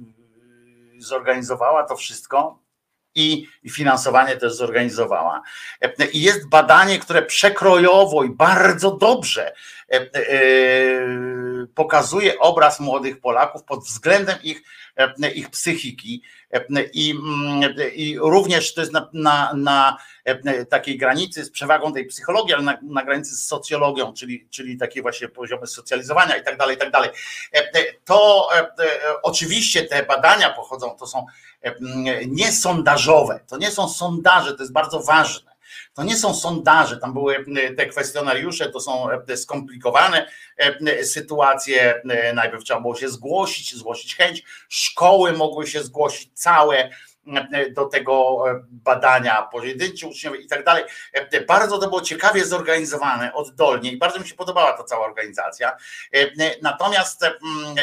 zorganizowała to wszystko i finansowanie też zorganizowała. I jest badanie, które przekrojowo i bardzo dobrze pokazuje obraz młodych Polaków pod względem ich, ich psychiki. I, I również to jest na, na, na takiej granicy z przewagą tej psychologii, ale na, na granicy z socjologią, czyli, czyli takie właśnie poziomy socjalizowania i tak dalej, i tak dalej. To oczywiście te badania pochodzą, to są nie sondażowe, to nie są sondaże, to jest bardzo ważne. To nie są sondaże, tam były te kwestionariusze, to są skomplikowane sytuacje. Najpierw trzeba było się zgłosić, zgłosić chęć. Szkoły mogły się zgłosić całe do tego badania, pojedynczy uczniowie i tak dalej. Bardzo to było ciekawie zorganizowane, oddolnie i bardzo mi się podobała ta cała organizacja. Natomiast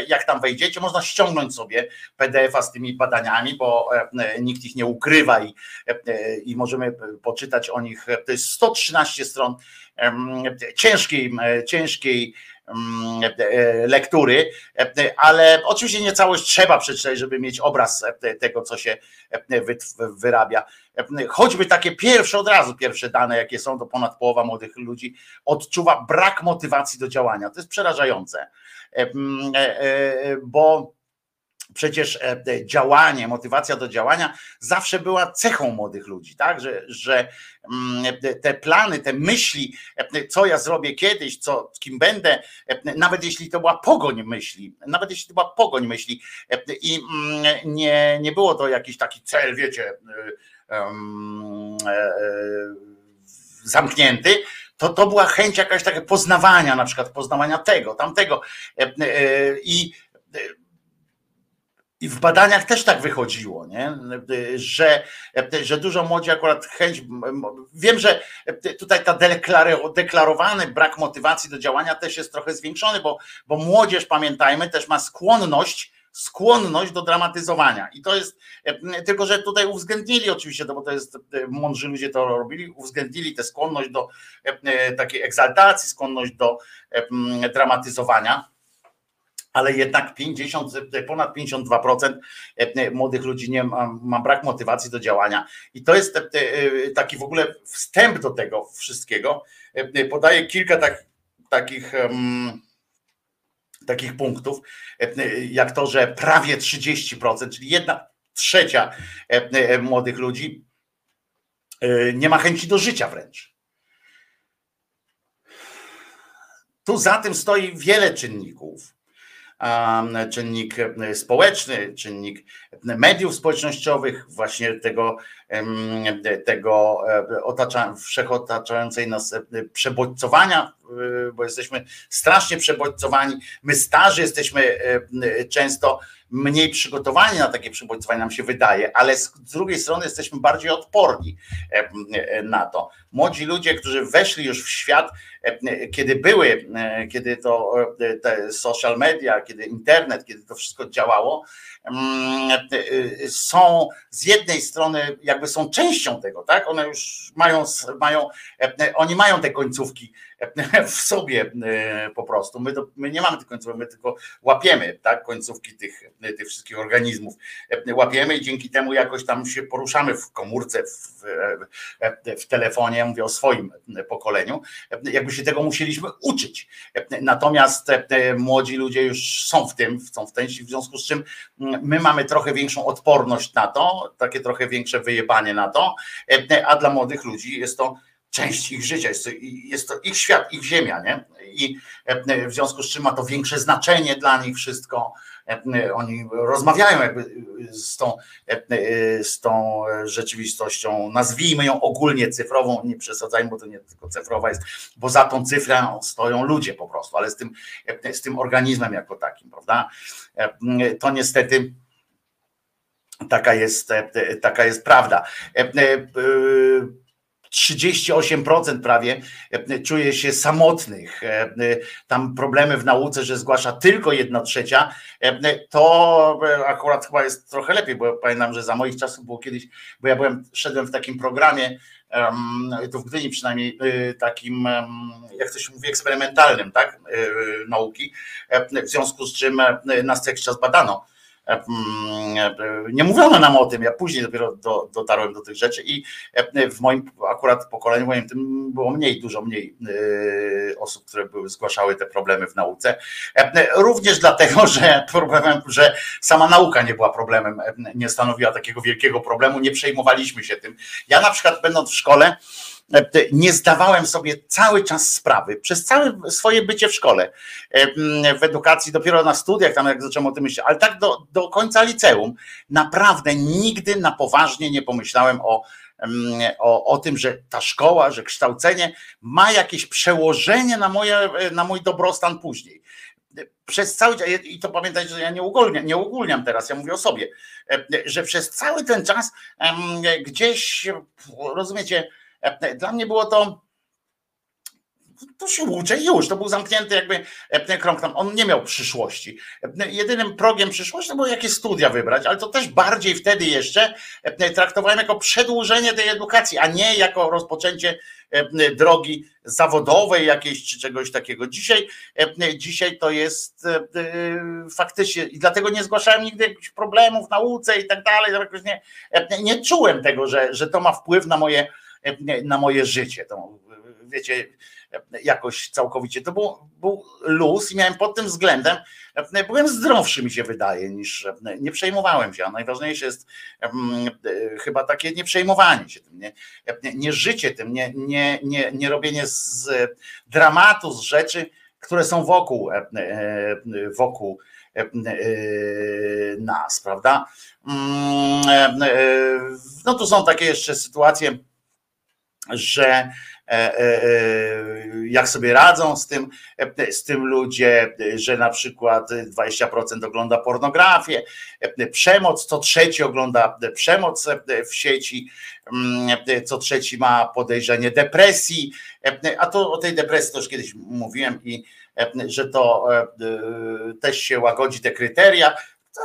jak tam wejdziecie, można ściągnąć sobie PDF-a z tymi badaniami, bo nikt ich nie ukrywa i, i możemy poczytać o nich. To jest 113 stron ciężkiej, ciężkiej e, lektury, e, ale oczywiście nie całość trzeba przeczytać, żeby mieć obraz e, tego, co się wyrabia. Choćby takie pierwsze, od razu pierwsze dane, jakie są, to ponad połowa młodych ludzi odczuwa brak motywacji do działania. To jest przerażające, mm, bo przecież e, działanie, motywacja do działania zawsze była cechą młodych ludzi, tak? Że, że mm, te plany, te myśli, e, co ja zrobię kiedyś, co, kim będę, e, nawet jeśli to była pogoń myśli, nawet jeśli to była pogoń myśli i mm, nie, nie było to jakiś taki cel, wiecie, zamknięty, to to była chęć jakaś takie poznawania, na przykład poznawania tego, tamtego i i w badaniach też tak wychodziło, nie? Że, że dużo młodzi akurat chęć. Wiem, że tutaj ta deklarowany brak motywacji do działania też jest trochę zwiększony, bo, bo młodzież, pamiętajmy, też ma skłonność skłonność do dramatyzowania. I to jest, tylko że tutaj uwzględnili oczywiście, bo to jest, mądrzy ludzie to robili, uwzględnili tę skłonność do takiej egzaltacji, skłonność do dramatyzowania ale jednak 50, ponad 52% młodych ludzi nie ma, ma brak motywacji do działania. I to jest taki w ogóle wstęp do tego wszystkiego. Podaję kilka tak, takich. Um, takich punktów, jak to, że prawie 30%, czyli jedna trzecia młodych ludzi nie ma chęci do życia wręcz. Tu za tym stoi wiele czynników. Czynnik społeczny, czynnik mediów społecznościowych, właśnie tego, tego otacza, wszechotaczającej nas przebodźcowania, bo jesteśmy strasznie przebodźcowani. My starzy jesteśmy często mniej przygotowani na takie przybodźcowanie, nam się wydaje, ale z drugiej strony jesteśmy bardziej odporni na to. Młodzi ludzie, którzy weszli już w świat, kiedy były, kiedy to social media, kiedy internet, kiedy to wszystko działało, są z jednej strony jakby są częścią tego, tak? One już mają, mają oni mają te końcówki <laughs> w sobie e, po prostu. My, to, my nie mamy tych końcówek, my tylko łapiemy tak, końcówki tych, tych wszystkich organizmów. Łapiemy i dzięki temu jakoś tam się poruszamy w komórce, w, w telefonie, mówię o swoim pokoleniu, jakby się tego musieliśmy uczyć. Natomiast młodzi ludzie już są w tym, są w tym, w związku z czym my mamy trochę większą odporność na to, takie trochę większe wyjebanie na to, a dla młodych ludzi jest to część ich życia, jest to, jest to ich świat, ich ziemia, nie? I w związku z czym ma to większe znaczenie dla nich wszystko. Oni rozmawiają jakby z tą, z tą rzeczywistością, nazwijmy ją ogólnie cyfrową, nie przesadzajmy, bo to nie tylko cyfrowa jest, bo za tą cyfrą stoją ludzie po prostu, ale z tym, z tym organizmem jako takim, prawda? To niestety taka jest, taka jest prawda 38% prawie e, czuje się samotnych. E, e, tam problemy w nauce, że zgłasza tylko jedna trzecia, to akurat chyba jest trochę lepiej, bo pamiętam, że za moich czasów było kiedyś, bo ja byłem, szedłem w takim programie, tu w Gdyni przynajmniej takim, jak to się mówi, eksperymentalnym, tak, nauki, w związku z czym nas jakiś czas badano nie mówiono nam o tym, ja później dopiero do, dotarłem do tych rzeczy i w moim akurat pokoleniu moim tym było mniej, dużo mniej e, osób, które były, zgłaszały te problemy w nauce. Również dlatego, że problemem, że sama nauka nie była problemem, nie stanowiła takiego wielkiego problemu, nie przejmowaliśmy się tym. Ja na przykład będąc w szkole, E, nie zdawałem sobie cały czas sprawy, przez całe swoje bycie w szkole, e, w edukacji, dopiero na studiach, tam jak zacząłem o tym myśleć, ale tak do, do końca liceum, naprawdę nigdy na poważnie nie pomyślałem o, o, o tym, że ta szkoła, że kształcenie ma jakieś przełożenie na, moje, na mój dobrostan później. Przez cały i to pamiętajcie, że ja nie ogólniam, nie ogólniam teraz, ja mówię o sobie, e, że przez cały ten czas gdzieś, rozumiecie, E, dla mnie było to to się uczę już, to był zamknięty jakby e, krąg tam, on nie miał przyszłości. E, jedynym progiem przyszłości to było jakie studia wybrać, ale to też bardziej wtedy jeszcze traktowałem jako przedłużenie tej edukacji, a nie jako rozpoczęcie drogi zawodowej jakiejś czy czegoś takiego. Dzisiaj, dzisiaj to jest faktycznie i dlatego nie zgłaszałem nigdy jakichś problemów w nauce i tak dalej. Nie, nie czułem tego, że, że to ma wpływ na moje na moje życie. To, wiecie, jakoś całkowicie. To był, był luz i miałem pod tym względem, byłem zdrowszy mi się wydaje niż, nie przejmowałem się, a najważniejsze jest chyba takie nie przejmowanie się tym, nie, nie życie tym, nie, nie, nie, nie robienie z dramatu, z rzeczy, które są wokół, wokół nas, prawda? No tu są takie jeszcze sytuacje, że e, e, e, jak sobie radzą z tym, z tym ludzie, że na przykład 20% ogląda pornografię, przemoc, co trzeci ogląda przemoc w sieci, mm, co trzeci ma podejrzenie depresji, a to o tej depresji już kiedyś mówiłem i że to też się łagodzi te kryteria,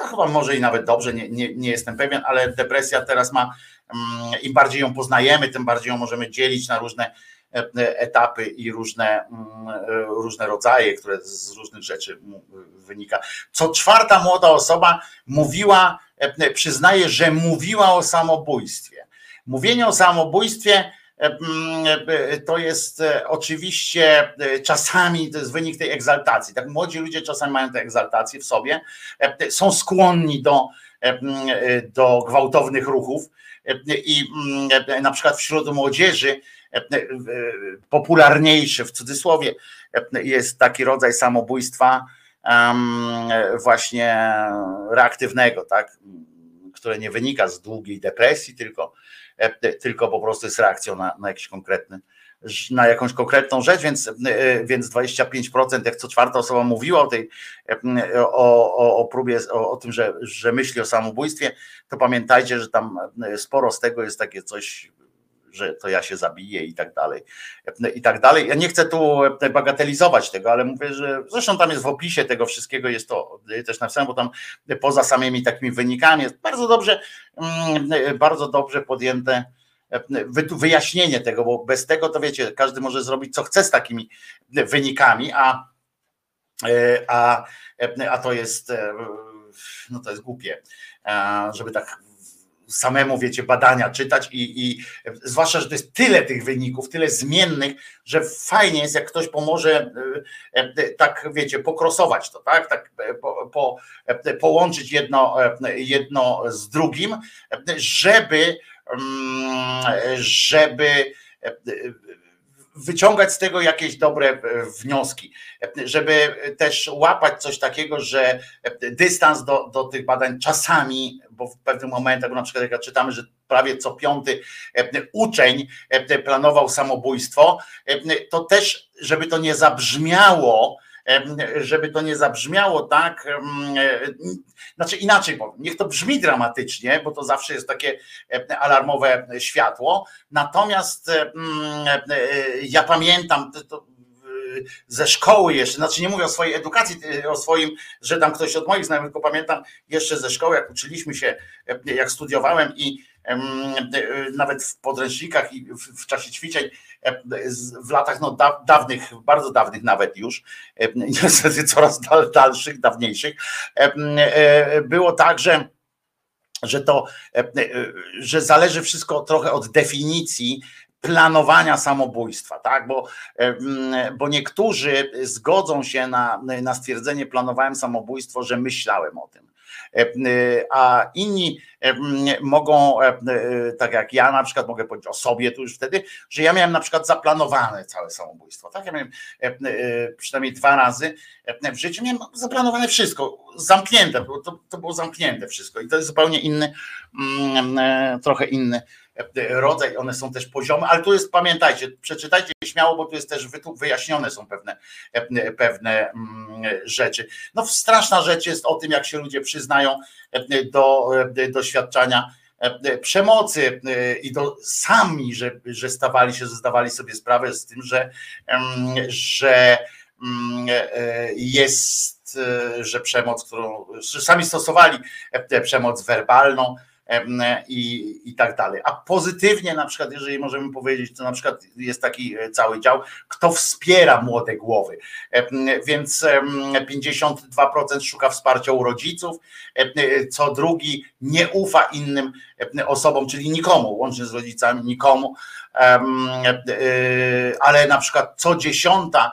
to chyba może i nawet dobrze, nie, nie, nie jestem pewien, ale depresja teraz ma, mm, im bardziej ją poznajemy, tym bardziej ją możemy dzielić na różne etapy i różne, różne rodzaje, które z różnych rzeczy wynika. Co czwarta młoda osoba mówiła, przyznaje, że mówiła o samobójstwie. Mówienie o samobójstwie to jest oczywiście czasami to jest wynik tej egzaltacji. Tak młodzi ludzie czasami mają tę egzaltację w sobie, są skłonni do, do gwałtownych ruchów i na przykład wśród młodzieży popularniejszy w cudzysłowie jest taki rodzaj samobójstwa właśnie reaktywnego, tak? które nie wynika z długiej depresji, tylko, tylko po prostu jest reakcją na, na jakiś konkretny na jakąś konkretną rzecz, więc, więc 25%, jak co czwarta osoba mówiła o tej o, o, o próbie, o, o tym, że, że myśli o samobójstwie, to pamiętajcie, że tam sporo z tego jest takie coś że to ja się zabiję i tak dalej. I tak dalej. Ja nie chcę tu bagatelizować tego, ale mówię, że zresztą tam jest w opisie tego wszystkiego, jest to też napisane, bo tam poza samymi takimi wynikami jest bardzo dobrze, mm, bardzo dobrze podjęte wyjaśnienie tego, bo bez tego to wiecie, każdy może zrobić co chce z takimi wynikami, a, a, a to jest no to jest głupie, żeby tak samemu, wiecie, badania czytać i, i zwłaszcza, że to jest tyle tych wyników, tyle zmiennych, że fajnie jest, jak ktoś pomoże e, e, tak, wiecie, pokrosować to, tak, tak e, po, po, połączyć jedno, jedno z drugim, żeby mm, żeby wyciągać z tego jakieś dobre wnioski, żeby też łapać coś takiego, że dystans do, do tych badań czasami bo w pewnym momentach, bo na przykład jak czytamy, że prawie co piąty e, uczeń e, planował samobójstwo, e, to też, żeby to nie zabrzmiało, żeby to nie zabrzmiało tak, znaczy inaczej powiem, niech to brzmi dramatycznie, bo to zawsze jest takie alarmowe światło, natomiast ja pamiętam, to ze szkoły jeszcze, znaczy nie mówię o swojej edukacji, o swoim, że tam ktoś od moich znajomych, tylko pamiętam jeszcze ze szkoły, jak uczyliśmy się, jak studiowałem i nawet w podręcznikach i w czasie ćwiczeń w latach no, dawnych, bardzo dawnych nawet już, <laughs> niestety coraz dalszych, dawniejszych, było tak, że że to, że zależy wszystko trochę od definicji planowania samobójstwa, tak? Bo, bo niektórzy zgodzą się na, na stwierdzenie planowałem samobójstwo, że myślałem o tym. A inni mogą, tak jak ja na przykład mogę powiedzieć o sobie tu już wtedy, że ja miałem na przykład zaplanowane całe samobójstwo. Tak, ja miałem przynajmniej dwa razy w życiu miałem zaplanowane wszystko, zamknięte, to, to było zamknięte wszystko i to jest zupełnie inny, trochę inny rodzaj, one są też poziomy, ale tu jest, pamiętajcie, przeczytajcie śmiało, bo tu jest też wyjaśnione są pewne, pewne mm, rzeczy. No straszna rzecz jest o tym, jak się ludzie przyznają do doświadczania przemocy i do sami, że, że stawali się, zdawali sobie sprawę z tym, że, że mm, jest, że przemoc, którą że sami stosowali przemoc werbalną, i, i tak dalej. A pozytywnie na przykład, jeżeli możemy powiedzieć, to na przykład jest taki e, cały dział, kto wspiera młode głowy. Więc 52% szuka wsparcia u rodziców, co drugi nie ufa innym osobom, czyli nikomu, łącznie z rodzicami, nikomu, e, ale na przykład co dziesiąta,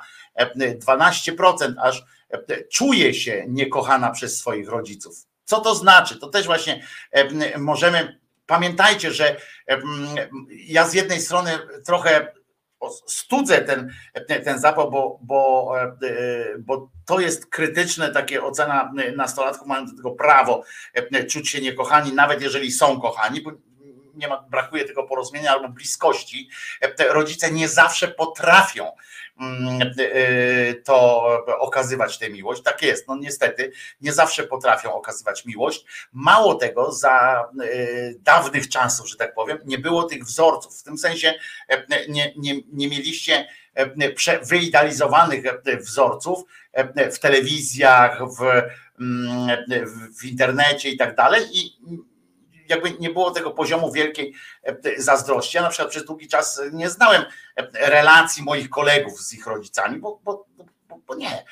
12% aż czuje się niekochana przez swoich rodziców. Co to znaczy? To też właśnie możemy. Pamiętajcie, że ja z jednej strony trochę studzę ten, ten zapał, bo, bo, e, bo to jest krytyczne takie ocena nastolatków, mają do tego prawo czuć się niekochani, nawet jeżeli są kochani, bo nie ma, brakuje tego porozumienia albo bliskości. Rodzice nie zawsze potrafią to okazywać tę miłość. Tak jest, no niestety nie zawsze potrafią okazywać miłość. Mało tego, za y, dawnych czasów, że tak powiem, nie było tych wzorców. W tym sensie e, nie, nie, nie mieliście e, wyidealizowanych e, wzorców w telewizjach, w, mm, w internecie i tak dalej. I jakby nie było tego poziomu wielkiej zazdrości. Ja na przykład przez długi czas nie znałem relacji moich kolegów z ich rodzicami, bo, bo, bo nie,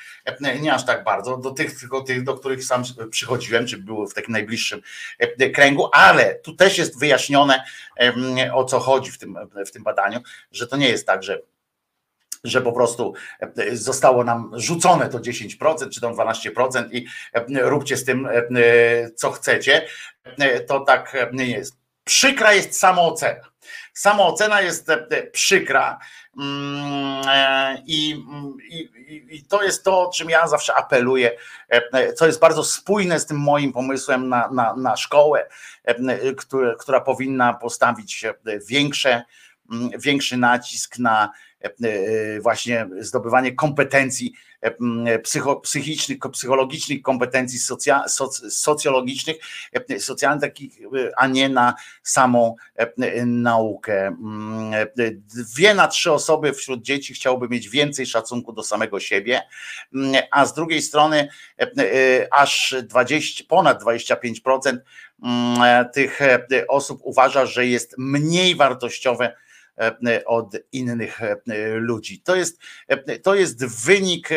nie aż tak bardzo, do tych tylko tych, do których sam przychodziłem, czy było w takim najbliższym kręgu, ale tu też jest wyjaśnione o co chodzi w tym, w tym badaniu, że to nie jest tak, że że po prostu zostało nam rzucone to 10% czy tam 12% i róbcie z tym co chcecie, to tak nie jest. Przykra jest samoocena. Samoocena jest przykra i, i, i, to jest to, o czym ja zawsze apeluję, co jest bardzo spójne z tym moim pomysłem na, na, na szkołę, która powinna postawić większe, większy nacisk na E, e, właśnie zdobywanie kompetencji e, psycho, psychicznych, psychologicznych, kompetencji socja, soc, socjologicznych, socjalnych takich, a nie na samą naukę. Mm, dwie na trzy osoby wśród dzieci chciałoby mieć więcej szacunku do samego siebie, a z drugiej strony aż 20, ponad 25% mm, tych osób uważa, że jest mniej wartościowe E, od innych e, ludzi. To jest, e, to jest wynik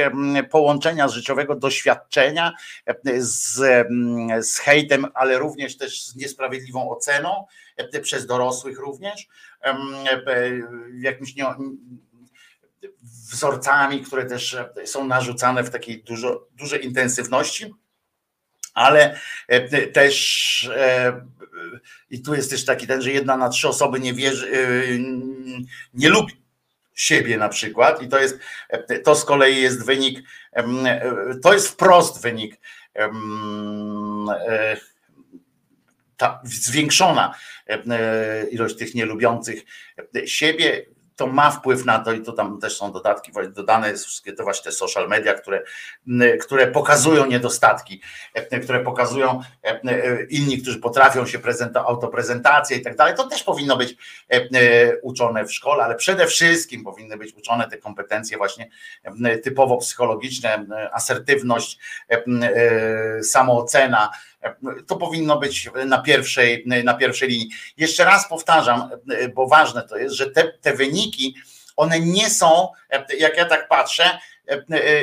połączenia życiowego doświadczenia z, z hejtem, ale również też z niesprawiedliwą oceną przez dorosłych również, jakimś nie, wzorcami, które też są narzucane w takiej dużo, dużej intensywności ale e, też e, i tu jest też taki ten, że jedna na trzy osoby nie wierzy, e, nie lubi siebie na przykład i to jest, to z kolei jest wynik, to jest wprost wynik ta zwiększona ilość tych nielubiących siebie to ma wpływ na to i to tam też są dodatki dodane, wszystkie te właśnie te social media, które, które pokazują niedostatki, które pokazują inni, którzy potrafią się prezentować, autoprezentacje i tak dalej, to też powinno być uczone w szkole, ale przede wszystkim powinny być uczone te kompetencje właśnie typowo psychologiczne, asertywność, samoocena, to powinno być na pierwszej, na pierwszej linii. Jeszcze raz powtarzam, bo ważne to jest, że te, te wyniki, one nie są, jak ja tak patrzę,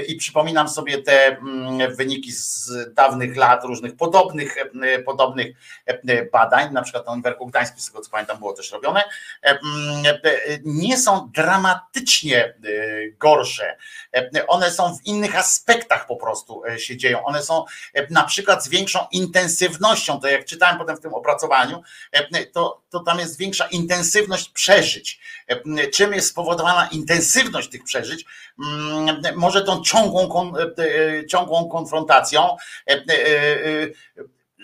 i przypominam sobie te mm, wyniki z dawnych lat, różnych podobnych, podobnych badań, na przykład na Uniwersytecie Gdańskim, z tego co pamiętam, było też robione, nie są dramatycznie gorsze. One są w innych aspektach po prostu się dzieją. One są na przykład z większą intensywnością, to jak czytałem potem w tym opracowaniu, to, to tam jest większa intensywność przeżyć. Czym jest spowodowana intensywność tych przeżyć? Może tą ciągłą, e, e, ciągłą konfrontacją. E,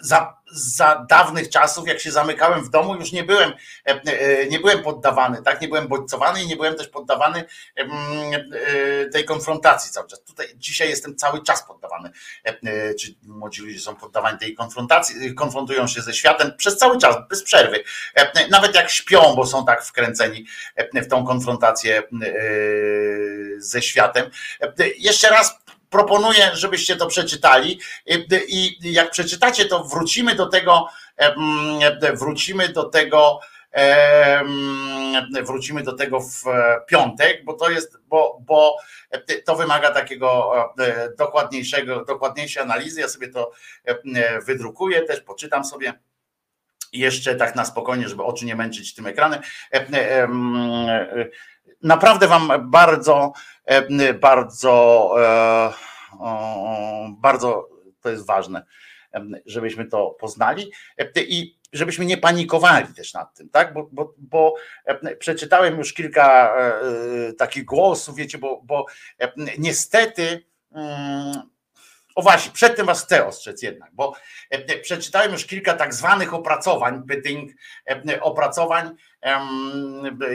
za, za dawnych czasów, jak się zamykałem w domu, już nie byłem, nie byłem poddawany, tak? Nie byłem bodźcowany i nie byłem też poddawany tej konfrontacji cały czas. Tutaj dzisiaj jestem cały czas poddawany, czy młodzi ludzie są poddawani tej konfrontacji, konfrontują się ze światem przez cały czas, bez przerwy. Nawet jak śpią, bo są tak wkręceni w tą konfrontację ze światem. Jeszcze raz proponuję, żebyście to przeczytali i jak przeczytacie, to wrócimy do tego, wrócimy do tego, wrócimy do tego w piątek, bo to jest, bo, bo to wymaga takiego dokładniejszego, dokładniejszej analizy. Ja sobie to wydrukuję, też poczytam sobie jeszcze tak na spokojnie, żeby oczy nie męczyć tym ekranem. Naprawdę Wam bardzo, e, bardzo, e, bardzo to jest ważne, żebyśmy to poznali i żebyśmy nie panikowali też nad tym, tak? Bo, bo, bo przeczytałem już kilka e, takich głosów, wiecie, bo, bo niestety. O właśnie, przed tym was chcę ostrzec jednak, bo przeczytałem już kilka tak zwanych opracowań, pyting, opracowań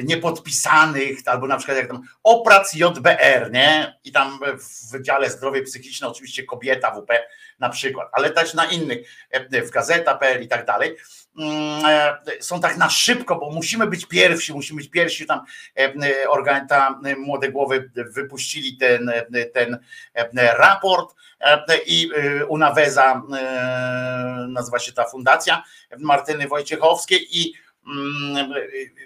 niepodpisanych, albo na przykład jak tam oprac JBR, nie? I tam w Wydziale Zdrowie Psychiczne, oczywiście kobieta WP na przykład, ale też na innych, w gazeta.pl i tak dalej. Mm, są tak na szybko, bo musimy być pierwsi, musimy być pierwsi. Tam organ, ta młode głowy wypuścili ten, ten raport i Unaweza nazywa się ta fundacja Martyny Wojciechowskiej i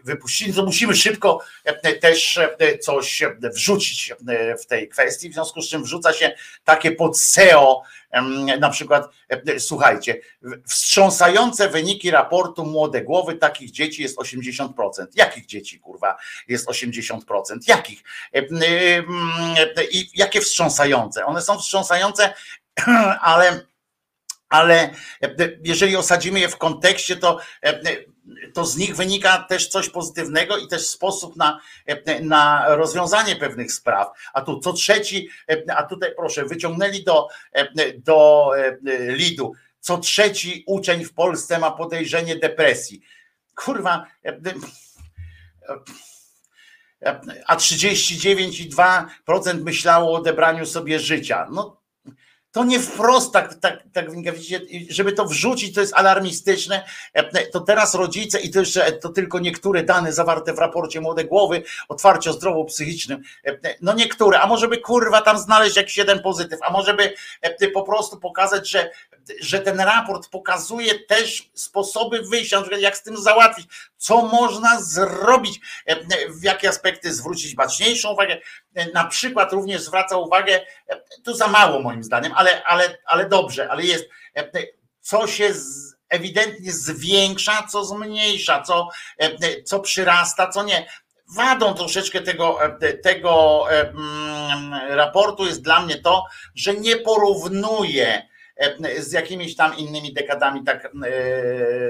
wypuścili, to musimy szybko e, też e, coś wrzucić e, w tej kwestii, w związku z czym wrzuca się takie pod SEO, na przykład, słuchajcie, wstrząsające wyniki raportu Młode Głowy, takich dzieci jest 80%. Jakich dzieci, kurwa, jest 80%? Jakich? I jakie wstrząsające? One są wstrząsające, <clears throat> ale ale jeżeli osadzimy je w kontekście, to to z nich wynika też coś pozytywnego i też sposób na, na rozwiązanie pewnych spraw. A tu co trzeci, a tutaj proszę, wyciągnęli do, do lidu, co trzeci uczeń w Polsce ma podejrzenie depresji. Kurwa, a 39,2% myślało o odebraniu sobie życia. No to nie wprost tak, tak, tak widzicie, żeby to wrzucić, to jest alarmistyczne, to teraz rodzice i to jeszcze to tylko niektóre dane zawarte w raporcie Młode Głowy, otwarcie o zdrowo psychicznym, no niektóre, a może by kurwa tam znaleźć jakiś jeden pozytyw, a może by po prostu pokazać, że że ten raport pokazuje też sposoby wyjścia, jak z tym załatwić, co można zrobić, w jakie aspekty zwrócić baczniejszą uwagę. Na przykład również zwraca uwagę, tu za mało moim zdaniem, ale, ale, ale dobrze, ale jest, co się ewidentnie zwiększa, co zmniejsza, co, co przyrasta, co nie wadą troszeczkę tego, tego mm, raportu jest dla mnie to, że nie porównuje E, z jakimiś tam innymi dekadami tak e,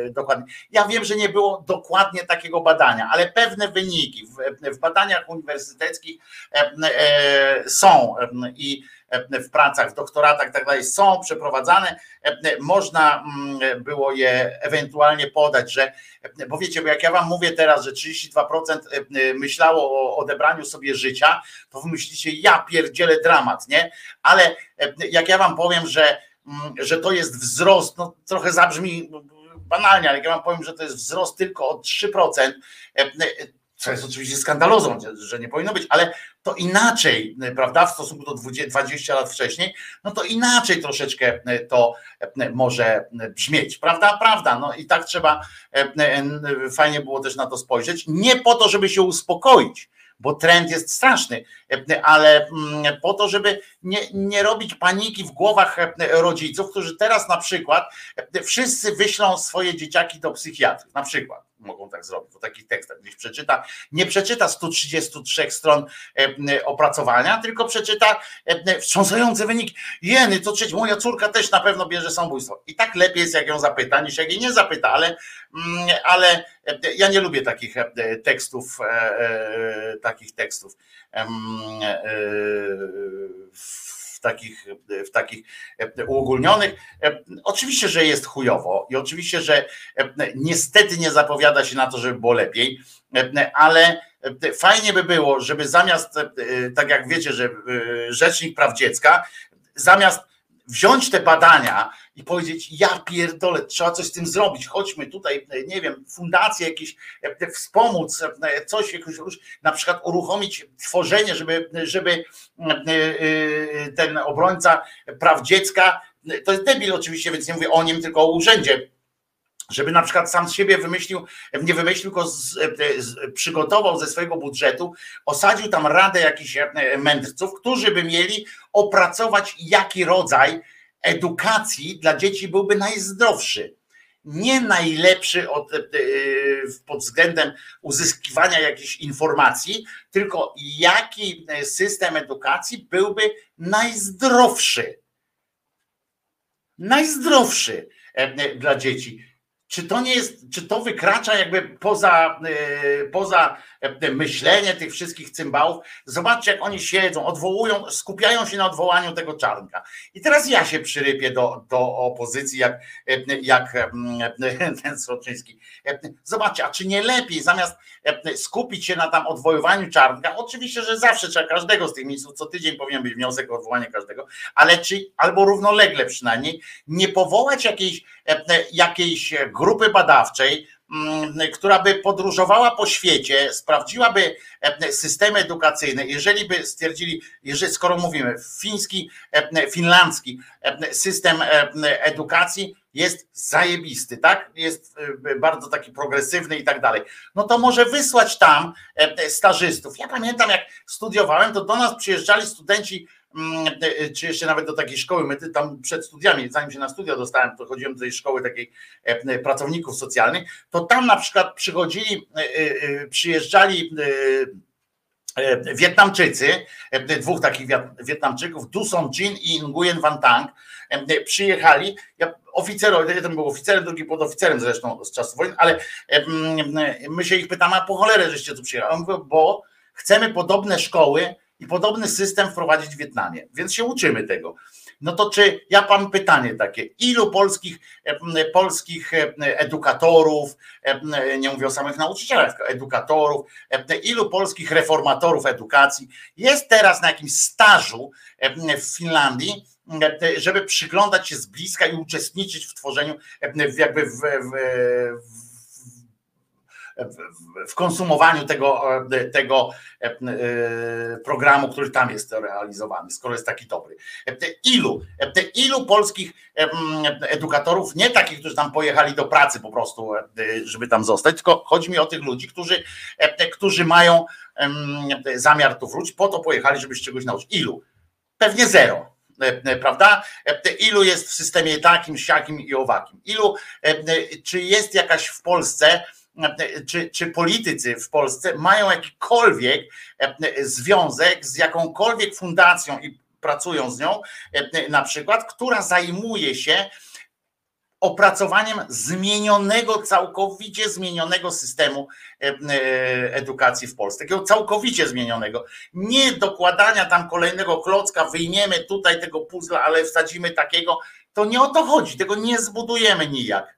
dokładnie. Ja wiem, że nie było dokładnie takiego badania, ale pewne wyniki w, badaniach uniwersyteckich e, są i w pracach, w doktoratach tak dalej są przeprowadzane, można mm, było je ewentualnie podać, że, bo wiecie, bo jak ja wam mówię teraz, że 32% myślało o odebraniu sobie życia, to wy myślicie, ja pierdzielę dramat, nie? Ale jak ja wam powiem, że że to jest wzrost, no trochę zabrzmi banalnie, ale ja wam powiem, że to jest wzrost tylko o 3%, e, e, co jest oczywiście skandalozą, że nie powinno być, ale to inaczej, prawda, w stosunku do 20 lat wcześniej, no to inaczej troszeczkę to może brzmieć, prawda, prawda, no i tak trzeba, e, fajnie było też na to spojrzeć, nie po to, żeby się uspokoić, bo trend jest straszny, ale mm, po to, żeby nie, nie robić paniki w głowach rodziców, którzy teraz na przykład wszyscy wyślą swoje dzieciaki do psychiatry, na przykład mogą tak zrobić, w takich tekstach gdzieś przeczyta, nie przeczyta 133 stron opracowania, tylko przeczyta wstrząsające wyniki. Jeny, to trzeci, moja córka też na pewno bierze samobójstwo. I tak lepiej jest, jak ją zapyta, niż jak jej nie zapyta, ale, ale ja nie lubię takich tekstów, e, e, takich tekstów w takich, w takich uogólnionych. Oczywiście, że jest chujowo i oczywiście, że niestety nie zapowiada się na to, żeby było lepiej, ale fajnie by było, żeby zamiast, tak jak wiecie, że Rzecznik Praw Dziecka, zamiast wziąć te badania i powiedzieć, ja pierdolę, trzeba coś z tym zrobić, chodźmy tutaj, nie wiem, fundacje jakieś, e, wspomóc, e, coś, jakoś, na przykład uruchomić tworzenie, żeby, żeby e, ten obrońca praw dziecka, to jest debil oczywiście, więc nie mówię o nim, tylko o urzędzie, żeby na przykład sam z siebie wymyślił, nie wymyślił, tylko z, z, przygotował ze swojego budżetu, osadził tam radę jakichś mędrców, którzy by mieli opracować, jaki rodzaj edukacji dla dzieci byłby najzdrowszy. Nie najlepszy od, e, pod względem uzyskiwania jakichś informacji, tylko jaki system edukacji byłby najzdrowszy. Najzdrowszy e, dla dzieci czy to nie jest, czy to wykracza jakby poza, e, poza e, myślenie tych wszystkich cymbałów? Zobaczcie, jak oni siedzą, odwołują, skupiają się na odwołaniu tego czarnka. I teraz ja się przyrypię do, do opozycji, jak, e, jak <laughs> ten Sroczyński. Zobaczcie, a czy nie lepiej zamiast skupić się na tam odwoływaniu czarnka? Oczywiście, że zawsze trzeba każdego z tych ministrów, co tydzień powinien być wniosek o odwołanie każdego, ale czy albo równolegle przynajmniej nie powołać jakiejś, jakiejś grupy badawczej, mm, która by podróżowała po świecie, sprawdziłaby e, systemy edukacyjne, jeżeli by stwierdzili, jeżeli skoro mówimy fiński, e, finlandzki e, system edukacji jest zajebisty, tak? Jest bardzo taki progresywny i tak dalej. No to może wysłać tam stażystów. Ja pamiętam, jak studiowałem, to do nas przyjeżdżali studenci czy jeszcze nawet do takiej szkoły, my tam przed studiami, zanim się na studia dostałem, to chodziłem do tej szkoły takiej e, pracowników socjalnych, to tam na przykład przychodzili, e, przyjeżdżali Wietnamczycy, dwóch takich Wietnamczyków, Du Son Jin i Nguyen Van Tang, przyjechali, ja oficerowie, jeden był oficerem, drugi podoficerem zresztą z czasów wojny, ale my się ich pytamy, a po cholerę żeście tu przyjechali? bo chcemy podobne szkoły, i podobny system wprowadzić w Wietnamie, więc się uczymy tego. No to czy ja mam pytanie takie, ilu polskich, polskich edukatorów, nie mówię o samych nauczycielach, edukatorów, ilu polskich reformatorów edukacji jest teraz na jakimś stażu w Finlandii, żeby przyglądać się z bliska i uczestniczyć w tworzeniu jakby w, w, w konsumowaniu tego, tego e, e, programu, który tam jest realizowany, skoro jest taki dobry. Ilu, ilu polskich edukatorów, nie takich, którzy tam pojechali do pracy po prostu, żeby tam zostać, tylko chodzi mi o tych ludzi, którzy, którzy mają zamiar tu wrócić, po to pojechali, żeby się czegoś nauczyć. Ilu? Pewnie zero prawda? Ilu jest w systemie takim, siakim i owakim? Ilu, czy jest jakaś w Polsce czy, czy politycy w Polsce mają jakikolwiek e, związek z jakąkolwiek fundacją i pracują z nią, e, na przykład, która zajmuje się opracowaniem zmienionego, całkowicie zmienionego systemu e, edukacji w Polsce. Takiego całkowicie zmienionego. Nie dokładania tam kolejnego klocka, wyjmiemy tutaj tego puzla, ale wsadzimy takiego. To nie o to chodzi, tego nie zbudujemy nijak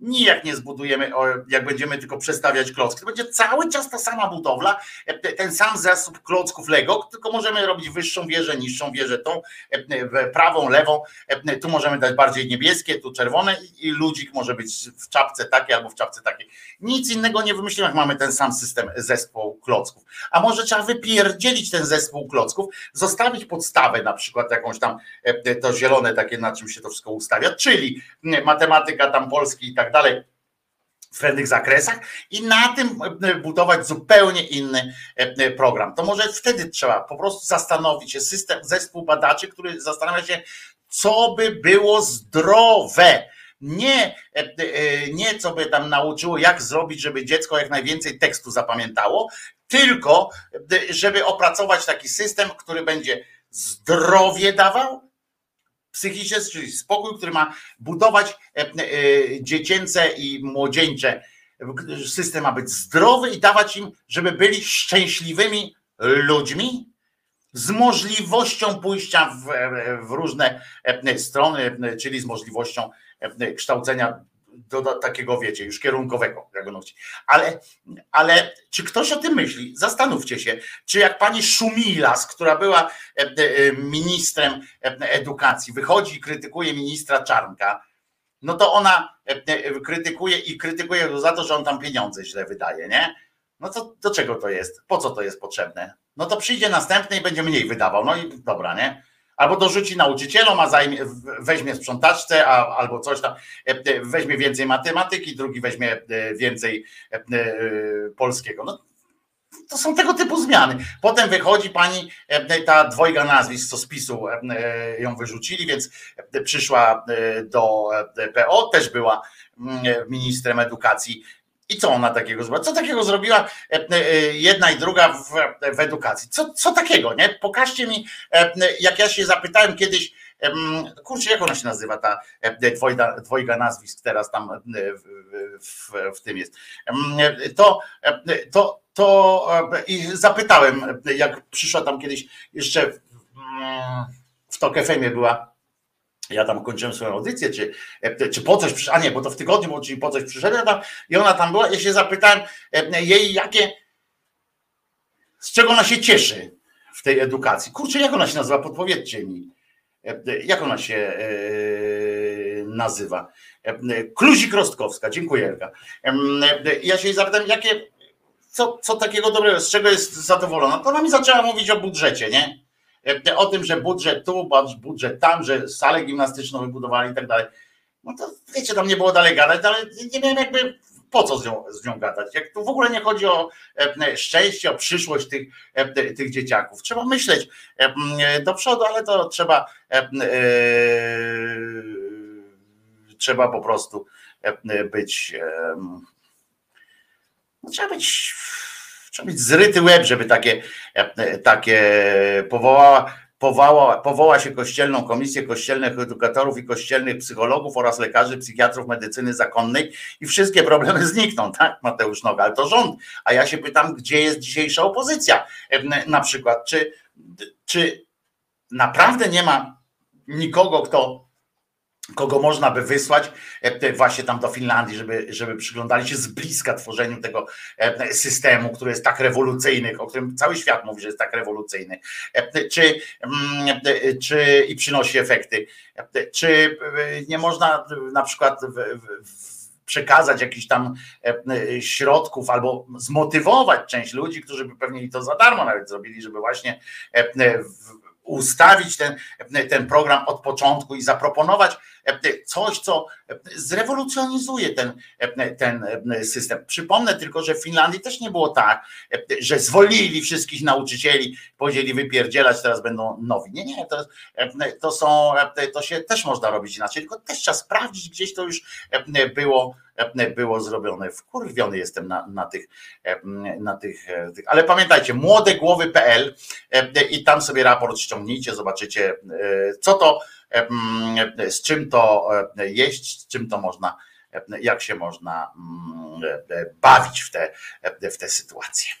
nijak nie zbudujemy, jak będziemy tylko przestawiać klocki. To będzie cały czas ta sama budowla, e, ten sam zasób klocków Lego, tylko możemy robić wyższą wieżę, niższą wieżę, tą e, prawą, lewą. E, tu możemy dać bardziej niebieskie, tu czerwone i ludzik może być w czapce takiej albo w czapce takiej. Nic innego nie wymyślimy, jak mamy ten sam system, zespół klocków. A może trzeba wypierdzielić ten zespół klocków, zostawić podstawę na przykład jakąś tam, to zielone takie, na czym się to wszystko ustawia, czyli matematyka tam polski i tak tak dalej w pewnych zakresach i na tym e, budować zupełnie inny e, program. To może wtedy trzeba po prostu zastanowić się, system, zespół badaczy, który zastanawia się, co by było zdrowe. Nie, e, nie co by tam nauczyło, jak zrobić, żeby dziecko jak najwięcej tekstu zapamiętało, tylko żeby opracować taki system, który będzie zdrowie dawał, psychiczne, czyli spokój, który ma budować e, e, dziecięce i młodzieńcze. System ma być zdrowy i dawać im, żeby byli szczęśliwymi ludźmi z możliwością pójścia w, w różne e, strony, czyli z możliwością kształcenia do, takiego, wiecie, już kierunkowego, on ale, ale czy ktoś o tym myśli? Zastanówcie się, czy jak pani Szumilas, która była e, e, ministrem e, edukacji, wychodzi i krytykuje ministra Czarnka, no to ona krytykuje i krytykuje go za to, że on tam pieniądze źle wydaje, nie? No to do czego to jest? Po co to jest potrzebne? No to przyjdzie następny i będzie mniej wydawał. No i dobra, nie? Albo dorzuci nauczycielom, a zajmie, weźmie sprzątaczce, a, albo coś tam, e, e, weźmie więcej matematyki, drugi weźmie e, więcej polskiego. No, to są tego typu zmiany. Potem wychodzi pani, ta dwojga nazwisk, co z PiSu ją wyrzucili, więc przyszła do PO, też była mm, ministrem edukacji i co ona takiego zrobiła? Co takiego zrobiła e, e, jedna i druga w, w edukacji? Co, co takiego, nie? Pokażcie mi, e, jak ja się zapytałem kiedyś kurczę, jak ona się nazywa, ta e, dwojga, dwojga nazwisk teraz tam e, w, w, w tym jest. To, e, to, to e, i zapytałem, jak przyszła tam kiedyś jeszcze mm, w Tok była ja tam kończyłem swoją audycję, czy, e, czy po coś, przysz- a nie, bo to w tygodniu, czyli po coś przyszedłem tam i ona tam była, ja się zapytałem e, jej, jakie, z czego ona się cieszy w tej edukacji. Kurczę, jak ona się nazywa, podpowiedzcie mi. E, Jak ona się nazywa? Kluzik Rostkowska, dziękuję Elka. Ja się jej zapytałem, jakie, co, co takiego dobrego, z czego jest zadowolona? To ona mi zaczęła mówić o budżecie, nie? E, O tym, że budżet tu, budżet tam, że salę gimnastyczną wybudowali i tak dalej. No to wiecie, tam nie było dalej gadać, ale nie wiem jakby po co z nią, z nią gadać. Jak tu w ogóle nie chodzi o e, szczęście, o przyszłość tych, e, tych dzieciaków. Trzeba myśleć do przodu, ale to trzeba trzeba po prostu być no, trzeba być trzeba mieć zryty łeb, żeby takie, e, takie powołała, powoła, powoła się kościelną komisję kościelnych edukatorów i kościelnych psychologów oraz lekarzy, psychiatrów medycyny zakonnej i wszystkie problemy <laughs> znikną, tak Mateusz Noga, ale to rząd. A ja się pytam, gdzie jest dzisiejsza opozycja? E, Na przykład, czy, czy naprawdę nie ma nikogo, kto kogo można by wysłać e, właśnie tam do Finlandii, żeby, żeby przyglądali się z bliska tworzeniu tego e, systemu, który jest tak rewolucyjny, o którym cały świat mówi, że jest tak rewolucyjny, E, czy, mm, czy i przynosi efekty, czy nie można na przykład w, w, przekazać jakichś tam środków albo zmotywować część ludzi, którzy by pewnie to za darmo nawet zrobili, żeby właśnie ustawić ten, ten program od początku i zaproponować coś, co zrewolucjonizuje ten, ten system. Przypomnę tylko, że w Finlandii też nie było tak, że zwolnili wszystkich nauczycieli, powiedzieli wypierdzielać, teraz będą nowi. Nie, nie, to, to są, to się też można robić inaczej, tylko też trzeba sprawdzić, gdzieś to już było, było zrobione. Wkurwiony jestem na, na tych, na tych, tych, ale pamiętajcie, młodegłowy.pl i tam sobie raport ściągnijcie, zobaczycie, co to, z czym to jeść, z czym to można, jak się można bawić w te, w te sytuacje.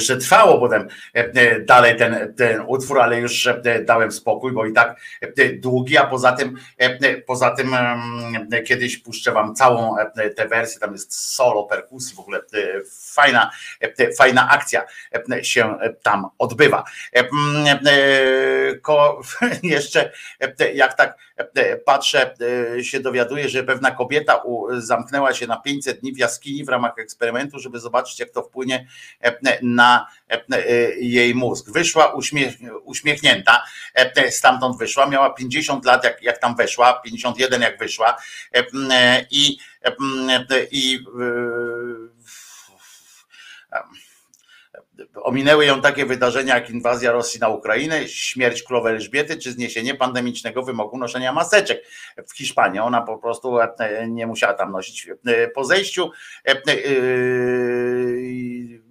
Jeszcze trwało potem e, e, dalej ten, ten utwór, ale już e, dałem spokój, bo i tak długi, a poza tym, poza tym kiedyś puszczę wam całą tę wersję, tam jest solo, perkusji, w ogóle fajna, e, fajna akcja e, się e, tam odbywa. Ko, <laughs> jeszcze jak tak patrzę, się dowiaduję, że pewna kobieta zamknęła się na 500 dni w jaskini w ramach eksperymentu, żeby zobaczyć, jak to wpłynie na jej mózg. Wyszła uśmiech, uśmiechnięta, stamtąd wyszła, miała 50 lat, jak, jak tam weszła, 51 jak wyszła i, e, i e, Ominęły ją takie wydarzenia jak inwazja Rosji na Ukrainę, śmierć królowej Elżbiety czy zniesienie pandemicznego wymogu noszenia maseczek w Hiszpanii. Ona po prostu e, nie musiała tam nosić. E, Po zejściu e, e,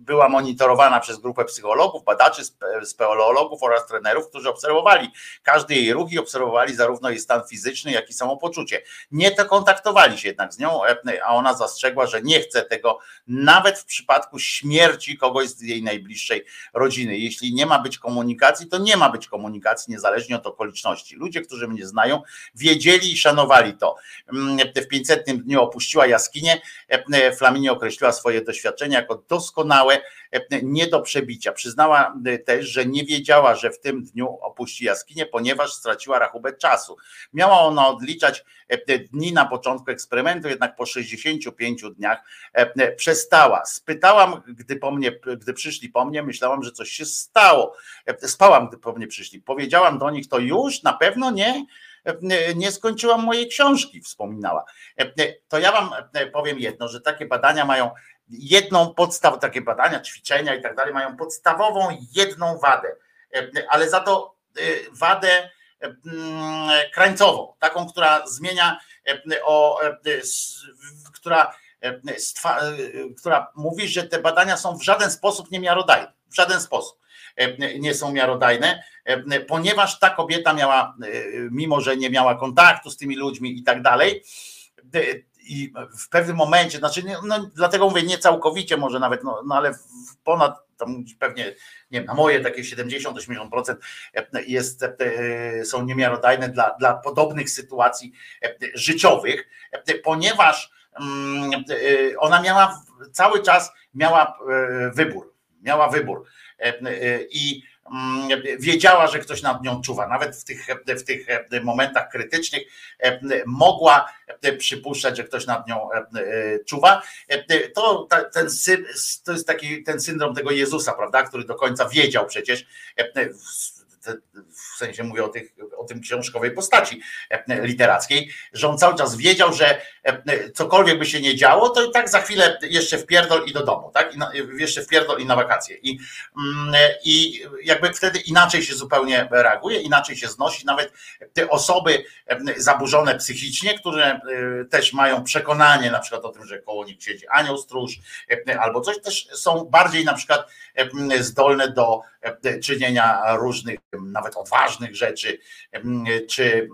była monitorowana przez grupę psychologów, badaczy, spe- speleologów oraz trenerów, którzy obserwowali każdy jej ruch i obserwowali zarówno jej stan fizyczny, jak i samopoczucie. Nie to kontaktowali się jednak z nią, e, a ona zastrzegła, że nie chce tego nawet w przypadku śmierci kogoś z jej najbliższej rodziny. Jeśli nie ma być komunikacji, to nie ma być komunikacji, niezależnie od okoliczności. Ludzie, którzy mnie znają, wiedzieli i szanowali to. Mm, W 500 dniu opuściła jaskinię. E, Flaminie określiła swoje doświadczenia jako doskonałe, e, nie do przebicia. Przyznała e, też, że nie wiedziała, że w tym dniu opuści jaskinię, ponieważ straciła rachubę czasu. Miała ona odliczać e, dni na początku eksperymentu, jednak po 65 dniach przestała. Spytałam, gdy po mnie, gdy przyszli po mnie, myślałam, że coś się stało. Spałam, gdy po mnie przyszli. Powiedziałam do nich, to już na pewno nie, nie skończyłam mojej książki, wspominała. To ja wam powiem jedno, że takie badania mają jedną podstawę, takie badania, ćwiczenia i tak dalej, mają podstawową jedną wadę, E, ale za to e, wadę e, mm, krańcową, taką, która zmienia o, która, która mówi, że te badania są w żaden sposób niemiarodajne, w żaden sposób nie są miarodajne, ponieważ ta kobieta miała, mimo że nie miała kontaktu z tymi ludźmi i tak dalej, i w pewnym momencie, znaczy, no, dlatego mówię, nie całkowicie może nawet, no, no ale ponad tam pewnie, nie wiem, na moje takie 70-80% jest, e, są niemiarodajne dla, dla podobnych sytuacji e, życiowych, e, ponieważ mm, e, ona miała cały czas miała e, wybór, miała wybór E, e, i wiedziała, że ktoś nad nią czuwa. Nawet w tych, w tych e, momentach krytycznych e, mogła e, przypuszczać, że ktoś nad nią czuwa. To, ten, to jest taki ten syndrom tego Jezusa, prawda, który do końca wiedział przecież, w- sensie mówię o, tych, o tym książkowej postaci e, literackiej, że on cały czas wiedział, że e, cokolwiek by się nie działo, to i tak za chwilę jeszcze wpierdol i do domu, tak? I na, jeszcze wpierdol i na wakacje. I, mm, I jakby wtedy inaczej się zupełnie reaguje, inaczej się znosi. Nawet te osoby e, zaburzone psychicznie, które e, też mają przekonanie na przykład o tym, że koło nich siedzi anioł stróż e, albo coś, też są bardziej na przykład e, zdolne do e, czynienia różnych, nawet odważnych rzeczy, e, czy,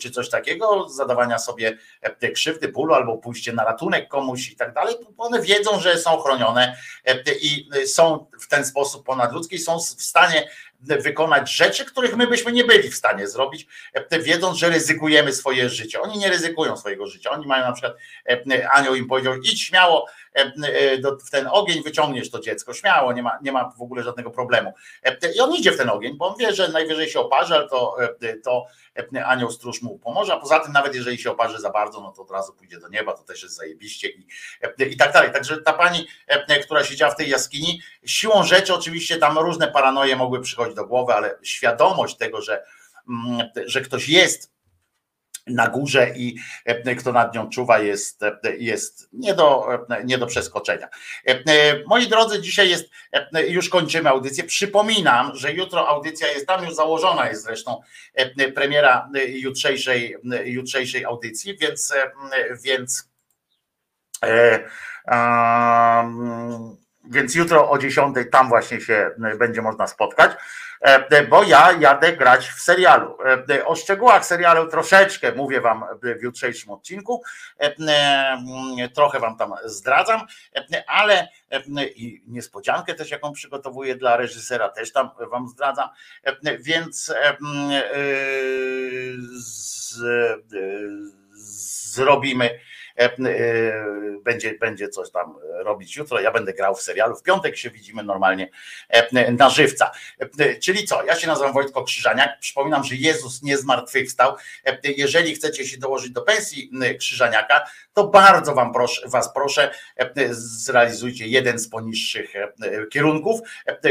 czy coś takiego, zadawania sobie e, krzywdy, bólu albo pójście na ratunek komuś i tak dalej, one wiedzą, że są chronione e, i są w ten sposób ponadludzkie i są w stanie wykonać rzeczy, których my byśmy nie byli w stanie zrobić, e, wiedząc, że ryzykujemy swoje życie. Oni nie ryzykują swojego życia. Oni mają na przykład, e, anioł im powiedział, idź śmiało e, e, w ten ogień, wyciągniesz to dziecko, śmiało, nie ma, nie ma w ogóle żadnego problemu. E, I on idzie w ten ogień, bo on wie, że najwyżej się oparzy, ale to, e, to e, anioł stróż mu pomoże, a poza tym nawet jeżeli się oparzy za bardzo, no to od razu pójdzie do nieba, to też jest zajebiście i, e, i tak dalej. Także ta pani, e, która siedziała w tej jaskini, siłą rzeczy oczywiście tam różne paranoje mogły przychodzić do głowy, ale świadomość tego, że, mm, że ktoś jest na górze i e, kto nad nią czuwa jest, e, jest nie, do, e, nie do przeskoczenia. Moi drodzy, dzisiaj jest, już kończymy audycję. Przypominam, że jutro audycja jest tam już założona jest zresztą premiera jutrzejszej, jutrzejszej audycji, więc, więc um, więc jutro o 10 tam właśnie się będzie można spotkać. E, bo ja jadę grać w serialu. E, o szczegółach serialu troszeczkę mówię Wam w jutrzejszym odcinku, e, trochę Wam tam zdradzam, ale i niespodziankę też, jaką przygotowuję dla reżysera, też tam Wam zdradzam, więc z, zrobimy E, e, będzie, będzie coś tam robić jutro. Ja będę grał w serialu. W piątek się widzimy normalnie e, na żywca. Czyli co? Ja się nazywam Wojtko Krzyżaniak. Przypominam, że Jezus nie zmartwychwstał. Jeżeli chcecie się dołożyć do pensji Krzyżaniaka, to bardzo wam proszę, was proszę, zrealizujcie jeden z poniższych kierunków,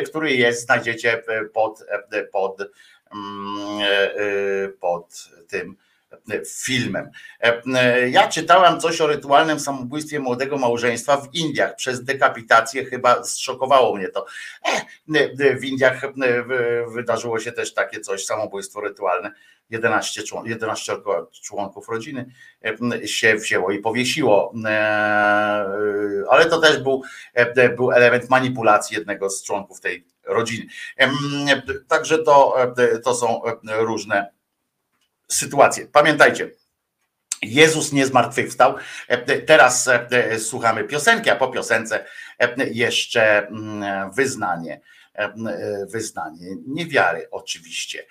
który jest, znajdziecie pod, pod, mm, pod tym filmem. Ja czytałem coś o rytualnym samobójstwie młodego małżeństwa w Indiach przez dekapitację, chyba zszokowało mnie to. W Indiach wydarzyło się też takie coś, samobójstwo rytualne. 11, 11 członków rodziny się wzięło i powiesiło, ale to też był, był element manipulacji jednego z członków tej rodziny. Także to, to są różne sytuację. Pamiętajcie, Jezus nie zmartwychwstał. Teraz e, słuchamy piosenki, a po piosence e, jeszcze mm, wyznanie. E, wyznanie niewiary, oczywiście.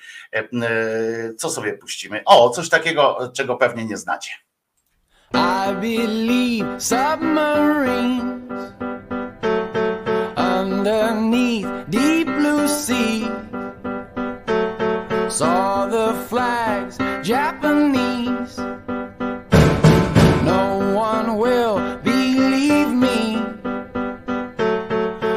Co sobie puścimy? O, coś takiego, czego pewnie nie znacie. I believe submarines underneath deep blue sea saw the Japanese. No one will believe me.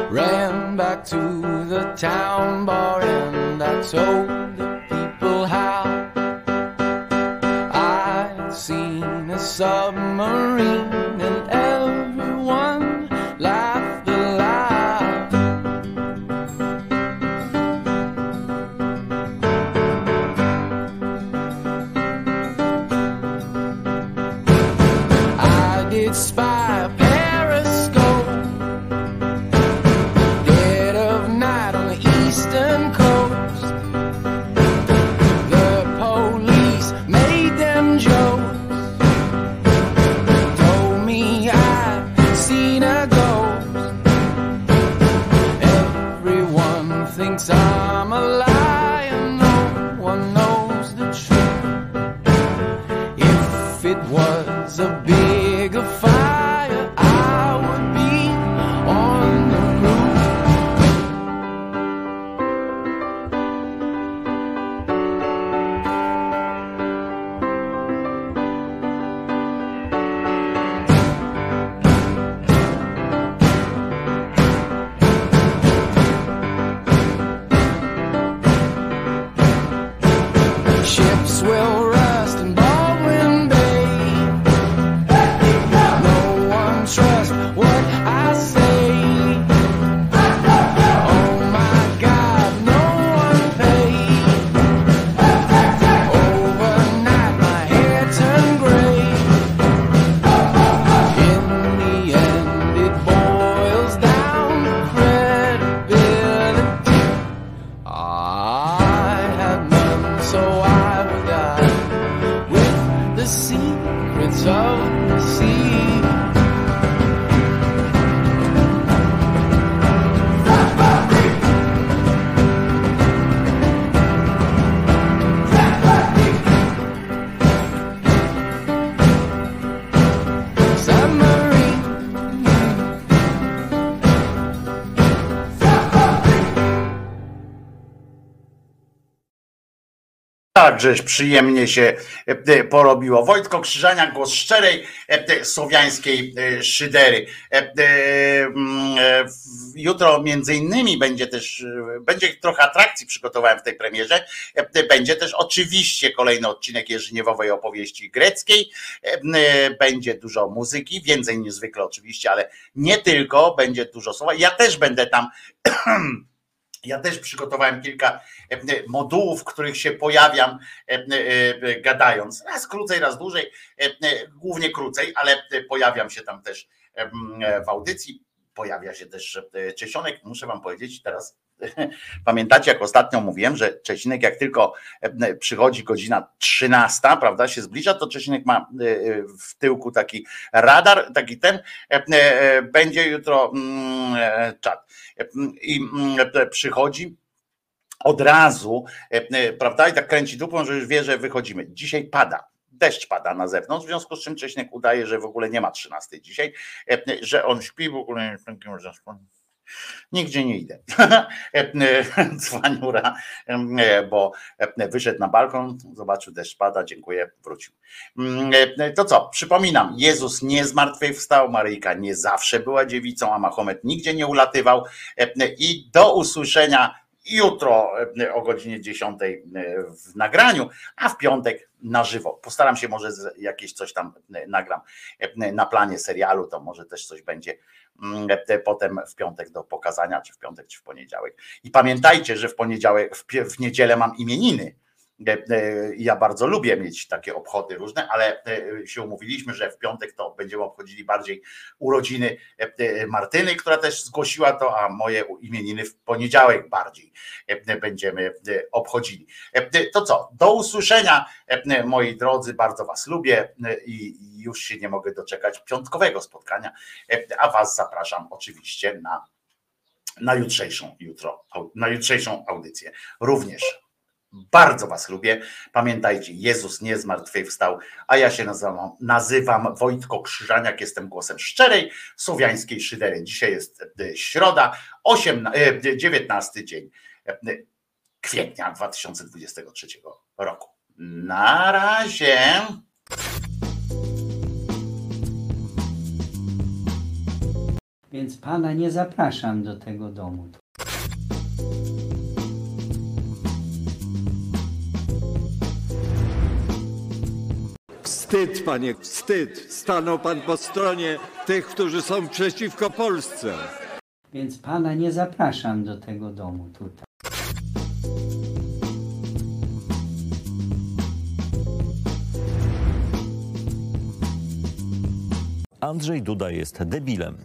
Ran back to the town bar and I told the people how I'd seen a submarine Tak, żeś przyjemnie się e, porobiło. Wojtko Krzyżania, głos szczerej e, słowiańskiej e, szydery. Mm, jutro między innymi będzie też, będzie trochę atrakcji przygotowałem w tej premierze. Będzie też oczywiście kolejny odcinek Jerzyniewowej opowieści greckiej. Będzie dużo muzyki, więcej niż zwykle oczywiście, ale nie tylko, będzie dużo słowa. Ja też będę tam <clears throat> Ja też przygotowałem kilka modułów, w których się pojawiam e, e, gadając. Raz krócej, raz dłużej, głównie krócej, ale pojawiam się tam też w audycji. Pojawia się też Czesionek. Muszę wam powiedzieć teraz, <laughs> pamiętacie jak ostatnio mówiłem, że Czesinek jak tylko przychodzi godzina 13, prawda, się zbliża, to Czesinek ma w tyłku taki radar, taki ten, będzie jutro mm, czat i mm, przychodzi od razu, e, e, prawda, i tak kręci dupą, że już wie, że wychodzimy. Dzisiaj pada, deszcz pada na zewnątrz, w związku z czym Cześniak udaje, że w ogóle nie ma 13 dzisiaj, e, że on śpi, w ogóle Nigdzie nie idę. <laughs> <laughs> Cwaniura, bo wyszedł na balkon, zobaczył deszcz pada, dziękuję, wrócił. To co, przypominam, Jezus nie zmartwychwstał, Maryjka nie zawsze była dziewicą, a Mahomet nigdzie nie ulatywał i do usłyszenia jutro o godzinie 10 w nagraniu, a w piątek na żywo. Postaram się może jakieś coś tam nagram na planie serialu, to może też coś będzie Mm, potem w piątek do pokazania, czy w piątek, czy w poniedziałek. I pamiętajcie, że w poniedziałek, w, w niedzielę mam imieniny. E, e, ja bardzo lubię mieć takie obchody różne, ale e, się umówiliśmy, że w piątek to będziemy obchodzili bardziej urodziny Martyny, która też zgłosiła to, a moje imieniny w poniedziałek bardziej będziemy obchodzili. To co, do usłyszenia moi drodzy, bardzo Was lubię i już się nie mogę doczekać piątkowego spotkania, a Was zapraszam oczywiście na na jutrzejszą jutro, na jutrzejszą audycję. Również bardzo Was lubię. Pamiętajcie, Jezus nie zmartwychwstał, a ja się nazywam, nazywam Wojtko Krzyżaniak, jestem głosem szczerej słowiańskiej szydery. Dzisiaj jest e, środa, 8, 19 e, dzień e, kwietnia 2023 roku. Na razie. Więc pana nie zapraszam do tego domu. Wstyd, panie, wstyd. Stanął pan po stronie tych, którzy są przeciwko Polsce. Więc pana nie zapraszam do tego domu tutaj. Andrzej Duda jest debilem.